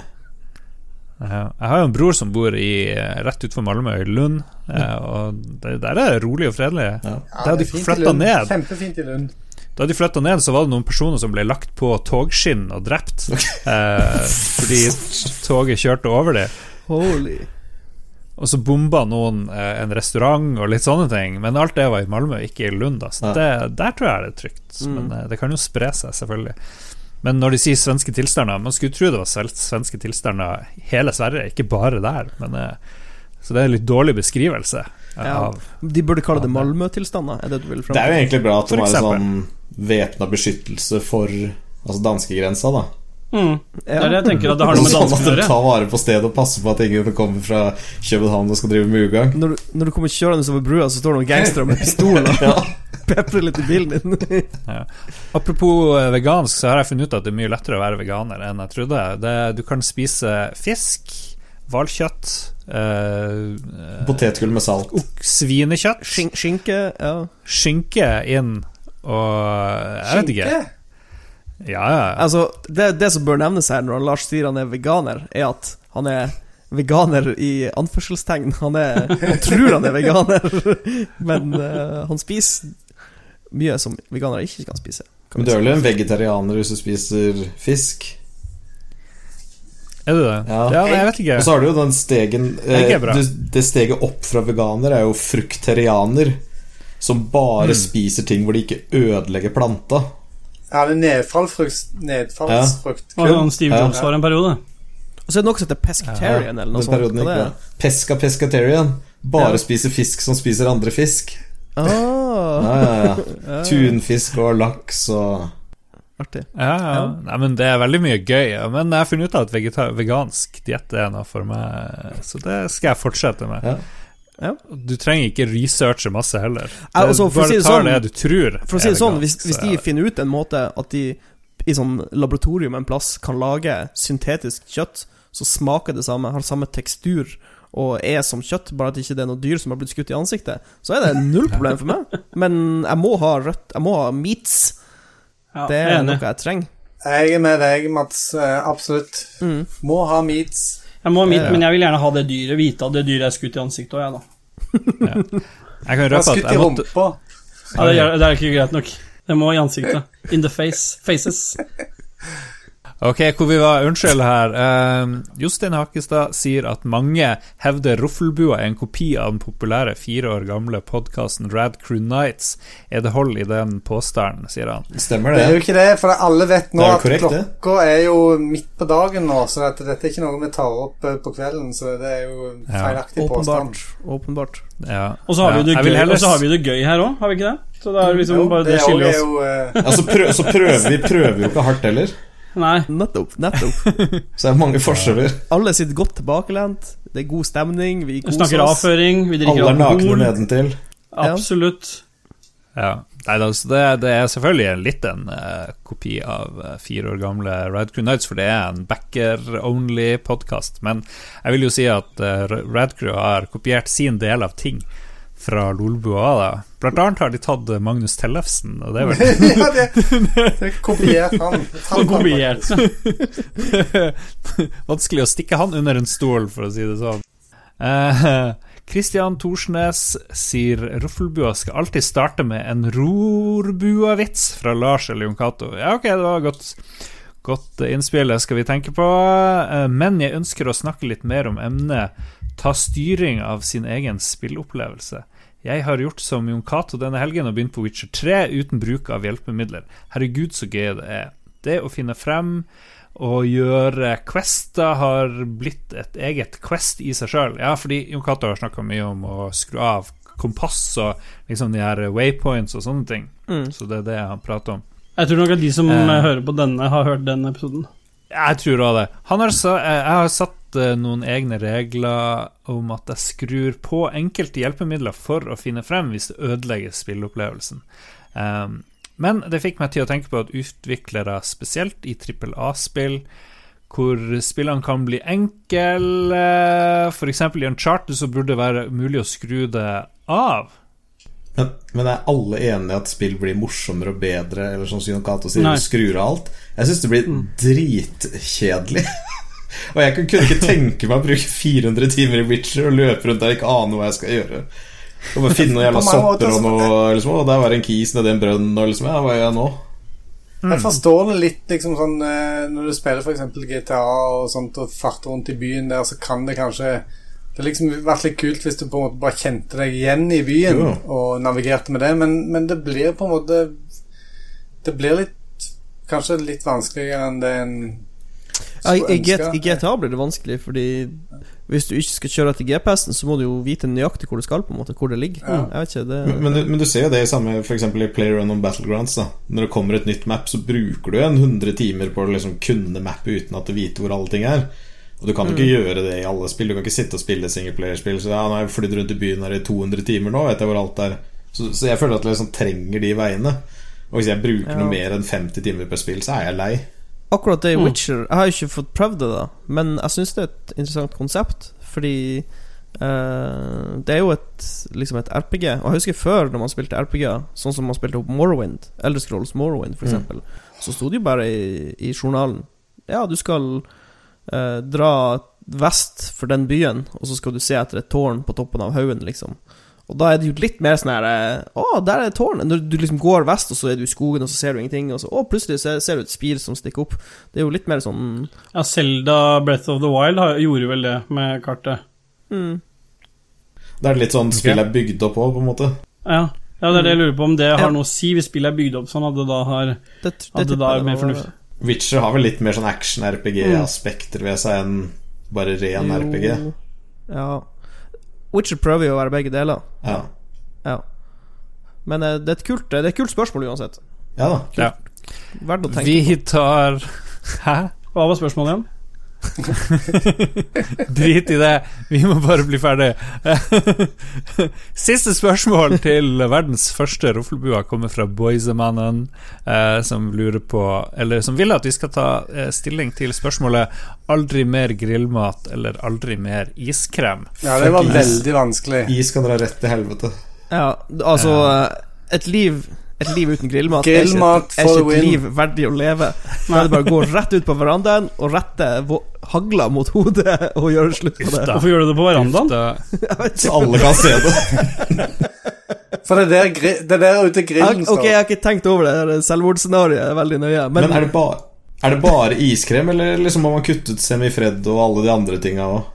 Jeg har jo en bror som bor i, eh, rett utenfor Malmö, i Lund. eh, Og det, der er det rolig og fredelig. Ja. Ja, Da det de er fint i flytta Lund. ned Kjempefint i Lund. Da de flytta ned, så var det noen personer som ble lagt på togskinn og drept. Eh, fordi toget kjørte over dem. Holy Og så bomba noen eh, en restaurant og litt sånne ting. Men alt det var i Malmö, ikke i Lund. Da. Så Ja. det, der tror jeg det er trygt. Men eh, det kan jo spre seg, selvfølgelig. Men når de sier svenske tilstander Man skulle tro det var svenske tilstander hele Sverige, ikke bare der. Men, eh, så det er en litt dårlig beskrivelse Ja. av De burde kalle det Malmö-tilstander, er det du vil fram Det er jo egentlig bra at de har en sånn væpna beskyttelse for Altså danskegrensa, da. Mm. Det er det jeg tenker at det har noe med Sånn at å de tar vare på stedet og passer på at ingen kommer fra København og skal drive med ugagn. Når, du- når du kommer kjørende over brua, så står det noen gangstere med pistol og peprer litt i bilen din. Apropos eh, vegansk, så har jeg funnet ut at det er mye lettere å være veganer enn jeg trodde. Det, du kan spise fisk, hvalkjøtt, eh, Potetgull med salt. svinekjøtt, Skin skinke, ja. skinke inn og Jeg vet ikke. Skinke? Ja, ja. Altså, det, det som bør nevnes her når Lars sier han er veganer, er at han er veganer i anførselstegn. Han, er, han tror han er veganer, men uh, han spiser mye som veganere ikke kan spise. kan Men du er vel en vegetarianer hvis du spiser fisk? Er du det? Ja. Ja, jeg vet ikke. Og så har du jo den stegen eh, det, Det steget opp fra veganer er jo frukterianer, Som bare Mm. spiser ting hvor de ikke ødelegger planta. Ja, det er nedfallsfrukt. Nedfallsfrukt. Og Steve Steve Ja. Jobs var en periode. Og så er det noe som heter pescatarian, eller noe Den sånt. bra. er? Pesca pescatarian. Bare Ja. spiser fisk som spiser andre fisk. Ah, Ja, ja, ja. Tunfisk og laks og artig. Ja, ja. Ja. Nei, men det er veldig mye gøy. Men jeg har funnet ut at vegansk diett er noe for meg, så det skal jeg fortsette med. Ja. Ja. Du trenger ikke researche masse heller. Det, altså, for bare si det tar sånn- det du tror. For å si det sånn, hvis, hvis de er finner ut en måte at de i sånn laboratorium en plass kan lage syntetisk kjøtt som smaker det samme, har samme tekstur og er som kjøtt, bare at ikke det er noe dyr som har blitt skutt i ansiktet, så er det null problem for meg. Men jeg må ha rødt, jeg må ha meats. Ja, Det er enig. noe jeg trenger. Jeg er med deg, Mats. eh, Absolutt. Mm. Må ha meats. Jeg må ha mitt, men jeg vil gjerne ha det dyret, vite at det dyret er skutt i ansiktet òg, jeg, da. Jeg kan røpe at jeg måtte rumpa. Ja, det, er, det er ikke greit nok. Det må i ansiktet. In the face. Faces. Ok, hvor vi var, unnskyld her. Eh, Jostein Hakestad sier at mange hevder Roffelbua er en kopi av den populære fire år gamle podkasten Rad Crew Nights. Er det hold i den påstanden, sier han. Stemmer Det det? er jo ikke det, for alle vet nå Det at korrekt, det. klokka er jo midt på dagen nå, så at dette er ikke noe vi tar opp eh, på kvelden, så det er jo feilaktig Ja. påstand. Åpenbart. Ja. Og så har, Ja, vi det gøy, og så har vi det gøy her òg, har vi ikke det? Så det er liksom Jo, bare det det skiller er oss. jo uh... ja, så, prøv, så prøver vi prøver jo ikke hardt heller. Nei. Nettopp. nettopp Så det er mange forskjeller. Alle sitter godt tilbakelent, det er god stemning, vi Vi koser snakker avføring, vi drikker Alle er nakne nedentil. Absolutt. Ja. Nei, altså det, det er selvfølgelig litt en uh, kopi av uh, fire år gamle Rad Crew Nights, for det er en backer-only-podkast. Men jeg vil jo si at uh, Rad Crew har kopiert sin del av ting fra Lolbua. Da. Blant annet har de tatt eh, Magnus Tellefsen, og det er vel Ja, det, det er kopiert han. Og kopiert. vanskelig å stikke han under en stol, for å si det sånn. Kristian uh, Thorsnes sier Roffelbua skal alltid starte med en rorbua-vits fra Lars eller Jon Cato. Ja, ok, det var godt. Godt eh, innspill, det skal vi tenke på. Eh, Men jeg ønsker å snakke litt mer om emnet ta styring av sin egen spillopplevelse. Jeg har gjort som Jon Cato denne helgen og begynt på Witcher 3 uten bruk av hjelpemidler. Herregud, så gøy det er. Det å finne frem og gjøre quester har blitt et eget quest i seg sjøl. Ja, fordi Jon Cato har snakka mye om å skru av kompass og liksom de her waypoints og sånne ting. Mm. Så det er det han prater om. Jeg tror nok at de som Eh. hører på denne, har hørt den episoden. Jeg tror også det. Han har eh, jeg har satt eh, noen egne regler om at jeg skrur på enkelte hjelpemidler for å finne frem hvis det ødelegger spilleopplevelsen. Um, men det fikk meg til å tenke på at utviklere, spesielt i trippel A-spill, hvor spillene kan bli enkle, f.eks. i en charter så burde det være mulig å skru det av. Men, men er alle enige at spill blir morsommere og bedre, eller som Jon Cato sier, skrur av alt? Jeg syns det blir dritkjedelig. og jeg kunne ikke tenke meg å bruke 400 timer i Witcher og løpe rundt der og ikke ane hva jeg skal gjøre. Og bare finne noen jævla sopper og noe liksom, og der var det en kis nedi en brønn, og liksom Ja, hva gjør jeg nå? Jeg forstår det litt liksom sånn eh, Når du spiller f.eks. GTA og sånt og farter rundt i byen der, så kan det kanskje Det har liksom vært litt kult hvis du på en måte bare kjente deg igjen i byen Jo. og navigerte med det, men, men det blir på en måte Det blir litt Kanskje litt vanskeligere enn det en Ja, i, i, GTA blir det vanskelig, fordi hvis du ikke skal kjøre etter GPS-en, så må du jo vite nøyaktig hvor du skal, på en måte, hvor det ligger. Ja. Jeg ikke, det Men, men, du, men du ser jo det i samme eksempel i PlayerUnknown Battlegrounds. da Når det kommer et nytt map, så bruker du en 100 timer på å liksom kunne mappet uten at du vet hvor alle ting er. Og du kan jo ikke gjøre det i alle spill. Du kan ikke sitte og spille singleplayerspill. Så ja, nå har jeg flydd rundt i byen her i 200 timer nå, vet jeg hvor alt er. Så, så jeg føler at jeg liksom trenger de veiene. Og hvis jeg bruker Ja. noe mer enn 50 timer på spill, så er jeg lei. Akkurat det i Mm. Witcher Jeg har jo ikke fått prøvd det, da, men jeg syns det er et interessant konsept, fordi uh, det er jo et liksom et RPG. Og jeg husker før, når man spilte RPG-er, sånn som man spilte opp Morrowind, Elder Scrolls Morrowind, for Mm. så sto det jo bare i, i journalen Ja, du skal uh, dra vest for den byen, og så skal du se etter et tårn på toppen av haugen, liksom. Og da er det jo litt mer sånn her eh, Å, der er tårnet. Når du liksom går vest, og så er du i skogen, og så ser du ingenting, og så Å, plutselig ser, ser du et spir som stikker opp. Det er jo litt mer sånn Ja, Selda Breath of the Wild har, gjorde vel det med kartet. mm, Det er litt sånn spill er bygd opp òg, på en måte. Ja. ja, det er det jeg lurer på om det Ja. har noe å si hvis spillet er bygd opp sånn at det da har Det, det, At det da er mer fornuftig. Witcher har vel litt mer sånn action-RPG-aspekter ved seg enn bare ren RPG. Jo, Ja. Witcher prøver jo å være begge deler. Ja, Ja. Men eh, det er et kult, det er et kult spørsmål uansett. ja da. Ja. Verdt å tenke Vi tar Hæ? Hva var spørsmålet igjen? Drit i det, vi må bare bli ferdig. Siste spørsmål til verdens første roflebua kommer fra Boysemannen, eh, som lurer på Eller som vil at vi skal ta eh, stilling til spørsmålet 'aldri mer grillmat' eller 'aldri mer iskrem'. Ja, det var veldig vanskelig. Is kan dra rett til helvete. Ja, altså Et liv et liv uten grillmat, Grillmat er ikke, er ikke et liv verdig å leve. Da er det bare å gå rett ut på verandaen og rette hagla mot hodet og gjøre slutt på det. Hvorfor gjør du det på verandaen? Da, Så alle kan se det. For det er der, det er der ute grillen står. Ok, jeg har ikke tenkt over det det selvmordsscenarioet veldig nøye. Men, Men er det, bare, er det bare iskrem, eller liksom må man kutte ut semifred og alle de andre tinga òg?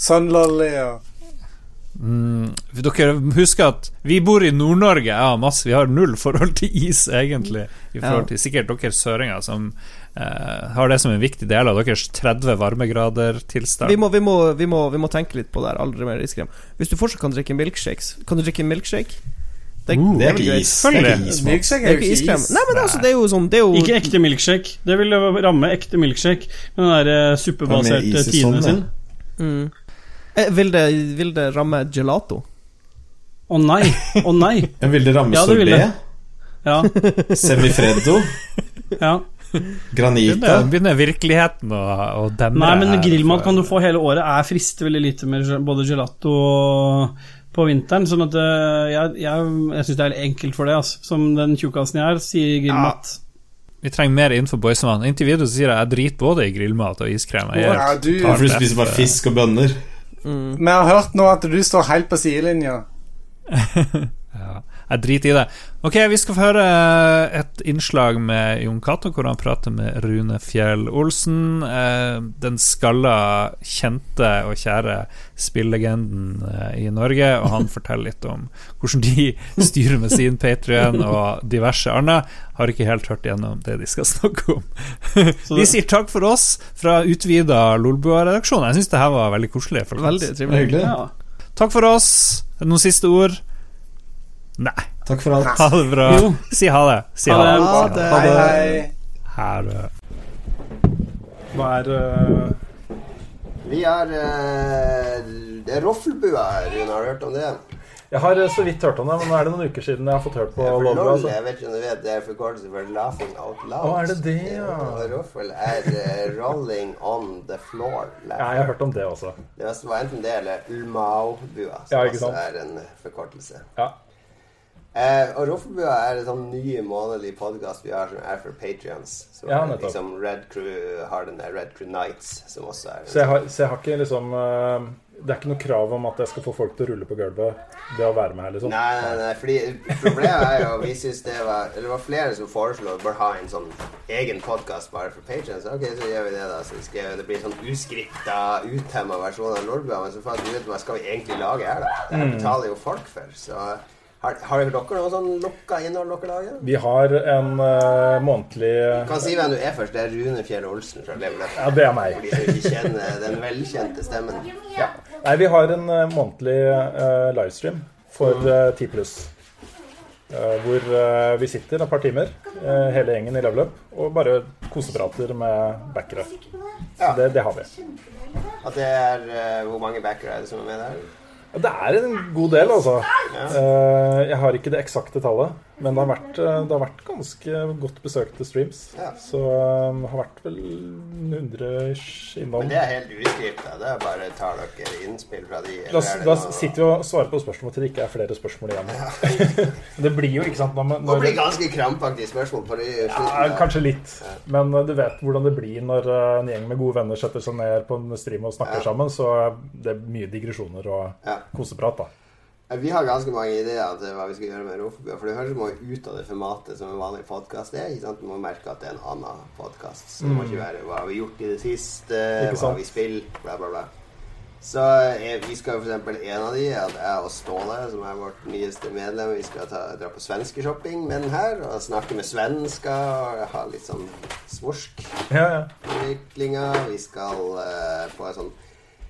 Sunlolly og mm, dere husker at vi bor i Nord-Norge, ja, masse. Vi har null forhold til is, egentlig. I forhold til sikkert dere søringer, som eh, har det som en viktig del av deres 30 varmegrader-tilstand. vi, vi, vi, vi må tenke litt på det her. Aldri mer iskrem. Hvis du fortsatt kan drikke milkshakes Kan du drikke milkshake? Det, Uh, det er ikke is. Det er ikke is. Milkshake Det er jo ikke iskrem. is. Nei, men altså, det er jo sånn Det er jo Ikke ekte milkshake. Det vil ramme ekte milkshake med den der eh, suppebaserte sånn, sin. mm. Eh, vil, det, vil det ramme gelato? Å nei! Å nei! Vil det ramme Ja, det det. Ja. Semifreddo? ja. Granita? Begynner, begynner virkeligheten å, å demre Nei, men grillmat for- kan du få hele året. Jeg frister veldig lite med både gelato og på vinteren. Sånn at eh, jeg, jeg, jeg syns det er enkelt for det. Altså. Som den tjukkasen jeg er, sier grillmat. Vi trenger mer info, Boysemann. Inntil videre så sier jeg jeg driter både i grillmat og iskrem. Jeg Ja, du, for du spiser bare fisk og bønner. Vi har hørt nå at du står helt på sidelinja. Jeg driter i det. Ok, vi skal få høre et innslag med Jon Cato, hvor han prater med Rune Fjell Olsen. Eh, den skalla, kjente og kjære spillegenden eh, i Norge. Og han forteller litt om hvordan de styrer med sin Patrion og diverse annet. Har ikke helt hørt gjennom det de skal snakke om. Vi sier takk for oss fra utvida Lolbua-redaksjon. Jeg syns det her var veldig koselig. folkens. Veldig trivelig. Ja. Takk for oss. Noen siste ord? Nei. Takk for alt. Ha det bra. Jo. Si ha det. Si Ha ha det. det. Ha det. Hei, hei. Ha det. Hva er uh... Vi har uh, Det er Roffelbua her, Rune. Har du hørt om det? Jeg har så vidt hørt om det, men nå er det noen uker siden jeg har fått hørt på Ja, Lolbua. LOL, altså. jeg vet ikke om du vet, det er forkortelse for Laughing Out Loud. Å, er det det, ja? Roffel er uh, Rolling On The Floor. Ja, jeg har hørt om det også. Det var enten det eller Ulmao-bua, som Ja, også er en forkortelse. Ja. Eh, og Roffebua er en sånn ny månedlig podkast vi har som er for patrions. Så Ja, liksom Red Crew har den der Red Crew Nights, som også er Så jeg har, så jeg har ikke liksom uh Det er ikke noe krav om at jeg skal få folk til å rulle på gulvet det å være med her, liksom. Nei, nei, nei, fordi problemet er jo Vi synes det var Eller det var flere som foreslo bare ha en sånn egen podkast bare for patrions. Ok, så gjør vi det, da. Så skrev, det blir sånn uskripta, utemma versjon av Lolbua. Men så fant vi ut hva skal vi egentlig lage her, da? Det Mm. her betaler jo folk for. Så har, har dere noe sånn lukka innhold dere lager? Vi har en uh, månedlig Du kan si hvem du er først. Det er Rune Fjell Olsen fra Level Up. Ja, det er meg. For de som ikke kjenner den velkjente stemmen. Nei, vi har en uh, månedlig uh, livestream for uh, 10 pluss. Hvor vi sitter et par timer, hele gjengen i Level Up, og bare koseprater med backere. Så det, det har vi. At det er Hvor mange backere er det som er med der? Det er en god del, altså. Eh, jeg har ikke det eksakte tallet, men det har vært, eh, det har vært ganske godt besøkte streams. Ja. Så eh, det har vært vel 100 ish innom. Men det er helt uskripta. Det er bare tar dere innspill fra de? Da, da sitter vi og svarer på spørsmål til det ikke er flere spørsmål igjen. det blir jo, ikke sant når, man- Det blir ganske krampaktige spørsmål på det. ja, Kanskje litt, men uh, du vet hvordan det blir når uh, en gjeng med gode venner setter seg ned på en stream og snakker Ja. sammen. Så det er mye digresjoner og Ja. koseprat, da. Vi har ganske mange ideer til hva vi skal gjøre med Rofebua. For det høres må ut av det formatet som en vanlig podkast er. Ikke sant? Du må merke at det er en annen podkast. Så det må ikke være 'hva har vi gjort i det siste', Mm. 'hva har vi spilt', bla, bla, bla. Så eh, vi skal eksempel En av de er at jeg og Ståle, som er vårt nyeste medlem, vi skal ta, dra på svenskeshopping med den her. Og snakke med svensker og ha litt sånn svorsk Ja, ja. Vi skal uh, på en sånn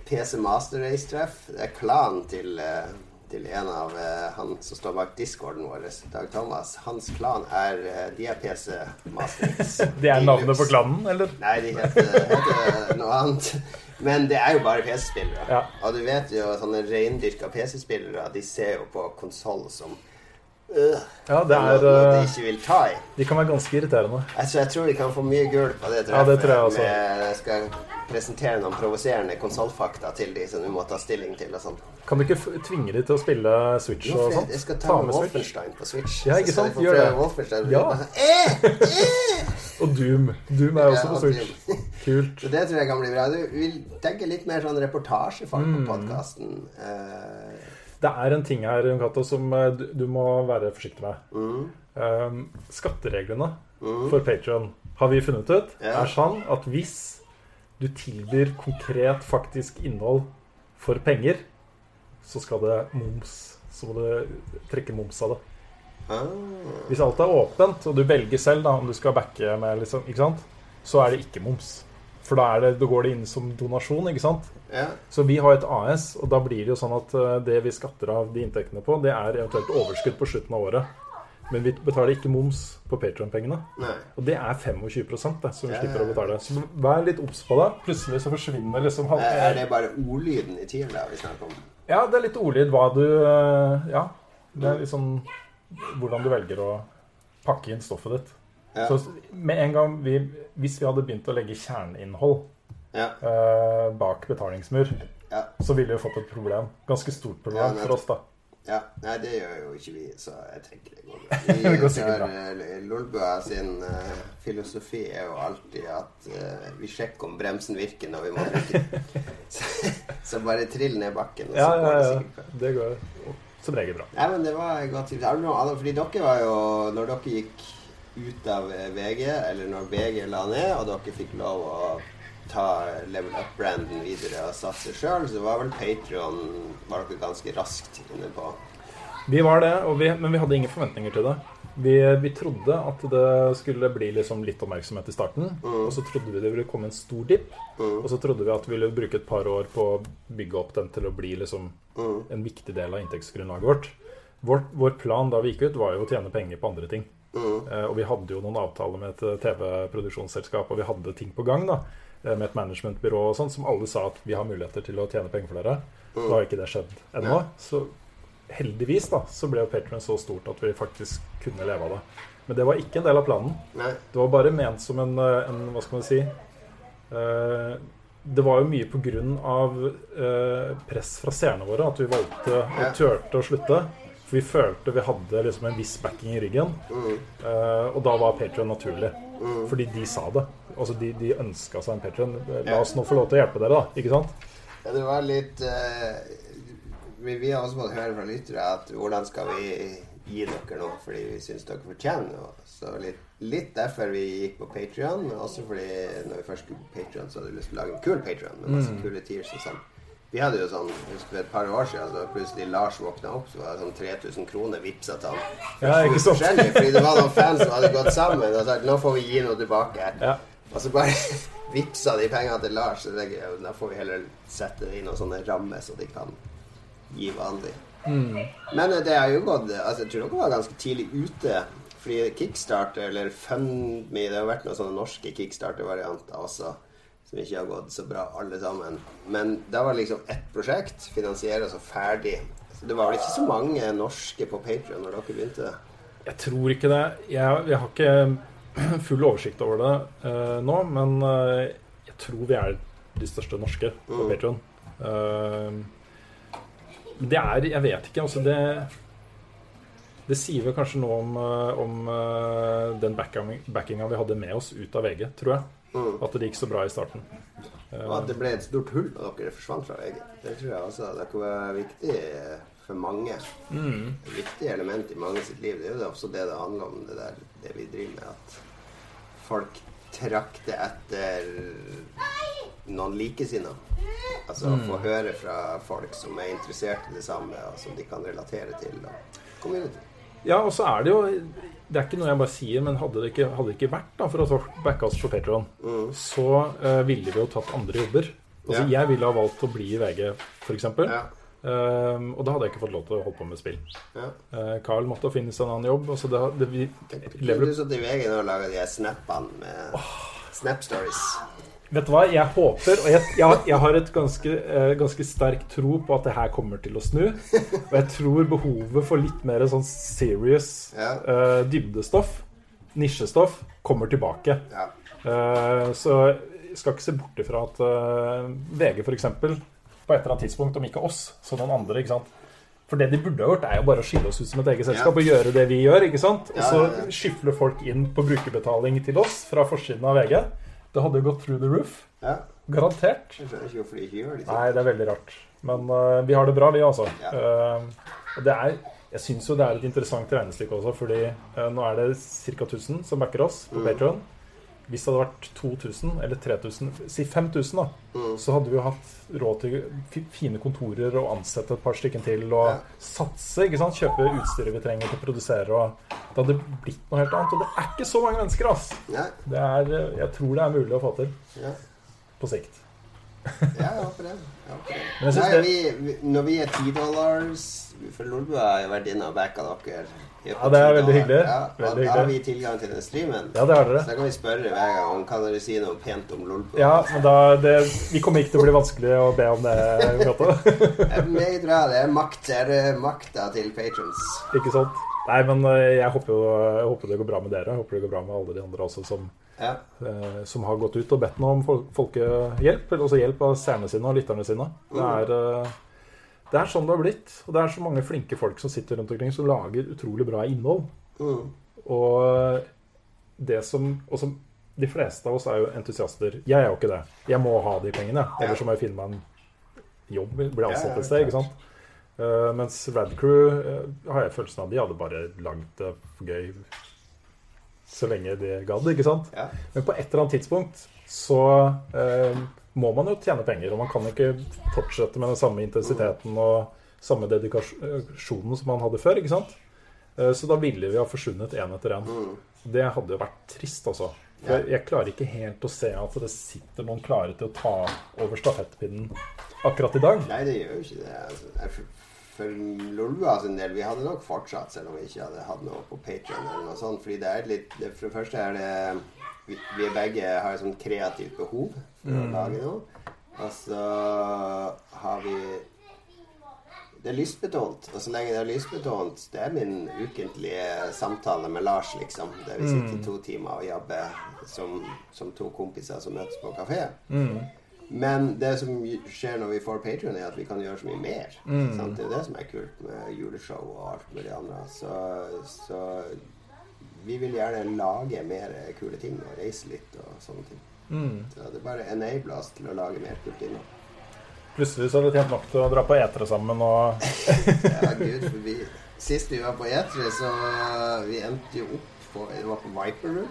PC Master Race-treff. Det er klanen til, eh, til en av eh, han som står bak discorden vår, Dag Thomas. Hans klan er uh, de er PC Masters. Det er navnet på klanen, eller? Nei, de heter, heter noe annet. Men det er jo bare PC-spillere. Ja. Og du vet jo, sånne reindyrka PC-spillere, de ser jo på konsoll som Ja, det er noe de eh, ikke vil ta i. De kan være ganske irriterende. Altså, jeg tror vi kan få mye gull på det Ja, det tror jeg også. Med, jeg skal presentere noen provoserende konsollfakta til de som du må ta stilling til og sånn. Kan du ikke tvinge de til å spille Switch og? Jeg skal ta, med Wolfenstein på Switch. Ja, ikke sant? Gjør det. Ja. Bare sånn, eh! Og Doom. Doom er også Ja, på Switch. Kult. Så det tror jeg kan bli bra. Du vil tenke litt mer sånn reportasjefart på Mm. podkasten. Uh, Det er en ting her, Jon som eh, du, du må være forsiktig med. Mm. Um, skattereglene for Patreon har vi funnet ut yeah. er sånn at hvis du tilbyr konkret, faktisk innhold for penger, så skal det moms. Så må du trekke moms av det. ah. Hvis alt er åpent, og du velger selv da, om du skal backe med, liksom, så er det ikke moms. For da, det, da går det inn som donasjon, ikke sant? Ja. Så vi har et AS, og da blir det jo sånn at eh, det vi skatter av de inntektene på, det er eventuelt overskudd på slutten av året. Men vi betaler ikke moms på Patron-pengene. Og det er 25 det, som vi Ja, slipper å betale. Så vær litt obs på det. Plutselig så forsvinner liksom halv- Er er det bare ordlyden i tieren da vi snakker om? Ja, det er litt ordlyd hva du eh, Ja. Det er liksom hvordan du velger å pakke inn stoffet ditt. Ja. Så med en gang vi Hvis vi hadde begynt å legge kjerneinnhold Ja. eh, bak betalingsmur, Ja. så ville vi fått et problem. Ganske stort problem Ja, for oss, da. Ja, Nei, det gjør jo ikke vi, så jeg tenker det går bra. Det går Vi sikkert bra. eh, Lolbua sin uh, filosofi er jo alltid at uh, vi sjekker om bremsen virker når vi må trykke. så, så bare trill ned bakken, og så går det sikkert bra. Det går som regel bra. Nei, men det var godt tips. Annet? Fordi dere var jo Når dere gikk ut av VG, eller når VG la ned, og dere fikk lov å ta Level Up-branden videre og satse sjøl, så var vel Patrion ganske raskt inne på? Vi var det, og vi, men vi hadde ingen forventninger til det. Vi, vi trodde at det skulle bli liksom litt oppmerksomhet i starten. Og så trodde vi det ville komme en stor dipp. Og så trodde vi at vi ville bruke et par år på å bygge opp den til å bli liksom en viktig del av inntektsgrunnlaget vårt. Vår, vår plan da vi gikk ut, var jo å tjene penger på andre ting. Eh, og vi hadde jo noen avtaler med et TV-produksjonsselskap, og vi hadde ting på gang. da eh, Med et managementbyrå og sånn, som alle sa at vi har muligheter til å tjene penger for dere. Da har ikke det skjedd ennå. Så heldigvis da så ble jo Patreon så stort at vi faktisk kunne leve av det. Men det var ikke en del av planen. Nei. Det var bare ment som en, eh, en Hva skal man si eh, Det var jo mye av eh, press fra seerne våre at vi valgte og turte å slutte. For vi følte vi hadde liksom en viss backing i ryggen. Eh, og da var Patreon naturlig. Fordi de sa det. Altså De, de ønska seg en Patreon. La oss nå få lov til å hjelpe dere, da. Ikke sant? Ja, det var litt uh, vi, vi har også fått høre fra lyttere at hvordan skal vi gi dere noe fordi vi syns dere fortjener noe. Så litt, litt derfor vi gikk på Patrion, også fordi når vi først skulle på Patrion, så hadde vi lyst til å lage en kul Patrion med masse Mm. kule tiers og sånn. Vi hadde jo sånn, husker et par år siden, så plutselig Lars våkna opp, så var det sånn 3000 kroner vippsa til han. Ja, ikke sant? Fordi det var noen fans som hadde gått sammen og sagt nå får vi gi noe tilbake. Ja. Og så bare vippsa de pengene til Lars. Så tenker jeg, da får vi heller sette det i noen sånne rammer, så de kan gi vanlig. Mm. Men eh, det har jo gått altså Jeg tror dere var ganske tidlig ute. Fordi Kickstarter eller FundMe Det har vært noen sånne norske Kickstarter-varianter også. Som ikke har gått så bra, alle sammen. Men det var liksom ett prosjekt, finansieres og ferdig. Så det var vel ikke så mange norske på Patrion når dere begynte? Jeg tror ikke det. Jeg, jeg har ikke full oversikt over det uh, nå, men uh, jeg tror vi er de største norske på Mm. Patreon. Uh, det er Jeg vet ikke. Altså det Det sier vel kanskje noe om, eh, om eh, den backing- backinga vi hadde med oss ut av VG, tror jeg. Mm. At det gikk så bra i starten. Og at det ble et stort hull da dere forsvant fra VG. Det tror jeg også det kunne være viktig for mange. Mm. Et viktig element i mange sitt liv. Det er jo også det det handler om, det, der, det vi driver med. At folk trakter etter noen likesinnede. Altså å Mm. få høre fra folk som er interessert i det samme, og som de kan relatere til. Og community. Ja, og så er det jo Det er ikke noe jeg bare sier, men hadde det ikke, hadde det ikke vært da, for å backe oss på mm. så uh, ville vi jo tatt andre jobber. Altså, Ja. Jeg ville ha valgt å bli i VG, f.eks. Ja. Ehm, og da hadde jeg ikke fått lov til å holde på med spill. Ja. Uh, Carl måtte finne seg en annen jobb. Og så det, det, vi Tenk, lever du satt i VG og laga de snappene med Snap Stories? Vet du hva, jeg håper Og jeg, jeg, jeg har et ganske, eh, ganske sterk tro på at det her kommer til å snu. Og jeg tror behovet for litt mer sånn serious Ja. eh, dybdestoff, nisjestoff, kommer tilbake. Ja. Eh, så jeg skal ikke se bort ifra at eh, VG f.eks. på et eller annet tidspunkt, om ikke oss, så noen andre, ikke sant For det de burde ha gjort, er jo bare å skille oss ut som et eget selskap og gjøre det vi gjør. ikke sant? Og så ja, ja. skyfler folk inn på brukerbetaling til oss fra forsiden av VG. Det hadde jo gått through the roof. Ja. Garantert. Jeg skjønner ikke hvorfor de ikke gjør det. Nei, det er veldig rart. Men uh, vi har det bra, vi, altså. Ja. Uh, det er, jeg syns jo det er et interessant regnestykke også, fordi uh, nå er det ca. 1000 som backer oss på Mm. Patreon Hvis det hadde vært 2000 eller 3000, si 5000, da, Mm. så hadde vi jo hatt råd til fine kontorer og ansette et par stykker til og Ja. satse. ikke sant? Kjøpe utstyret vi trenger til å produsere. og Det hadde blitt noe helt annet. Og det er ikke så mange mennesker, ass. Er, jeg tror det er mulig å få til Ja. på sikt. Ja, jeg håper det. Nei, vi, vi, når vi er 10 dollars For Lolbua har jo vært inne og backa dere. Ja, det er veldig hyggelig. Ja, Veldig og Da har vi tilgang til den streamen. Ja, det har dere. Så da kan vi spørre hver gang om kan dere si noe pent om Lolbua. Ja, men da, det, vi kommer ikke til å bli vanskelig å be om det. Gato. Meget bra. Det er makt. Det er eh, makta til patrons. Ikke sant? Nei, men øh, jeg håper jo jeg håper det går bra med dere. Jeg håper det går bra med alle de andre også som, Ja. eh, som har gått ut og bedt noe om folkehjelp. Eller også hjelp av seerne sine og lytterne sine. Det er, eh, det er sånn det har blitt. Og det er så mange flinke folk som sitter rundt omkring som lager utrolig bra innhold. Mm. Og det som Og som de fleste av oss er jo entusiaster. Jeg er jo ikke det. Jeg må ha de pengene. Ellers må jeg finne meg en jobb, bli ansatt et sted. ikke sant? Uh, mens Radcrew uh, har jeg følelsen av de hadde bare lagd det gøy så lenge de gadd, ikke sant? Ja. Men på et eller annet tidspunkt så eh, må man jo tjene penger, og man kan ikke fortsette med den samme intensiteten og samme dedikasjonen som man hadde før, ikke sant? Eh, så da ville vi ha forsvunnet en etter en. Det hadde jo vært trist, altså. For jeg klarer ikke helt å se at det sitter noen klare til å ta over stafettpinnen akkurat i dag. Nei, det gjør jo ikke det. Altså, for, Lolbua sin del, vi hadde nok fortsatt, selv om vi ikke hadde hatt noe på Patreon eller noe sånt. Fordi det er litt For det første er det Vi, vi begge har et sånt kreativt behov for å Mm. lage noe. Og så har vi Det er lystbetont. Og så lenge det er lystbetont Det er min ukentlige samtale med Lars, liksom. Der vi sitter mm. to timer og jobber som, som to kompiser som møtes på kafé. Men det som skjer når vi får Patreon er at vi kan gjøre så mye mer. Sant? Det er det som er kult med juleshow og alt mulig annet. Så, så vi vil gjerne lage mer kule ting og reise litt og sånne ting. Så det bare enabler oss til å lage mer kult innhold. Plutselig så hadde vi tjent nok til å dra på etere sammen og Ja, gud, vi, sist vi var på E3, så vi endte jo opp på Det var på Viper Room.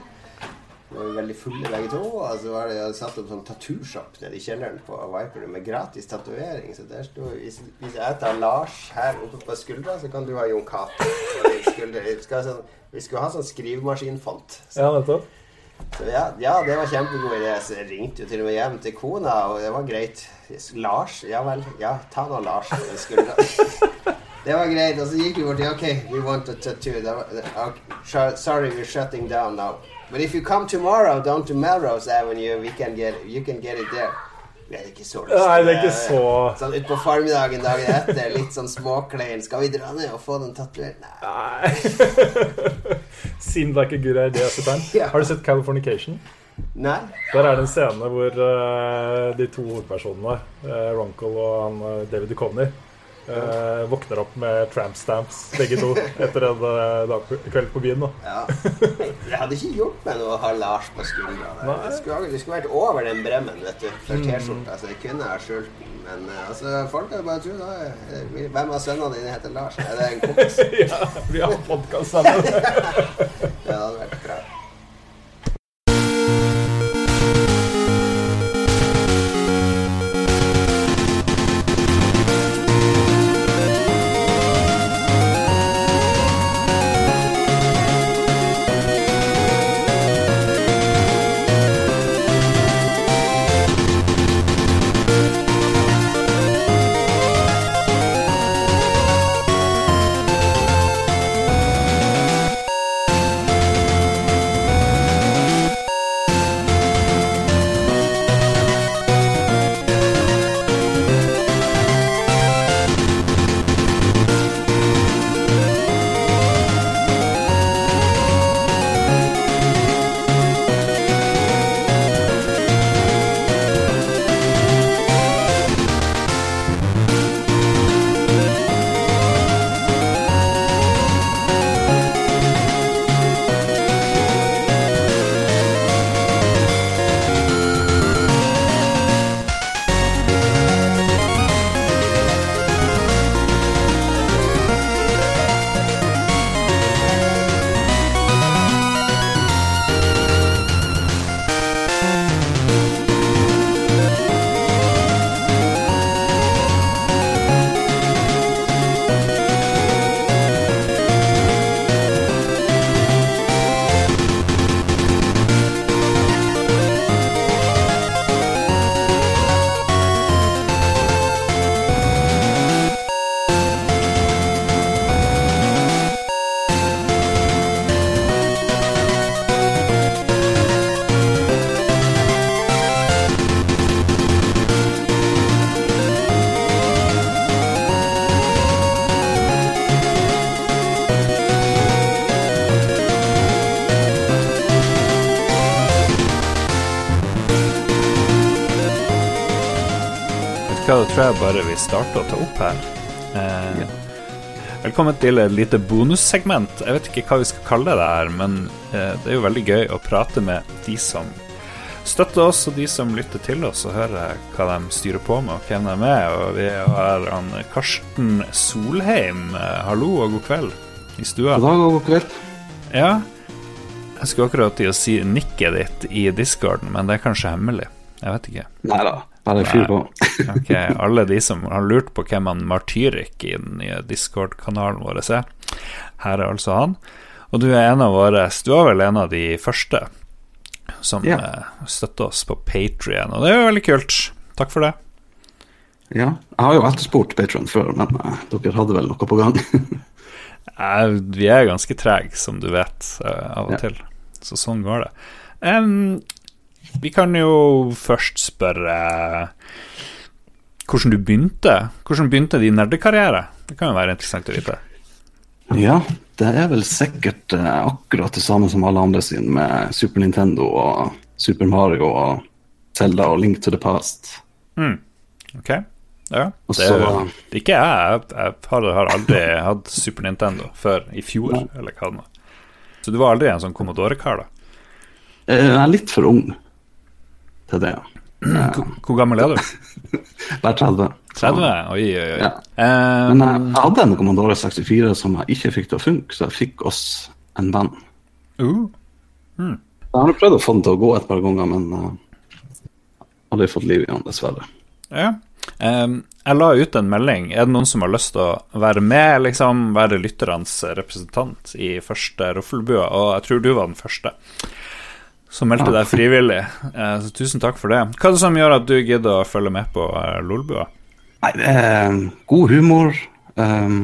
Vi var veldig fulle begge to. Og så var det jo satt opp sånn tattoo-shop nede i kjelleren på Viper Room med gratis tatovering. Så der sto hvis, hvis jeg tar Lars her oppe på skuldra, så kan du ha Jon Cato på din skulder. Skal sånn, vi skulle ha sånn skrivemaskinfont. Så, Ja, nettopp. så ja, ja, det var kjempegod idé. Så jeg ringte jo til og med hjem til kona, og det var greit. Lars? Ja vel. Ja, ta nå Lars. Det var greit. Og så gikk vi bort til OK, we want a tattoo. Sorry, we're shutting down now. But if you come tomorrow down to Melrose Avenue, we can get, you can get it there. Vi er ikke så lyst Nei, det er ikke så- Sånn utpå formiddagen dagen etter, litt sånn småklein. Skal vi dra ned og få den tatovert? Nei. Seemed like a good idea at the time. Ja. Har du sett Californication? Nei? Der er det en scene hvor uh, de to hovedpersonene, uh, Ronkel og han, uh, David Duchovny, eh, våkner opp med tramp stamps, begge to, etter en eh, dag kveld på byen. Ja. Det hadde ikke gjort meg noe å ha Lars på skuldra. Det skulle, det skulle vært over den bremmen, vet du, for T-skjorta. Så jeg kunne ha skjult den. Men eh, altså, folk har bare trodd eh, Hvem av sønnene dine heter Lars? Er det en kompis? ja, vi har podkast sammen. Det hadde vært jeg bare vi starter å ta opp her. Eh, Velkommen til et lite bonussegment. Jeg vet ikke hva vi skal kalle det her, men eh, det er jo veldig gøy å prate med de som støtter oss, og de som lytter til oss, og hører hva de styrer på med, og hvem de er. Og vi har han Karsten Solheim. Eh, Hallo og god kveld i stua. God dag og god kveld. Ja. Jeg skulle akkurat til å si nikket ditt i discorden, men det er kanskje hemmelig. Jeg vet ikke. Nei da, bare fyr på. Ok, Alle de som har lurt på hvem han Martyrik i den nye Discord-kanalen vår er, her er altså han. Og du er en av våre Du var vel en av de første som Ja. eh, støtter oss på Patrion, og det er jo veldig kult. Takk for det. Ja, jeg har jo etterspurt Patrion før, men eh, dere hadde vel noe på gang. Eh, vi er ganske trege, som du vet, av og Ja. til. Så sånn går det. Um, vi kan jo først spørre hvordan du begynte. Hvordan begynte din nerdekarriere? Det kan jo være interessant å vite. ja, det er vel sikkert eh, akkurat det samme som alle andre sin, med Super Nintendo og Super Mario og Zelda og Link to the Past. Mm. Ok, ja. Det er, ikke jeg. Jeg, har, har aldri hatt Super Nintendo før i fjor, eller hva det var. Så du var aldri en sånn Commodore-kar, da? Eh, Jeg er litt for ung til det. Hvor, hvor gammel er du? Bare 30. 30? Oi, oi, oi. Ja. Um, Men jeg, hadde en Commodore 64 som jeg ikke fikk til å funke, så jeg fikk oss en venn. uh, Jeg har prøvd å få den til å gå et par ganger, men uh, aldri fått liv i den, dessverre. Ja. Um, jeg la ut en melding. Er det noen som har lyst til å være med, liksom, være lytternes representant i første Roffelbua? Og jeg tror du var den første som meldte deg frivillig. Eh, så tusen takk for det. Hva er det som gjør at du gidder å følge med på eh, Lolbua? Nei, det er god humor. Um,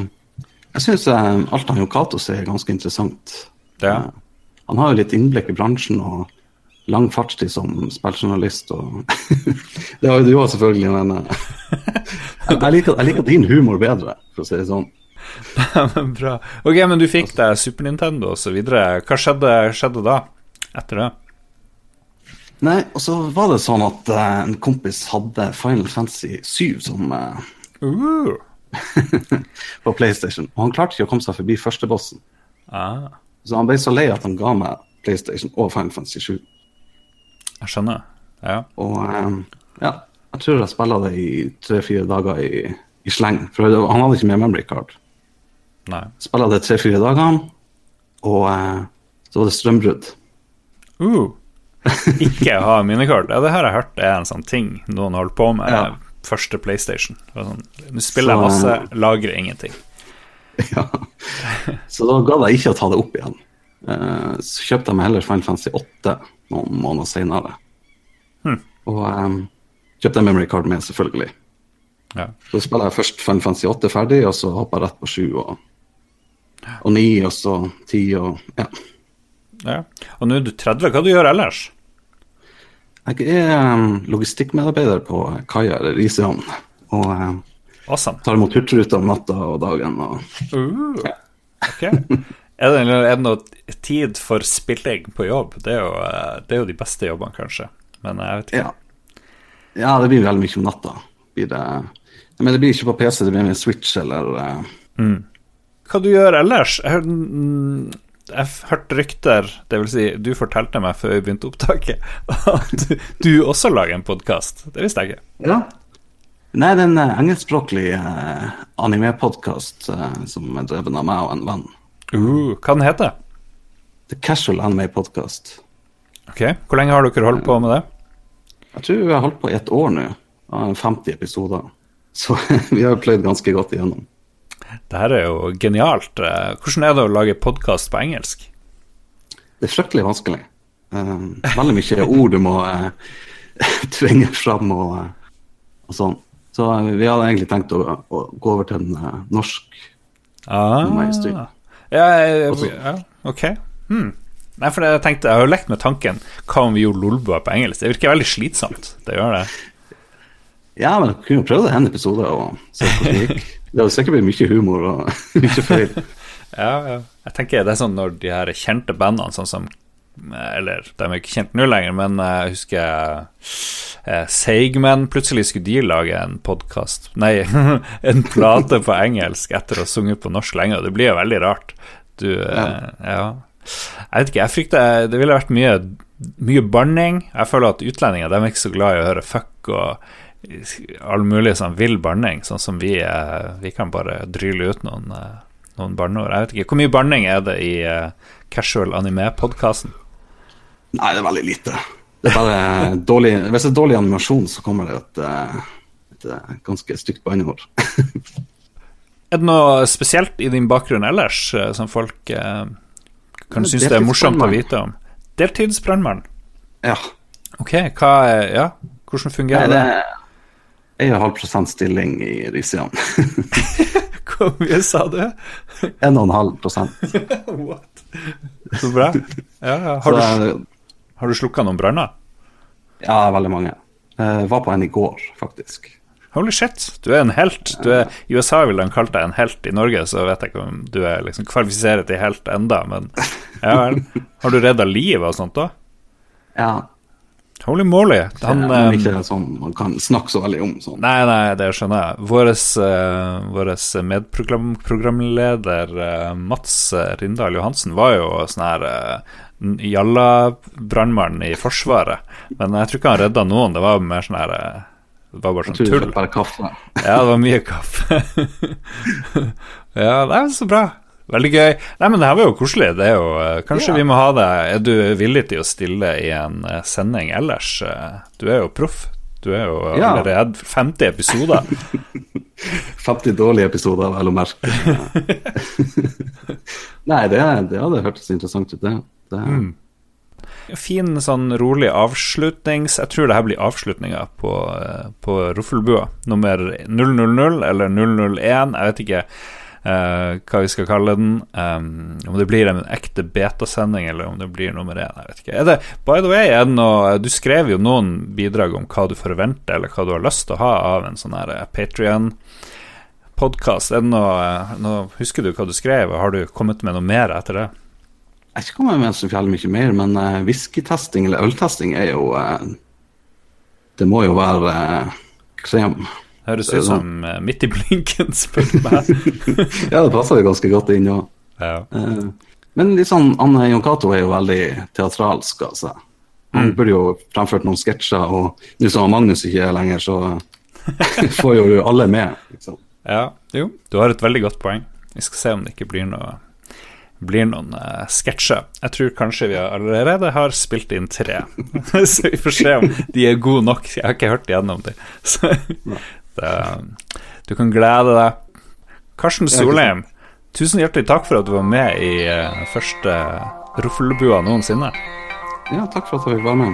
jeg syns um, alt han Jon Cato sier, er ganske interessant. Ja. Uh, han har jo litt innblikk i bransjen og lang fartstid som spilljournalist. Og det har jo du òg, selvfølgelig, men jeg, liker, jeg liker din humor bedre, for å si det sånn. Bra. Ok, men du fikk deg Super Nintendo videre. Hva skjedde, skjedde da? Etter det? Nei, og så var det sånn at uh, en kompis hadde Final Fantasy 7 som uh, Uh. på PlayStation, og han klarte ikke å komme seg forbi førstebossen. Ah, Så han ble så lei at han ga meg PlayStation og Final Fantasy 7. jeg skjønner. Ja. Og um, ja, jeg tror jeg spilla det i tre-fire dager i, i sleng. For han hadde ikke med memory card. Nei. Spilla det tre-fire dager, og uh, så var det strømbrudd. Uh. Ikke ha minikort. Ja, det har jeg hørt er en sånn ting noen holder på med. Ja. Første PlayStation. Sånn, Nå spiller jeg Så, masse, lagrer ingenting. ja. Så da gadd jeg ikke å ta det opp igjen. Eh, så kjøpte jeg meg heller Final Fantasy 8 noen måneder senere. Hmm. Og um, kjøpte jeg memory card med, selvfølgelig. Ja. Så spiller jeg først Final Fantasy 8 ferdig, og så hopper jeg rett på 7 og, og 9, og så 10 og ja. Ja. Og nå er du 30. Hva du gjør ellers? Jeg er um, logistikkmedarbeider på kaia eller Risøyhamn. Og um, Awesome. tar imot hurtigruta om natta og dagen. Og, Uh. Ok. Er det, er det noe tid for spilling på jobb? Det er, jo, eh, det er jo de beste jobbene, kanskje. Men jeg vet ikke. ja. ja, det blir veldig mye om natta. Blir det, men det blir ikke på PC, det blir med Switch eller uh, Mm. Hva du gjør ellers? Jeg mm, jeg hørte rykter, det vil si, du fortalte meg før vi begynte opptaket, at du, du også lager en podkast. Det visste jeg ikke. Ja. Nei, det er en uh, engelskspråklig uh, animepodkast uh, som er drevet av meg og en venn. Uh, hva den heter The Casual Anime Podcast. Ok, Hvor lenge har dere holdt på med det? Jeg tror vi har holdt på i et år nå. av 50 episoder. Så vi har pløyd ganske godt igjennom. Det her er jo genialt. Eh, Hvordan er det å lage podkast på engelsk? Det er fryktelig vanskelig. Um, veldig mye ord du må uh, tvinge fram og, og sånn. Så vi hadde egentlig tenkt å, å gå over til en uh, norsk Ah. Ja, Altså- ja ok. Hmm. Nei, for jeg tenkte, jeg har jo lekt med tanken Hva om vi gjorde Lolbua på engelsk? Det virker veldig slitsomt. Det gjør det. Ja, men du kunne jo prøve det en episode og se hvordan det gikk. Det hadde sikkert blitt mye humor og mye feil. Ja, ja. Jeg tenker det er sånn når de her kjente bandene, sånn som Eller, de er ikke kjent nå lenger, men jeg husker eh, Seigmen Plutselig skulle de lage en podkast Nei, en plate på engelsk etter å ha sunget på norsk lenge, og det blir jo veldig rart. Du eh, Ja. Jeg vet ikke, jeg frykter det ville vært mye, mye banning. Jeg føler at utlendinger de er ikke så glad i å høre fuck og all mulig sånn vill banning, sånn som vi. Vi kan bare dryle ut noen, eh, noen banneord. Jeg vet ikke, Hvor mye banning er det i eh, Casual Anime-podkasten? Nei, det er veldig lite. Det er bare dårlig Hvis det er dårlig animasjon, så kommer det et, eh, et, ganske stygt banneord. Er det noe spesielt i din bakgrunn ellers som folk eh, kan synes det er morsomt å vite om? Deltidsbrannmann? Ja. Ok, hva er Ja, hvordan Nei, fungerer det det? Er 1,5 prosent stilling i Risian. Hvor mye sa du? 1,5 prosent. What? Så bra. Ja, ja. Så Har, det du, har du slukka noen branner? Ja, veldig mange. Jeg var på en i går, faktisk. Holy shit, du er en helt. Du er, I USA ville han kalt deg en helt. I Norge så vet jeg ikke om du er liksom kvalifisert til helt enda, men ja vel. Har du redda liv og sånt da? Ja. Holy moly. Han, men eh, ikke sånn man kan snakke så veldig om sånn. Nei, nei, det skjønner jeg. Vår uh, våres medprogramleder uh, Mats Rindal Johansen var jo sånn her uh, jalla-brannmann i Forsvaret. Men jeg tror ikke han redda noen. Det var mer sånn her uh, Det var bare sånn det tull. er bare kaffe. Ja, det var mye kaffe. ja, det er så bra. Veldig gøy. Nei, men det her var jo koselig. Det er jo, eh, kanskje Ja. vi må ha deg Er du villig til å stille i en eh, sending ellers? Eh, Du er jo proff. Du er jo Ja. allerede 50 episoder. 50 dårlige episoder, vel å merke. Nei, det, det hadde hørtes interessant ut, det. det Mm. Fin, sånn rolig avslutnings Jeg tror det her blir avslutninga på, på Ruffelbua. Nummer 000 eller 001. Jeg vet ikke eh, hva vi skal kalle den. Um, om det blir en ekte betasending, eller om det blir nummer én. Jeg vet ikke. Det, by the way, noe Du skrev jo noen bidrag om hva du forventer, eller hva du har lyst til å ha av en sånn her Patrion-podkast. Er det noe, eh, Husker du hva du skrev, og har du kommet med noe mer etter det? Jeg har ikke kommet med så fjell mye mer, men uh, whiskytesting eller øltesting er jo uh, Det må jo være uh, krem. Høres ut sånn. som uh, midt i blinken, spør du meg. ja, det passer jo ganske godt inn òg. Ja. men litt sånn, Anne Jon Cato er jo veldig teatralsk altså. Han Mm. burde jo fremført noen sketsjer, og nå som Magnus ikke er lenger, så får jo alle med. Liksom. Ja, jo, du har et veldig godt poeng. Vi skal se om det ikke blir noe blir noen uh, sketsjer. Jeg tror kanskje vi allerede har spilt inn tre. så vi får se om de er gode nok. Jeg har ikke hørt gjennom dem. Så det, du kan glede deg. Karsten Solheim, tusen hjertelig takk for at du var med i uh, første Roffelbua noensinne. Ja, takk for at jeg fikk være med.